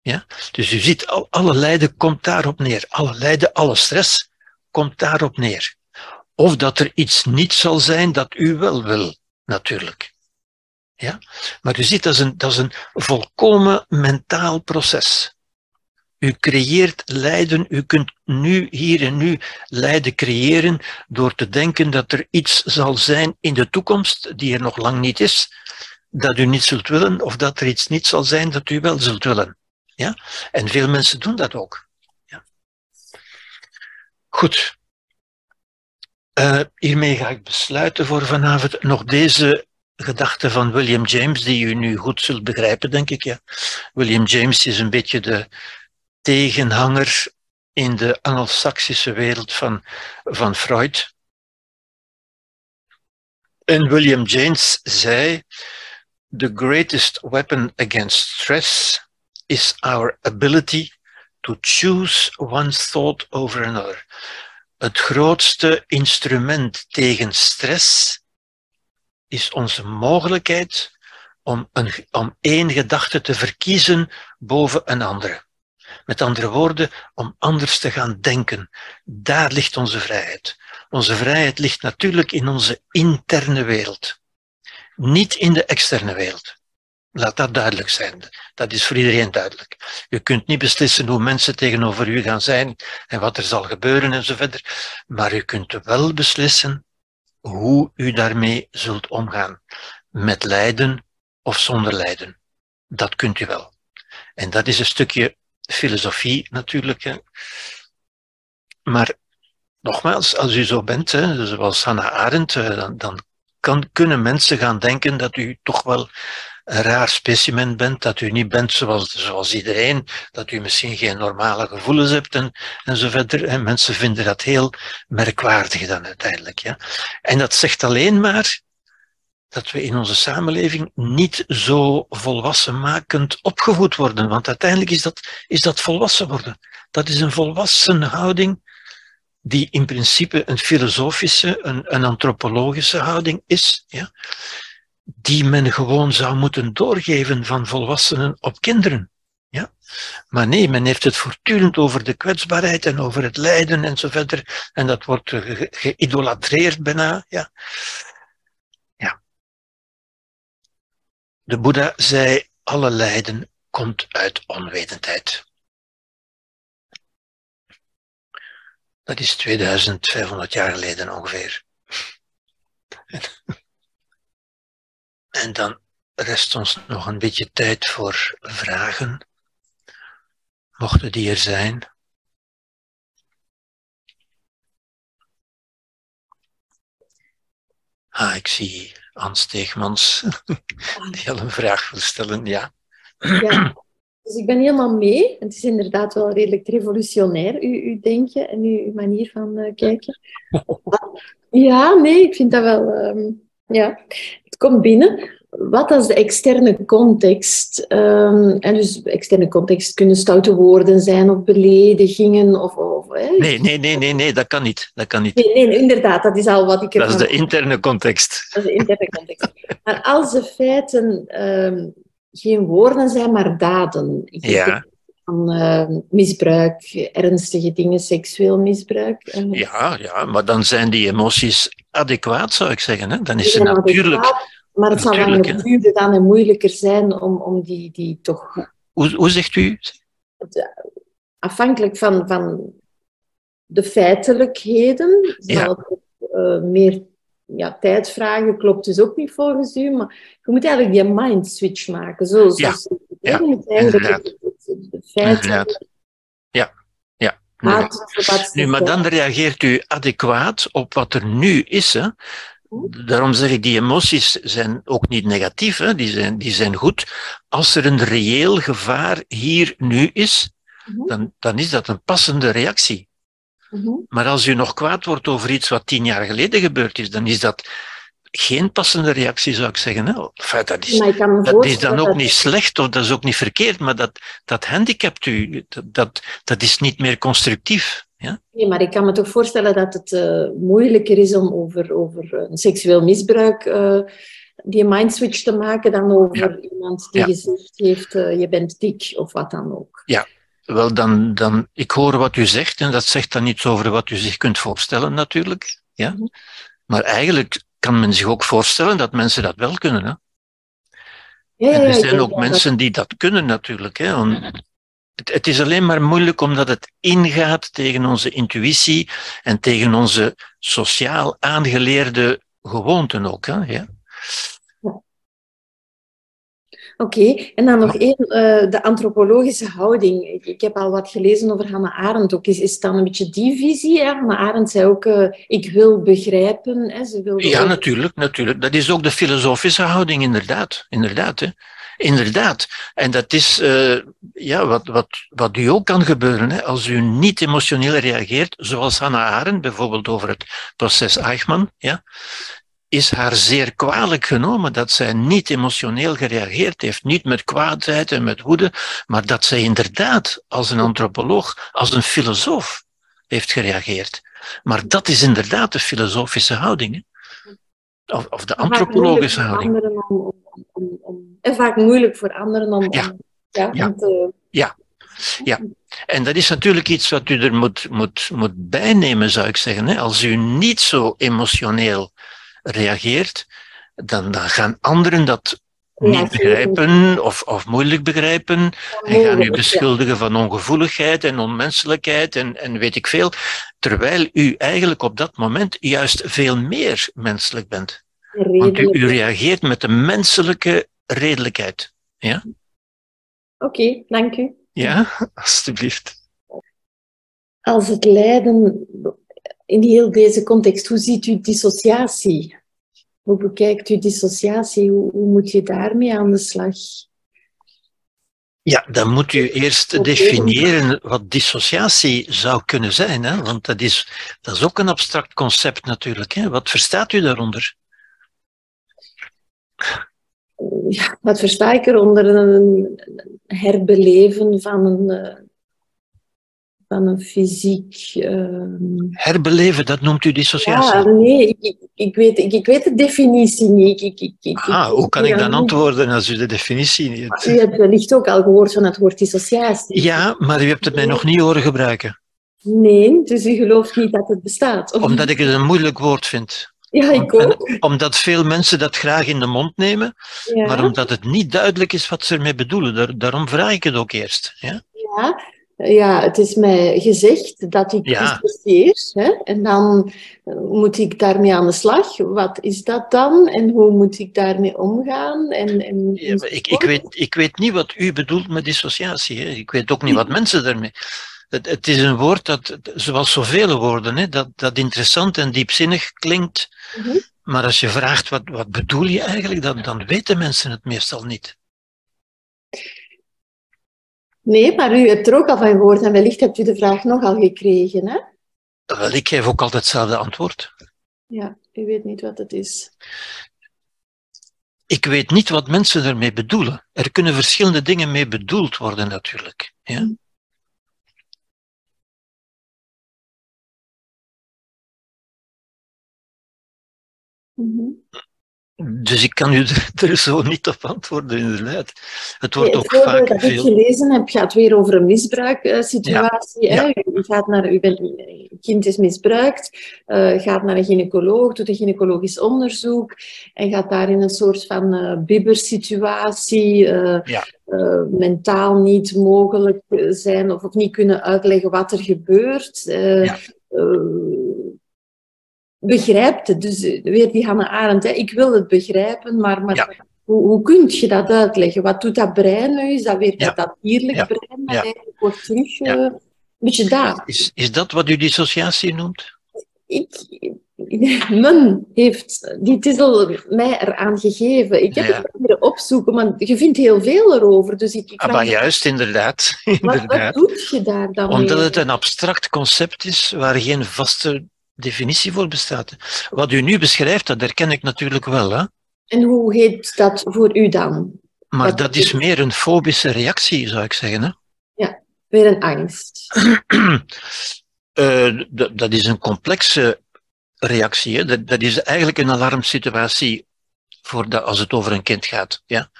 Ja? Dus u ziet, al, alle lijden komt daarop neer. Alle lijden, alle stress komt daarop neer. Of dat er iets niet zal zijn dat u wel wil, natuurlijk. Ja? Maar u ziet, dat is een, dat is een volkomen mentaal proces. U creëert lijden, u kunt nu, hier en nu, lijden creëren door te denken dat er iets zal zijn in de toekomst die er nog lang niet is, dat u niet zult willen, of dat er iets niet zal zijn dat u wel zult willen. Ja? En veel mensen doen dat ook. Ja? Goed. Uh, hiermee ga ik besluiten voor vanavond. Nog deze gedachte van William James, die u nu goed zult begrijpen, denk ik. Ja. William James is een beetje de tegenhanger in de Angelsaksische wereld van, van Freud. En William James zei: The greatest weapon against stress is our ability to choose one's thought over another. Het grootste instrument tegen stress is onze mogelijkheid om, een, om één gedachte te verkiezen boven een andere. Met andere woorden, om anders te gaan denken. Daar ligt onze vrijheid. Onze vrijheid ligt natuurlijk in onze interne wereld, niet in de externe wereld. Laat dat duidelijk zijn. Dat is voor iedereen duidelijk. Je kunt niet beslissen hoe mensen tegenover u gaan zijn en wat er zal gebeuren en zo verder. Maar u kunt wel beslissen hoe u daarmee zult omgaan. Met lijden of zonder lijden. Dat kunt u wel. En dat is een stukje filosofie natuurlijk. Hè. Maar nogmaals, als u zo bent, hè, zoals Hannah Arendt, dan, dan kan, kunnen mensen gaan denken dat u toch wel een raar specimen bent, dat u niet bent zoals, zoals iedereen, dat u misschien geen normale gevoelens hebt en, en zo verder. En mensen vinden dat heel merkwaardig dan uiteindelijk. Ja. En dat zegt alleen maar dat we in onze samenleving niet zo volwassenmakend opgevoed worden. Want uiteindelijk is dat, is dat volwassen worden. Dat is een volwassen houding die in principe een filosofische, een, een antropologische houding is. Ja die men gewoon zou moeten doorgeven van volwassenen op kinderen. Ja? Maar nee, men heeft het voortdurend over de kwetsbaarheid en over het lijden en zo verder. En dat wordt geïdolatreerd bijna. Ja. De Boeddha zei, alle lijden komt uit onwetendheid. Dat is 2500 jaar geleden ongeveer. En dan rest ons nog een beetje tijd voor vragen, mochten die er zijn. Ah, ik zie Hans Steegmans, die al een vraag wil stellen, ja. ja. Dus ik ben helemaal mee. Het is inderdaad wel redelijk revolutionair, uw, uw denken en uw, manier van uh, kijken. Ja, nee, ik vind dat wel... Um, ja, het komt binnen. Wat als de externe context, um, en dus externe context kunnen stoute woorden zijn of beledigingen of... of Nee, nee, nee, nee, nee, dat kan niet. Dat kan niet. Nee, nee, inderdaad, dat is al wat ik... Dat is de interne context. Dat is de interne context. maar als de feiten um, geen woorden zijn, maar daden. Ja. Van uh, misbruik, ernstige dingen, seksueel misbruik. Ja, ja, maar dan zijn die emoties adequaat, zou ik zeggen. Hè? Dan is het natuurlijk... maar het zal dan duurder dan en moeilijker zijn om, om die, die toch... Hoe, hoe zegt u? Afhankelijk van, van de feitelijkheden zal het uh, meer ja, tijd vragen. Klopt dus ook niet volgens u. Maar je moet eigenlijk die mind switch maken. Zo, ja. Zo, ja. eigenlijk de feiten... Ja, ja. Nu, maar dan reageert u adequaat op wat er nu is. Hè? Daarom zeg ik, die emoties zijn ook niet negatief, hè? Die, zijn, die zijn goed. Als er een reëel gevaar hier nu is, mhm. dan, dan is dat een passende reactie. Mhm. Maar als u nog kwaad wordt over iets wat tien jaar geleden gebeurd is, dan is dat geen passende reactie, zou ik zeggen. Hè? Enfin, dat is, dat is dan ook niet slecht of dat is ook niet verkeerd, maar dat, dat handicapt u. Dat, dat is niet meer constructief. Ja? Nee, maar ik kan me toch voorstellen dat het uh, moeilijker is om over, over een seksueel misbruik uh, die mindswitch te maken dan over iemand die ja. gezegd heeft uh, je bent dik of wat dan ook. Ja, wel dan, dan, ik hoor wat u zegt en dat zegt dan iets over wat u zich kunt voorstellen natuurlijk. Ja? Mm -hmm. Maar eigenlijk kan men zich ook voorstellen dat mensen dat wel kunnen. Hè? Ja, ja, er zijn ook mensen die dat kunnen natuurlijk. Hè? Het, het, is alleen maar moeilijk omdat het ingaat tegen onze intuïtie en tegen onze sociaal aangeleerde gewoonten ook. Hè? Ja? Oké, en dan nog één, uh, de antropologische houding. Ik, ik, heb al wat gelezen over Hannah Arendt ook. Is, is het dan een beetje die visie? Hè? Hannah Arendt zei ook, uh, ik wil begrijpen. Hè? Ze wil ja, natuurlijk, natuurlijk. Dat is ook de filosofische houding, inderdaad. Inderdaad, hè. Inderdaad. En dat is uh, ja, wat, wat, wat u ook kan gebeuren. Hè. Als u niet emotioneel reageert, zoals Hannah Arendt, bijvoorbeeld over het proces Eichmann, ja, is haar zeer kwalijk genomen dat zij niet emotioneel gereageerd heeft, niet met kwaadheid en met woede, maar dat zij inderdaad als een antropoloog, als een filosoof heeft gereageerd. Maar dat is inderdaad de filosofische houding. Of, of, de antropologische houding. Om, om, om, en vaak moeilijk voor anderen om, ja. ja, ja. te... Ja. Ja, en dat is natuurlijk iets wat u er moet, moet, moet bijnemen, zou ik zeggen. Als u niet zo emotioneel reageert, dan, dan gaan anderen dat begrijpen of, of moeilijk begrijpen en gaan u beschuldigen van ongevoeligheid en onmenselijkheid en, en weet ik veel, terwijl u eigenlijk op dat moment juist veel meer menselijk bent. Want u, u reageert met een menselijke redelijkheid. Ja? Oké, okay, dank u. Ja, alstublieft. Als het lijden in heel deze context, hoe ziet u dissociatie? Hoe bekijkt u dissociatie? Hoe, hoe moet je daarmee aan de slag? Ja, dan moet u eerst definiëren wat dissociatie zou kunnen zijn. Hè? Want dat is, dat is ook een abstract concept natuurlijk. Hè? Wat verstaat u daaronder? Ja, wat versta ik eronder? Een herbeleven van een, eh, van een fysiek... Uh... Herbeleven, dat noemt u dissociatie? Ja, nee, ik, ik, weet, ik, ik, weet de definitie niet. Ik, ik, ik, ah, hoe kan ik dan antwoorden als u de definitie niet hebt? U hebt wellicht ook al gehoord van het woord dissociatie. Ja, maar u hebt het mij nog niet horen gebruiken. Nee, dus u gelooft niet dat het bestaat? Of... Omdat ik het een moeilijk woord vind. Ja, ik ook. omdat veel mensen dat graag in de mond nemen, ja. maar omdat het niet duidelijk is wat ze ermee bedoelen. Daar, daarom vraag ik het ook eerst. Ja? ja, ja, het is mij gezegd dat ik Ja. Hè? En dan moet ik daarmee aan de slag. Wat is dat dan? En hoe moet ik daarmee omgaan? En, en, Ja, ik, ik, weet, ik weet niet wat u bedoelt met dissociatie. Hè. Ik weet ook niet wat mensen daarmee. Het, het is een woord dat, zoals zoveel woorden, hè, dat, dat interessant en diepzinnig klinkt. Mhm. Maar als je vraagt wat, wat bedoel je eigenlijk, dan, dan weten mensen het meestal niet. Nee, maar u hebt er ook al van gehoord en wellicht hebt u de vraag nogal gekregen. Hè? Wel, ik geef ook altijd hetzelfde antwoord. Ja, u weet niet wat het is. Ik weet niet wat mensen ermee bedoelen. Er kunnen verschillende dingen mee bedoeld worden, natuurlijk. Ja? Mhm. Dus ik kan u er, zo niet op antwoorden, inderdaad. Het wordt Nee, ook het vaak dat ik veel. gelezen heb gaat weer over een misbruiksituatie. Ja. U gaat naar, u bent, kind is misbruikt, eh, gaat naar een gynaecoloog, doet een gynaecologisch onderzoek en gaat daar in een soort van eh bibbersituatie, eh, Ja. eh, mentaal niet mogelijk zijn of, of niet kunnen uitleggen wat er gebeurt. Begrijpt het. Dus eh, weer die Hannah Arendt, hè. ik wil het begrijpen, maar, maar Ja. hoe, hoe kun je dat uitleggen? Wat doet dat brein nu? Is dat weer Ja. dat, dierlijk brein dat eigenlijk wordt terug... Eh, een beetje daar. Is, is dat wat u dissociatie noemt? Ik, men heeft die titel mij eraan gegeven. Ik heb Ja. het proberen opzoeken, maar je vindt heel veel erover. Dus ik, ik Ah, maar juist, inderdaad. wat, wat inderdaad. doe je daar dan Omdat mee? het een abstract concept is waar geen vaste definitie voor bestaat. Wat u nu beschrijft, dat herken ik natuurlijk wel. Hè? En hoe heet dat voor u dan? Maar dat is meer een fobische reactie, zou ik zeggen. Hè? Weer een angst. Eh, dat is een complexe reactie. Hè? Dat, dat is eigenlijk een alarmsituatie voor als het over een kind gaat. Ja?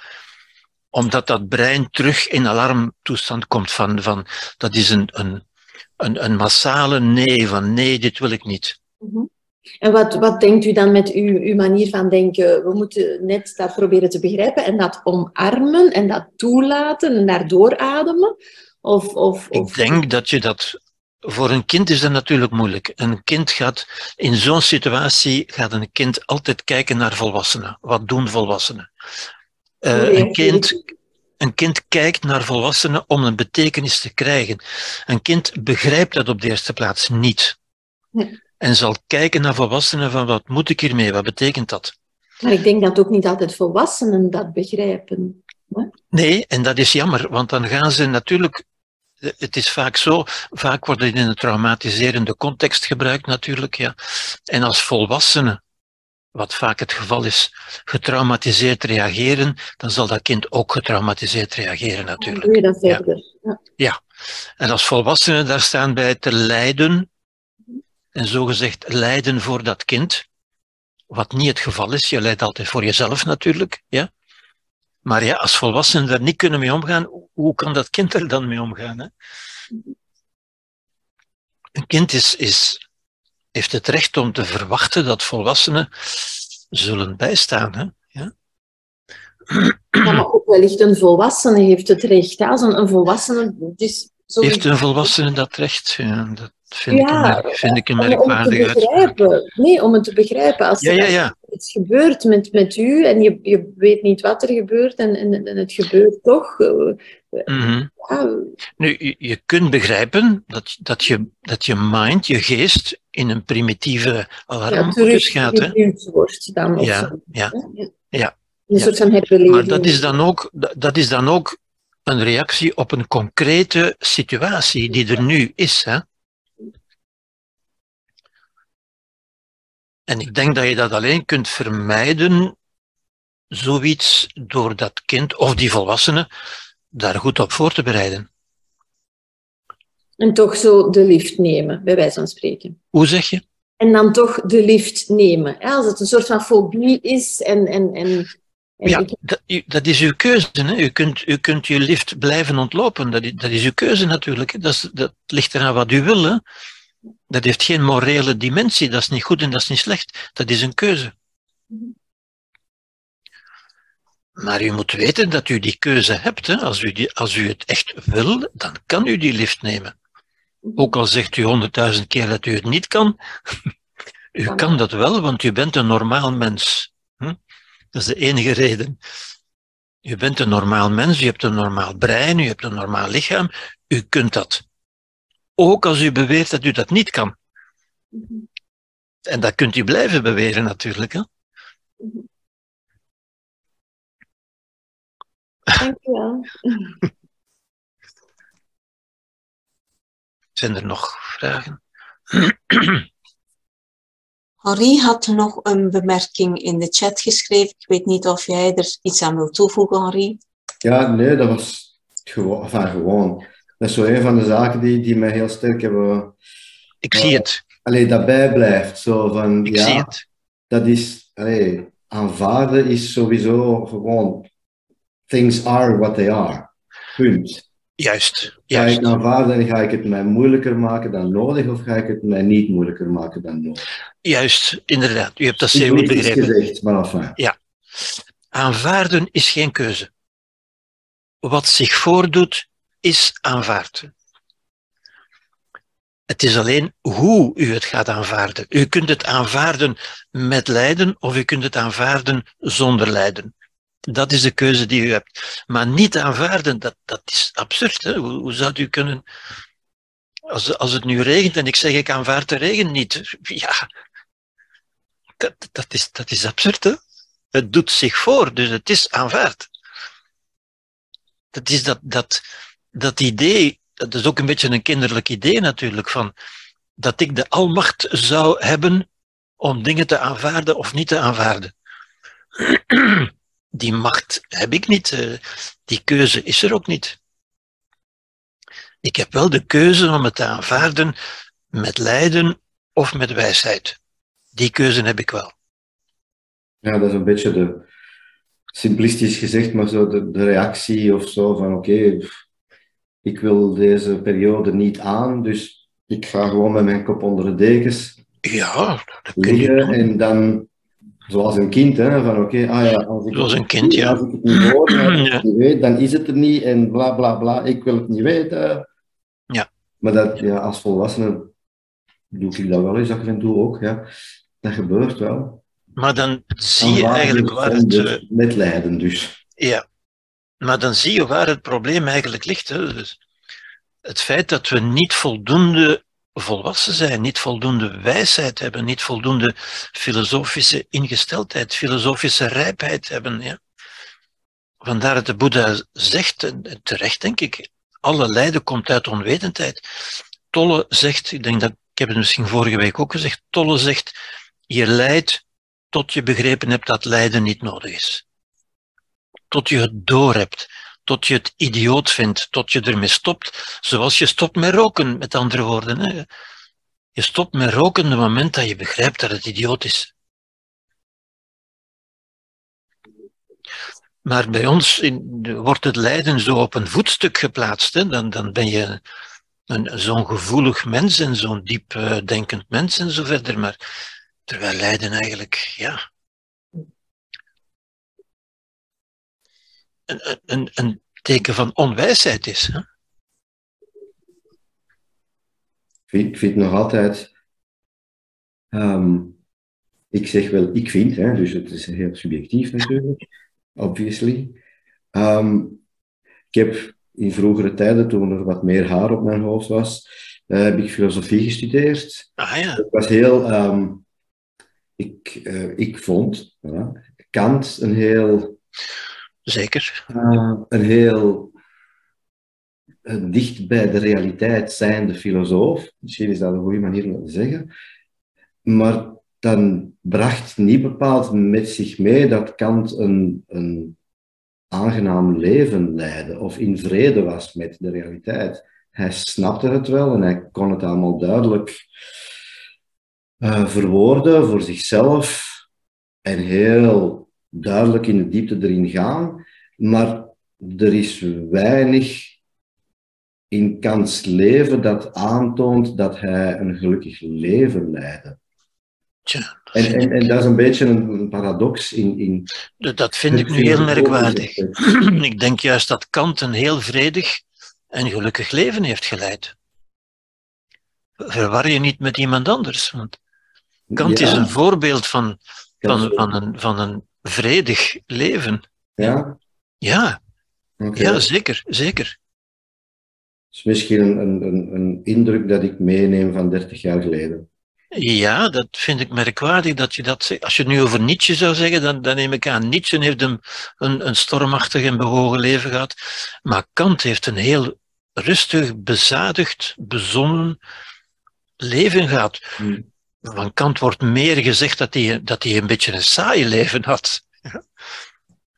Omdat dat brein terug in alarmtoestand komt van, van dat is een, een, een, een massale nee, van nee, dit wil ik niet. Mhm. En wat, wat denkt u dan met uw, uw manier van denken? We moeten net dat proberen te begrijpen en dat omarmen en dat toelaten en daardoor ademen? Of, of, Ik denk dat je dat. Voor een kind is dat natuurlijk moeilijk. Een kind gaat in zo'n situatie gaat een kind altijd kijken naar volwassenen. Wat doen volwassenen? Uh, een, kind, een kind kijkt naar volwassenen om een betekenis te krijgen. Een kind begrijpt dat op de eerste plaats niet. Nee. En zal kijken naar volwassenen van wat moet ik hiermee, wat betekent dat? Maar ik denk dat ook niet altijd volwassenen dat begrijpen. Nee, en dat is jammer, want dan gaan ze natuurlijk het is vaak zo, vaak wordt het in een traumatiserende context gebruikt natuurlijk, ja. En als volwassenen, wat vaak het geval is, getraumatiseerd reageren, dan zal dat kind ook getraumatiseerd reageren natuurlijk. Doe je dat verder. Ja. ja. En als volwassenen daar staan bij te lijden, en zogezegd lijden voor dat kind, wat niet het geval is, je lijdt altijd voor jezelf natuurlijk, ja. Maar ja, als volwassenen daar niet kunnen mee omgaan, hoe kan dat kind er dan mee omgaan? Hè? Een kind is, is, heeft het recht om te verwachten dat volwassenen zullen bijstaan. Hè? Ja? ja, maar ook wellicht een volwassene heeft het recht. Als een, een volwassene dus Heeft een volwassene dat recht? Ja, dat vind, ja, ik, een, vind ik een merkwaardige om te begrijpen. Nee, om het te begrijpen. Als ja, ja, ja. Iets gebeurt met, met u en je, je weet niet wat er gebeurt en, en, en het gebeurt toch. Mm -hmm. ja. Nu, je, je kunt begrijpen dat, dat, je, dat je mind, je geest, in een primitieve alarmmodus ja, gaat. Hè? wordt dan ja, ja, ja, ja. Een soort van herbeleving. Maar dat is dan ook, dat is dan ook een reactie op een concrete situatie die er nu is. Hè? En ik denk dat je dat alleen kunt vermijden, zoiets, door dat kind of die volwassene daar goed op voor te bereiden. En toch zo de lift nemen, bij wijze van spreken. Hoe zeg je? En dan toch de lift nemen. Als het een soort van fobie is en, en, en ja, dat, dat, is uw keuze. Hè. U, kunt, u kunt je lift blijven ontlopen. Dat is, dat is uw keuze natuurlijk. Dat, is, dat ligt eraan wat u wil. Hè. Dat heeft geen morele dimensie. Dat is niet goed en dat is niet slecht. Dat is een keuze. Maar u moet weten dat u die keuze hebt. Hè. Als, u die, als u het echt wil, dan kan u die lift nemen. Ook al zegt u honderdduizend keer dat u het niet kan, u kan dat wel, want u bent een normaal mens. Hm? Dat is de enige reden. U bent een normaal mens, u hebt een normaal brein, u hebt een normaal lichaam, u kunt dat. Ook als u beweert dat u dat niet kan. En dat kunt u blijven beweren natuurlijk. Hè? Dank u wel. Zijn er nog vragen? Henri had nog een bemerking in de chat geschreven. Ik weet niet of jij er iets aan wil toevoegen, Henri. Ja, nee, dat was gewoon. Enfin, gewoon. Dat is zo een van de zaken die, die mij heel sterk hebben. Ik zie het. Alleen daarbij blijft. Zo van, Ik ja, zie het. Dat is. Allee, aanvaarden is sowieso gewoon. Things are what they are. Punt. Juist. Ga juist. ik aanvaarden en ga ik het mij moeilijker maken dan nodig, of ga ik het mij niet moeilijker maken dan nodig? Juist, inderdaad. U hebt dat zeer goed begrepen. gezegd, maar enfin. Ja. Aanvaarden is geen keuze. Wat zich voordoet, is aanvaard. Het is alleen hoe u het gaat aanvaarden. U kunt het aanvaarden met lijden of u kunt het aanvaarden zonder lijden. Dat is de keuze die u hebt. Maar niet aanvaarden, dat, dat is absurd. Hè? Hoe, zou u kunnen. Als, als het nu regent en ik zeg ik aanvaard de regen niet. Ja, dat, dat, is, dat is absurd. Hè? Het doet zich voor, dus het is aanvaard. Dat is dat, dat, dat idee, dat is ook een beetje een kinderlijk idee natuurlijk, van dat ik de almacht zou hebben om dingen te aanvaarden of niet te aanvaarden. Die macht heb ik niet, eh, die keuze is er ook niet. Ik heb wel de keuze om het te aanvaarden met lijden of met wijsheid. Die keuze heb ik wel. Ja, dat is een beetje de, simplistisch gezegd, maar zo de, de reactie of zo van oké, ik wil deze periode niet aan, dus ik ga gewoon met mijn kop onder de dekens Ja, dat kun je doen. en dan, zoals een kind, hè, van oké, ah ja, als ik, Zoals een kind, ja. als ik het niet hoor, Ja. niet weet, dan is het er niet en bla bla bla, ik wil het niet weten. Ja. Maar dat, ja, als volwassene doe ik dat wel eens af en toe ook, ja. Dat gebeurt wel. Maar dan zie je eigenlijk waar het... zonder eh, Met lijden dus. Ja, maar dan zie je waar het probleem eigenlijk ligt. Hè. Dus het feit dat we niet voldoende volwassen zijn, niet voldoende wijsheid hebben, niet voldoende filosofische ingesteldheid, filosofische rijpheid hebben. Ja. Vandaar dat de Boeddha zegt, en terecht denk ik, alle lijden komt uit onwetendheid. Tolle zegt, ik denk dat, ik heb het misschien vorige week ook gezegd, Tolle zegt, je lijdt tot je begrepen hebt dat lijden niet nodig is. Tot je het doorhebt, tot je het idioot vindt, tot je ermee stopt, zoals je stopt met roken, met andere woorden. Hè. Je stopt met roken op het moment dat je begrijpt dat het idioot is. Maar bij ons in, wordt het lijden zo op een voetstuk geplaatst. Hè? Dan, dan ben je zo'n gevoelig mens en zo'n diep uh, denkend mens en zo verder. Maar terwijl lijden eigenlijk, ja. Een, een, een teken van onwijsheid is. Hè? Ik vind nog altijd. Um, ik zeg wel, ik vind, hè, dus het is heel subjectief natuurlijk obviously. Um, ik heb in vroegere tijden, toen er wat meer haar op mijn hoofd was, uh, heb ik filosofie gestudeerd. Ah ja. Was heel... Um, ik, uh, ik vond Kant een heel... Zeker. Uh, een heel dicht bij de realiteit zijnde filosoof. Misschien is dat een goede manier om te zeggen. Maar dan bracht niet bepaald met zich mee dat Kant een, een aangenaam leven leidde of in vrede was met de realiteit. Hij snapte het wel en hij kon het allemaal duidelijk uh, verwoorden voor zichzelf en heel duidelijk in de diepte erin gaan. Maar er is weinig in Kants leven dat aantoont dat hij een gelukkig leven leidde. Tja, en, en, en, dat is een beetje een, paradox in, in. Dat vind ik nu heel merkwaardig. ik denk juist dat Kant een heel vredig en gelukkig leven heeft geleid. Verwar je niet met iemand anders. Want Kant is een voorbeeld van, van, van, een, van een vredig leven. Ja? Ja, okay. ja zeker, zeker. Het is misschien een, een, een indruk dat ik meeneem van 30 jaar geleden. Ja, dat vind ik merkwaardig dat je dat zegt. Als je het nu over Nietzsche zou zeggen, dan, dan neem ik aan. Nietzsche heeft een, een, een stormachtig en bewogen leven gehad. Maar Kant heeft een heel rustig, bezadigd, bezonnen leven gehad. Hmm. Van Kant wordt meer gezegd dat hij, dat hij een beetje een saai leven had.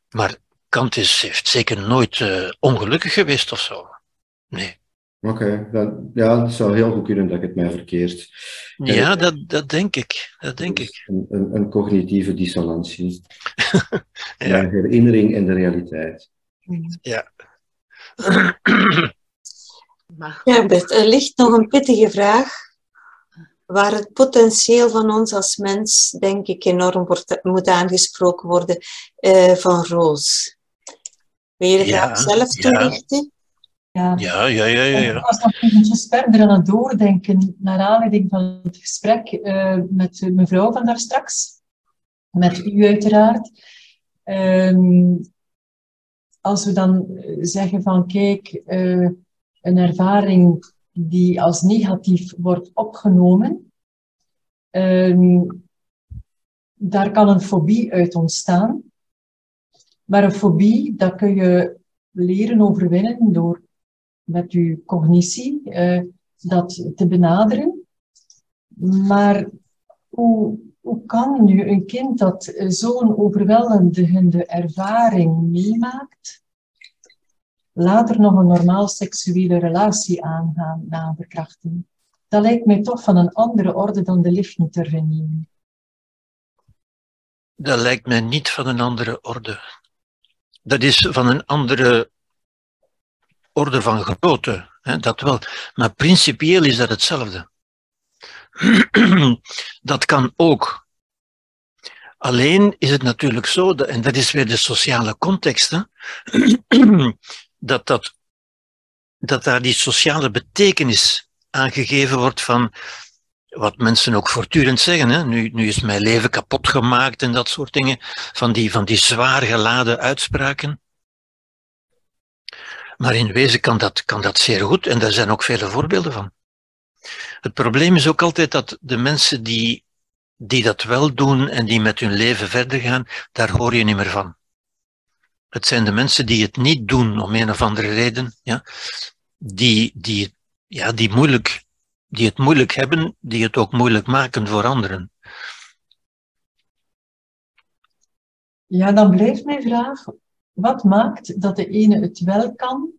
Maar Kant is, heeft zeker nooit uh, ongelukkig geweest of zo. Nee. Oké, okay, ja, het zou heel goed kunnen dat ik het mij verkeerd. Ja, dat, dat denk ik. Dat denk ik. Een, een, een cognitieve dissonantie. ja. De herinnering en de realiteit. Ja. Ja, Bert, er ligt nog een pittige vraag waar het potentieel van ons als mens, denk ik, enorm wordt, moet aangesproken worden, uh, van Roos. Wil je de vraag zelf toelichten? Ja, ja, ja. ja, ja, ja. Ik was nog eventjes verder aan het doordenken, naar aanleiding van het gesprek uh, met mevrouw van daar straks, met u uiteraard. Um, als we dan zeggen van, kijk, uh, een ervaring die als negatief wordt opgenomen, um, daar kan een fobie uit ontstaan. Maar een fobie, dat kun je leren overwinnen door met uw cognitie uh, dat te benaderen. Maar hoe, hoe kan nu een kind dat zo'n overweldigende ervaring meemaakt, later nog een normaal seksuele relatie aangaan na verkrachting? Dat lijkt mij toch van een andere orde dan de lift niet te nemen. Dat lijkt mij niet van een andere orde. Dat is van een andere orde van grootte, hè, dat wel. Maar principieel is dat hetzelfde. dat kan ook. Alleen is het natuurlijk zo, en dat is weer de sociale context, hè, dat, dat, dat daar die sociale betekenis aangegeven wordt van wat mensen ook voortdurend zeggen. Hè? Nu, nu is mijn leven kapot gemaakt en dat soort dingen. Van die, van die zwaar geladen uitspraken. Maar in wezen kan dat, kan dat zeer goed en daar zijn ook vele voorbeelden van. Het probleem is ook altijd dat de mensen die, die dat wel doen en die met hun leven verder gaan, daar hoor je niet meer van. Het zijn de mensen die het niet doen om een of andere reden, ja, die, die, ja, die, moeilijk, die het moeilijk hebben, die het ook moeilijk maken voor anderen. Ja, dan blijft mijn vraag, wat maakt dat de ene het wel kan,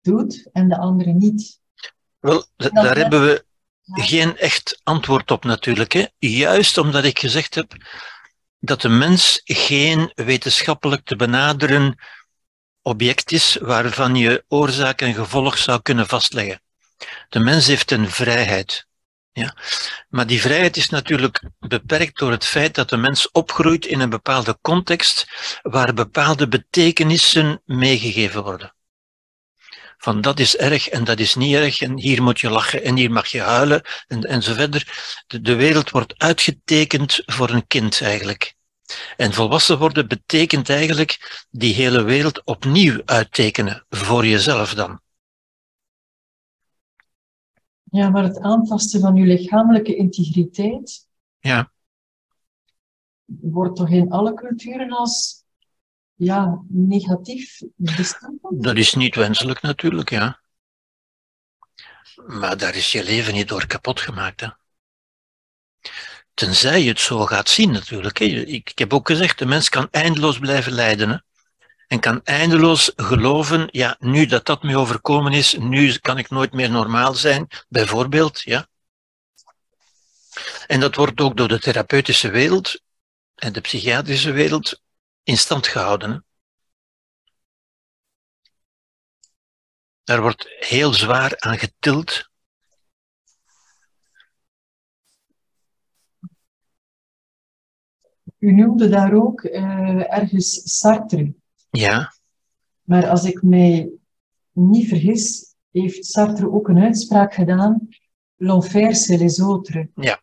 doet en de andere niet? Wel, daar hebben we geen echt antwoord op natuurlijk. Hè. Juist omdat ik gezegd heb dat de mens geen wetenschappelijk te benaderen object is waarvan je oorzaak en gevolg zou kunnen vastleggen. De mens heeft een vrijheid. Ja. Maar die vrijheid is natuurlijk beperkt door het feit dat de mens opgroeit in een bepaalde context waar bepaalde betekenissen meegegeven worden. Van dat is erg en dat is niet erg en hier moet je lachen en hier mag je huilen en, en zo verder. De, de wereld wordt uitgetekend voor een kind eigenlijk. En volwassen worden betekent eigenlijk die hele wereld opnieuw uittekenen voor jezelf dan. Ja, maar het aantasten van je lichamelijke integriteit Ja, wordt toch in alle culturen als ja, negatief bestempeld? dat is niet wenselijk natuurlijk, ja. Maar daar is je leven niet door kapot gemaakt. Hè. Tenzij je het zo gaat zien natuurlijk. Hè. Ik, ik heb ook gezegd, de mens kan eindeloos blijven lijden. Hè. En kan eindeloos geloven, ja, nu dat dat me overkomen is, nu kan ik nooit meer normaal zijn, bijvoorbeeld, ja. En dat wordt ook door de therapeutische wereld en de psychiatrische wereld in stand gehouden. Daar wordt heel zwaar aan getild. U noemde daar ook eh, ergens Sartre. Ja, Maar als ik mij niet vergis, heeft Sartre ook een uitspraak gedaan. L'enfer, c'est les autres. Ja.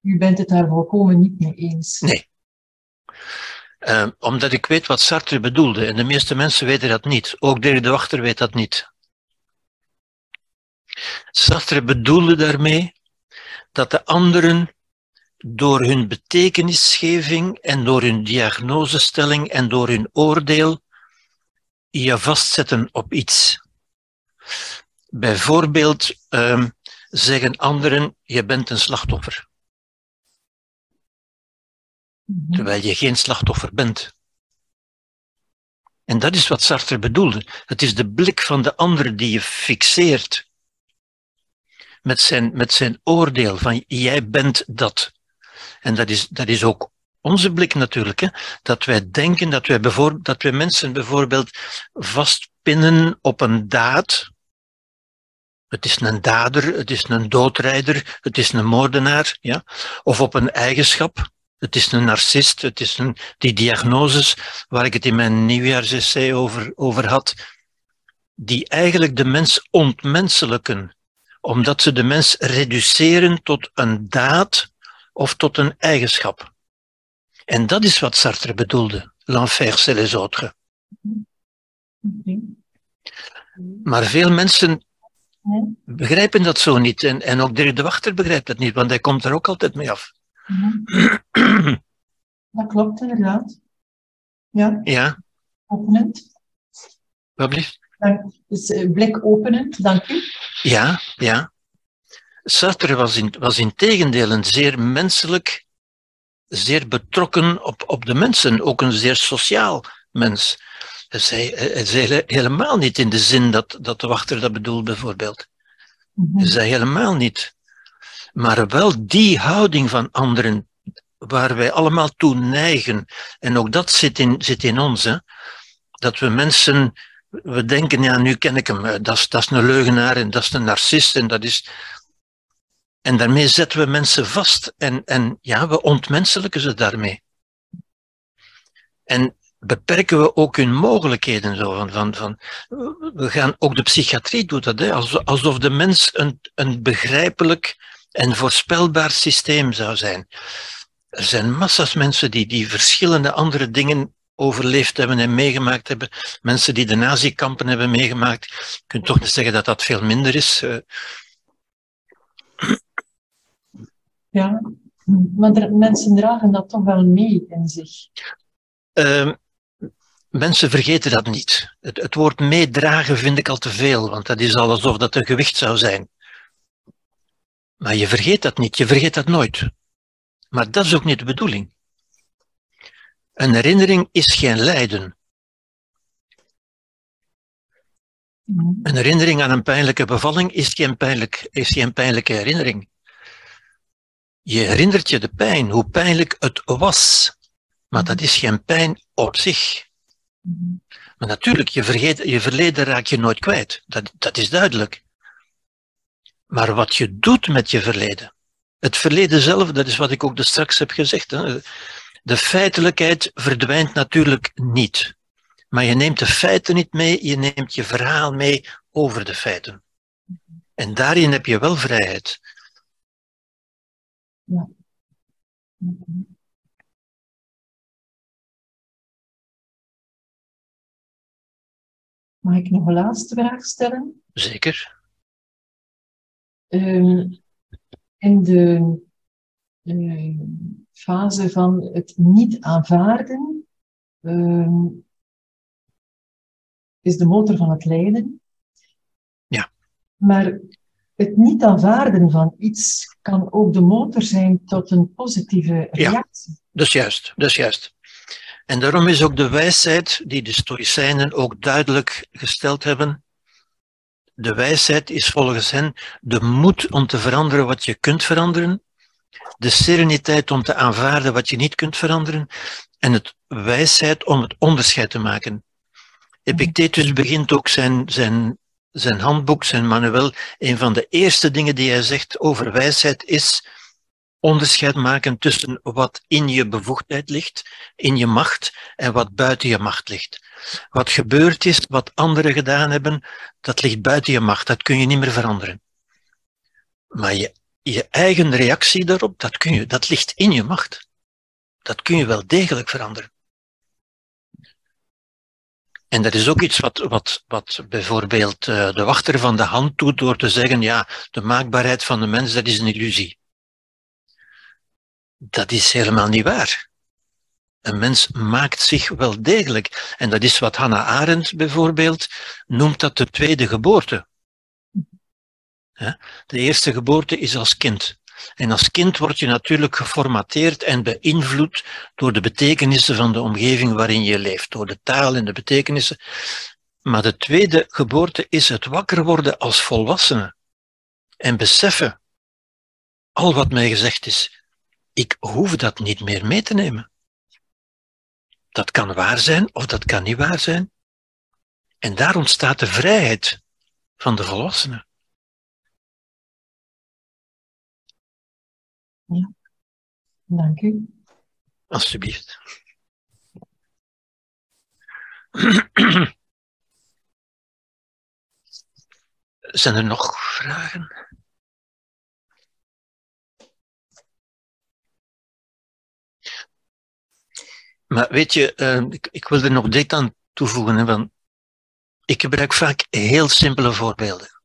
U bent het daar volkomen niet mee eens. Nee. Eh, omdat ik weet wat Sartre bedoelde. En de meeste mensen weten dat niet. Ook Dirk de Wachter weet dat niet. Sartre bedoelde daarmee dat de anderen door hun betekenisgeving en door hun diagnosestelling en door hun oordeel je vastzetten op iets. Bijvoorbeeld ehm, zeggen anderen, je bent een slachtoffer, terwijl je geen slachtoffer bent. En dat is wat Sartre bedoelde. Het is de blik van de ander die je fixeert met zijn, met zijn oordeel van jij bent dat. En dat is, dat is ook onze blik natuurlijk. Hè? Dat wij denken dat wij, bijvoorbeeld, dat wij mensen bijvoorbeeld vastpinnen op een daad. Het is een dader, het is een doodrijder, het is een moordenaar. Ja? Of op een eigenschap. Het is een narcist, het is een, die diagnoses waar ik het in mijn nieuwjaarsessay over, over had, die eigenlijk de mens ontmenselijken, omdat ze de mens reduceren tot een daad of tot een eigenschap. En dat is wat Sartre bedoelde, l'enfer c'est les autres. Maar veel mensen begrijpen dat zo niet. En, en ook Dirk de Wachter begrijpt dat niet, want hij komt er ook altijd mee af. Dat klopt inderdaad. Ja, ja, openend. wat blieft? Dus eh, blik openend, dank u. Ja, ja. Sartre was in, was in tegendeel een zeer menselijk, zeer betrokken op, op de mensen, ook een zeer sociaal mens. Hij zei, hij zei hele- helemaal niet in de zin dat, dat de wachter dat bedoelt, bijvoorbeeld. Mhm. Hij zei helemaal niet. Maar wel die houding van anderen, waar wij allemaal toe neigen. En ook dat zit in, zit in ons. Hè? Dat we mensen, we denken, ja, nu ken ik hem, eh, dat is, dat is een leugenaar en dat is een narcist en dat is. En daarmee zetten we mensen vast en, en ja, we ontmenselijken ze daarmee. En beperken we ook hun mogelijkheden zo van, van, van we gaan, ook de psychiatrie doet dat, hè, alsof, de mens een, een begrijpelijk en voorspelbaar systeem zou zijn. Er zijn massa's mensen die, die verschillende andere dingen overleefd hebben en meegemaakt hebben, mensen die de nazi-kampen hebben meegemaakt, je kunt toch niet zeggen dat dat veel minder is. Ja, maar er, mensen dragen dat toch wel mee in zich. Uh, mensen vergeten dat niet. Het, het, woord meedragen vind ik al te veel, want dat is al alsof dat een gewicht zou zijn. Maar je vergeet dat niet, je vergeet dat nooit. Maar dat is ook niet de bedoeling. Een herinnering is geen lijden. Een herinnering aan een pijnlijke bevalling is geen, pijnlijk, is geen pijnlijke herinnering. Je herinnert je de pijn, hoe pijnlijk het was. Maar dat is geen pijn op zich. Maar natuurlijk, je, vergeet, je verleden raak je nooit kwijt. Dat, dat is duidelijk. Maar wat je doet met je verleden. Het verleden zelf, dat is wat ik ook dus straks heb gezegd. Hè. De feitelijkheid verdwijnt natuurlijk niet. Maar je neemt de feiten niet mee, je neemt je verhaal mee over de feiten. En daarin heb je wel vrijheid. Ja. Mag ik nog een laatste vraag stellen? Zeker. Um, in de uh, fase van het niet aanvaarden um, is de motor van het lijden. Ja. Maar het niet aanvaarden van iets kan ook de motor zijn tot een positieve reactie. Ja, dat is juist. Dat is juist. En daarom is ook de wijsheid die de Stoïcijnen ook duidelijk gesteld hebben. De wijsheid is volgens hen de moed om te veranderen wat je kunt veranderen, de sereniteit om te aanvaarden wat je niet kunt veranderen en het wijsheid om het onderscheid te maken. Epictetus begint ook zijn, zijn, zijn handboek, zijn manuel. Een van de eerste dingen die hij zegt over wijsheid is onderscheid maken tussen wat in je bevoegdheid ligt, in je macht, en wat buiten je macht ligt. Wat gebeurd is, wat anderen gedaan hebben, dat ligt buiten je macht, dat kun je niet meer veranderen. Maar je, je eigen reactie daarop, dat, kun je, dat ligt in je macht. Dat kun je wel degelijk veranderen. En dat is ook iets wat, wat, wat bijvoorbeeld uh, de wachter van de hand doet door te zeggen, ja, de maakbaarheid van de mens, dat is een illusie. Dat is helemaal niet waar. Een mens maakt zich wel degelijk. En dat is wat Hannah Arendt bijvoorbeeld noemt dat de tweede geboorte. De eerste geboorte is als kind. En als kind word je natuurlijk geformateerd en beïnvloed door de betekenissen van de omgeving waarin je leeft, door de taal en de betekenissen. Maar de tweede geboorte is het wakker worden als volwassene en beseffen al wat mij gezegd is. Ik hoef dat niet meer mee te nemen. Dat kan waar zijn of dat kan niet waar zijn. En daar ontstaat de vrijheid van de volwassenen. Ja, dank u. Alsjeblieft. Zijn er nog vragen? Maar weet je, uh, ik, ik, wil er nog dit aan toevoegen. Hè, ik gebruik vaak heel simpele voorbeelden.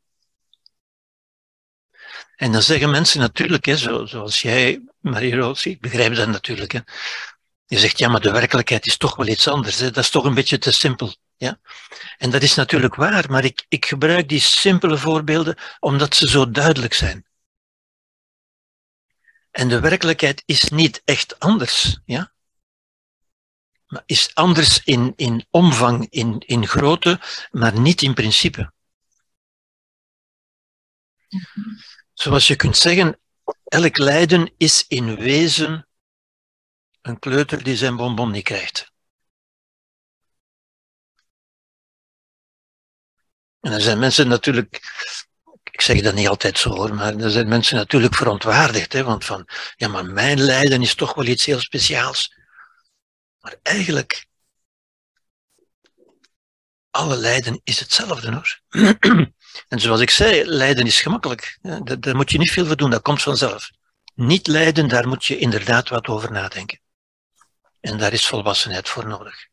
En dan zeggen mensen natuurlijk, hè, zoals jij, Marie-Roos, ik begrijp dat natuurlijk. Hè. Je zegt, ja, maar de werkelijkheid is toch wel iets anders. Hè. Dat is toch een beetje te simpel. Ja? En dat is natuurlijk waar, maar ik, ik gebruik die simpele voorbeelden omdat ze zo duidelijk zijn. En de werkelijkheid is niet echt anders. Ja? Maar is anders in, in omvang, in, in grootte, maar niet in principe. Zoals je kunt zeggen, elk lijden is in wezen een kleuter die zijn bonbon niet krijgt. En er zijn mensen natuurlijk, ik zeg dat niet altijd zo hoor, maar er zijn mensen natuurlijk verontwaardigd, hè, want van, ja maar mijn lijden is toch wel iets heel speciaals. Maar eigenlijk, alle lijden is hetzelfde hoor. en zoals ik zei, lijden is gemakkelijk. daar, moet je niet veel voor doen, dat komt vanzelf. Niet lijden, daar moet je inderdaad wat over nadenken. En daar is volwassenheid voor nodig.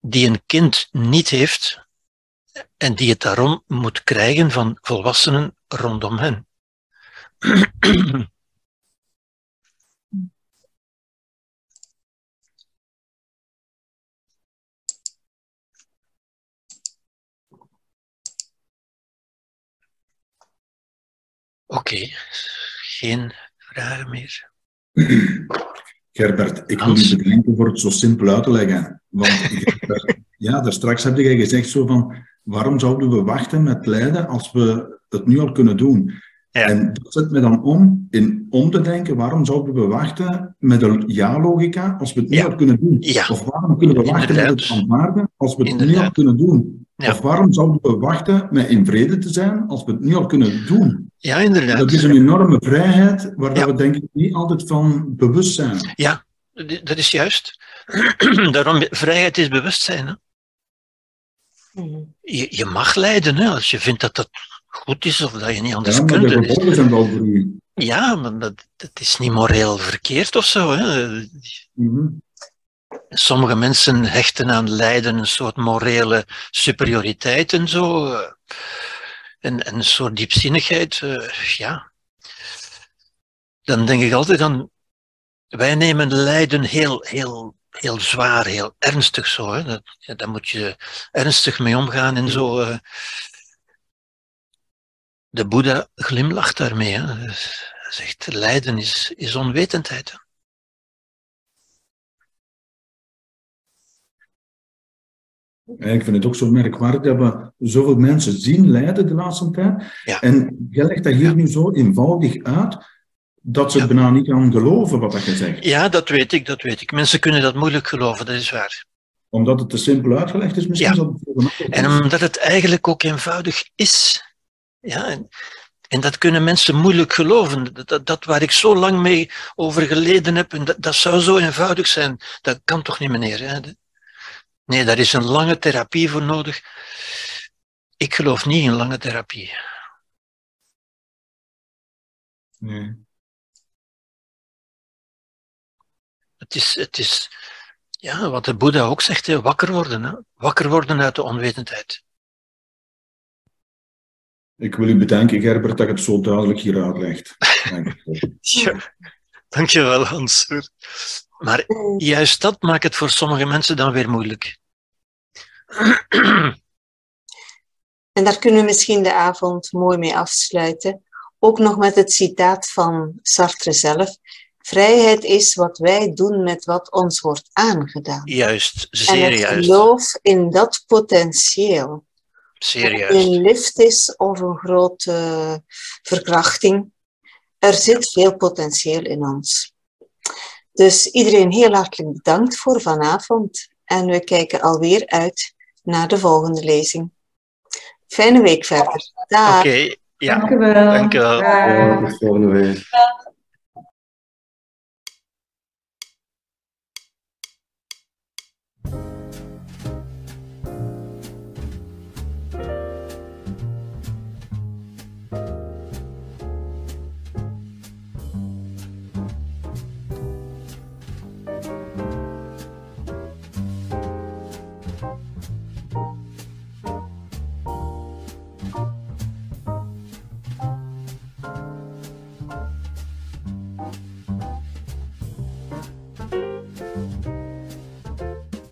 die een kind niet heeft en die het daarom moet krijgen van volwassenen rondom hen. Oké, geen vragen meer. Gerbert, ik wil je bedanken voor het zo simpel uit te leggen. Want ja, daar straks heb je gezegd zo van, waarom zouden we wachten met lijden als we het nu al kunnen doen? Ja. En dat zet me dan om in om te denken, waarom zouden we wachten met een ja-logica als we het nu Ja. al kunnen doen? Ja. Of waarom kunnen we wachten met het aanvaarden als we het nu al kunnen doen? Ja. Of waarom zouden we wachten met in vrede te zijn als we het nu al kunnen doen? Ja, inderdaad. Dat is een enorme vrijheid waar Ja. we denk ik niet altijd van bewust zijn. Ja, dat is juist. Daarom, vrijheid is bewustzijn. Hè? Mhm. Je, je mag lijden hè, als je vindt dat dat goed is of dat je niet anders Ja, kunt. de gevolgen zijn wel voor u. Ja, maar dat, dat is niet moreel verkeerd of zo. Hè. Mhm. Sommige mensen hechten aan lijden een soort morele superioriteit en zo. eh, En, en een soort diepzinnigheid. eh, Ja. Dan denk ik altijd aan. Wij nemen lijden heel, heel, heel zwaar, heel ernstig zo. Hè. Dat, ja, daar moet je ernstig mee omgaan en zo. eh. De Boeddha glimlacht daarmee. Hè. Hij zegt: lijden is, is onwetendheid. hè. Ja, ik vind het ook zo merkwaardig dat we zoveel mensen zien lijden de laatste tijd. Ja. En jij legt dat hier nu zo eenvoudig uit, dat ze bijna niet gaan geloven wat dat je zegt. Ja, dat weet ik, dat weet ik. Mensen kunnen dat moeilijk geloven, dat is waar. Omdat het te simpel uitgelegd is, misschien Ja. het En omdat het eigenlijk ook eenvoudig is. Ja, en, en dat kunnen mensen moeilijk geloven. Dat, dat, waar ik zo lang mee over geleden heb, en dat, dat zou zo eenvoudig zijn. Dat kan toch niet, meneer? Hè? Nee, daar is een lange therapie voor nodig. Ik geloof niet in lange therapie. Nee. Het is, het is ja, wat de Boeddha ook zegt, hè, wakker worden. Hè? Wakker worden uit de onwetendheid. Ik wil u bedanken, Gerbert, dat je het zo duidelijk hier uitlegt. Dank je. Ja, dankjewel Hans. Maar juist dat maakt het voor sommige mensen dan weer moeilijk. En daar kunnen we misschien de avond mooi mee afsluiten. Ook nog met het citaat van Sartre zelf. Vrijheid is wat wij doen met wat ons wordt aangedaan. Juist, En zeer het juist. geloof in dat potentieel. Juist. een lift is of een grote verkrachting. Er zit veel potentieel in ons. Dus iedereen heel hartelijk bedankt voor vanavond. En we kijken alweer uit naar de volgende lezing. Fijne week verder. Dag. Oké, ja, Dank u wel. dank u wel. Ja, tot volgende week.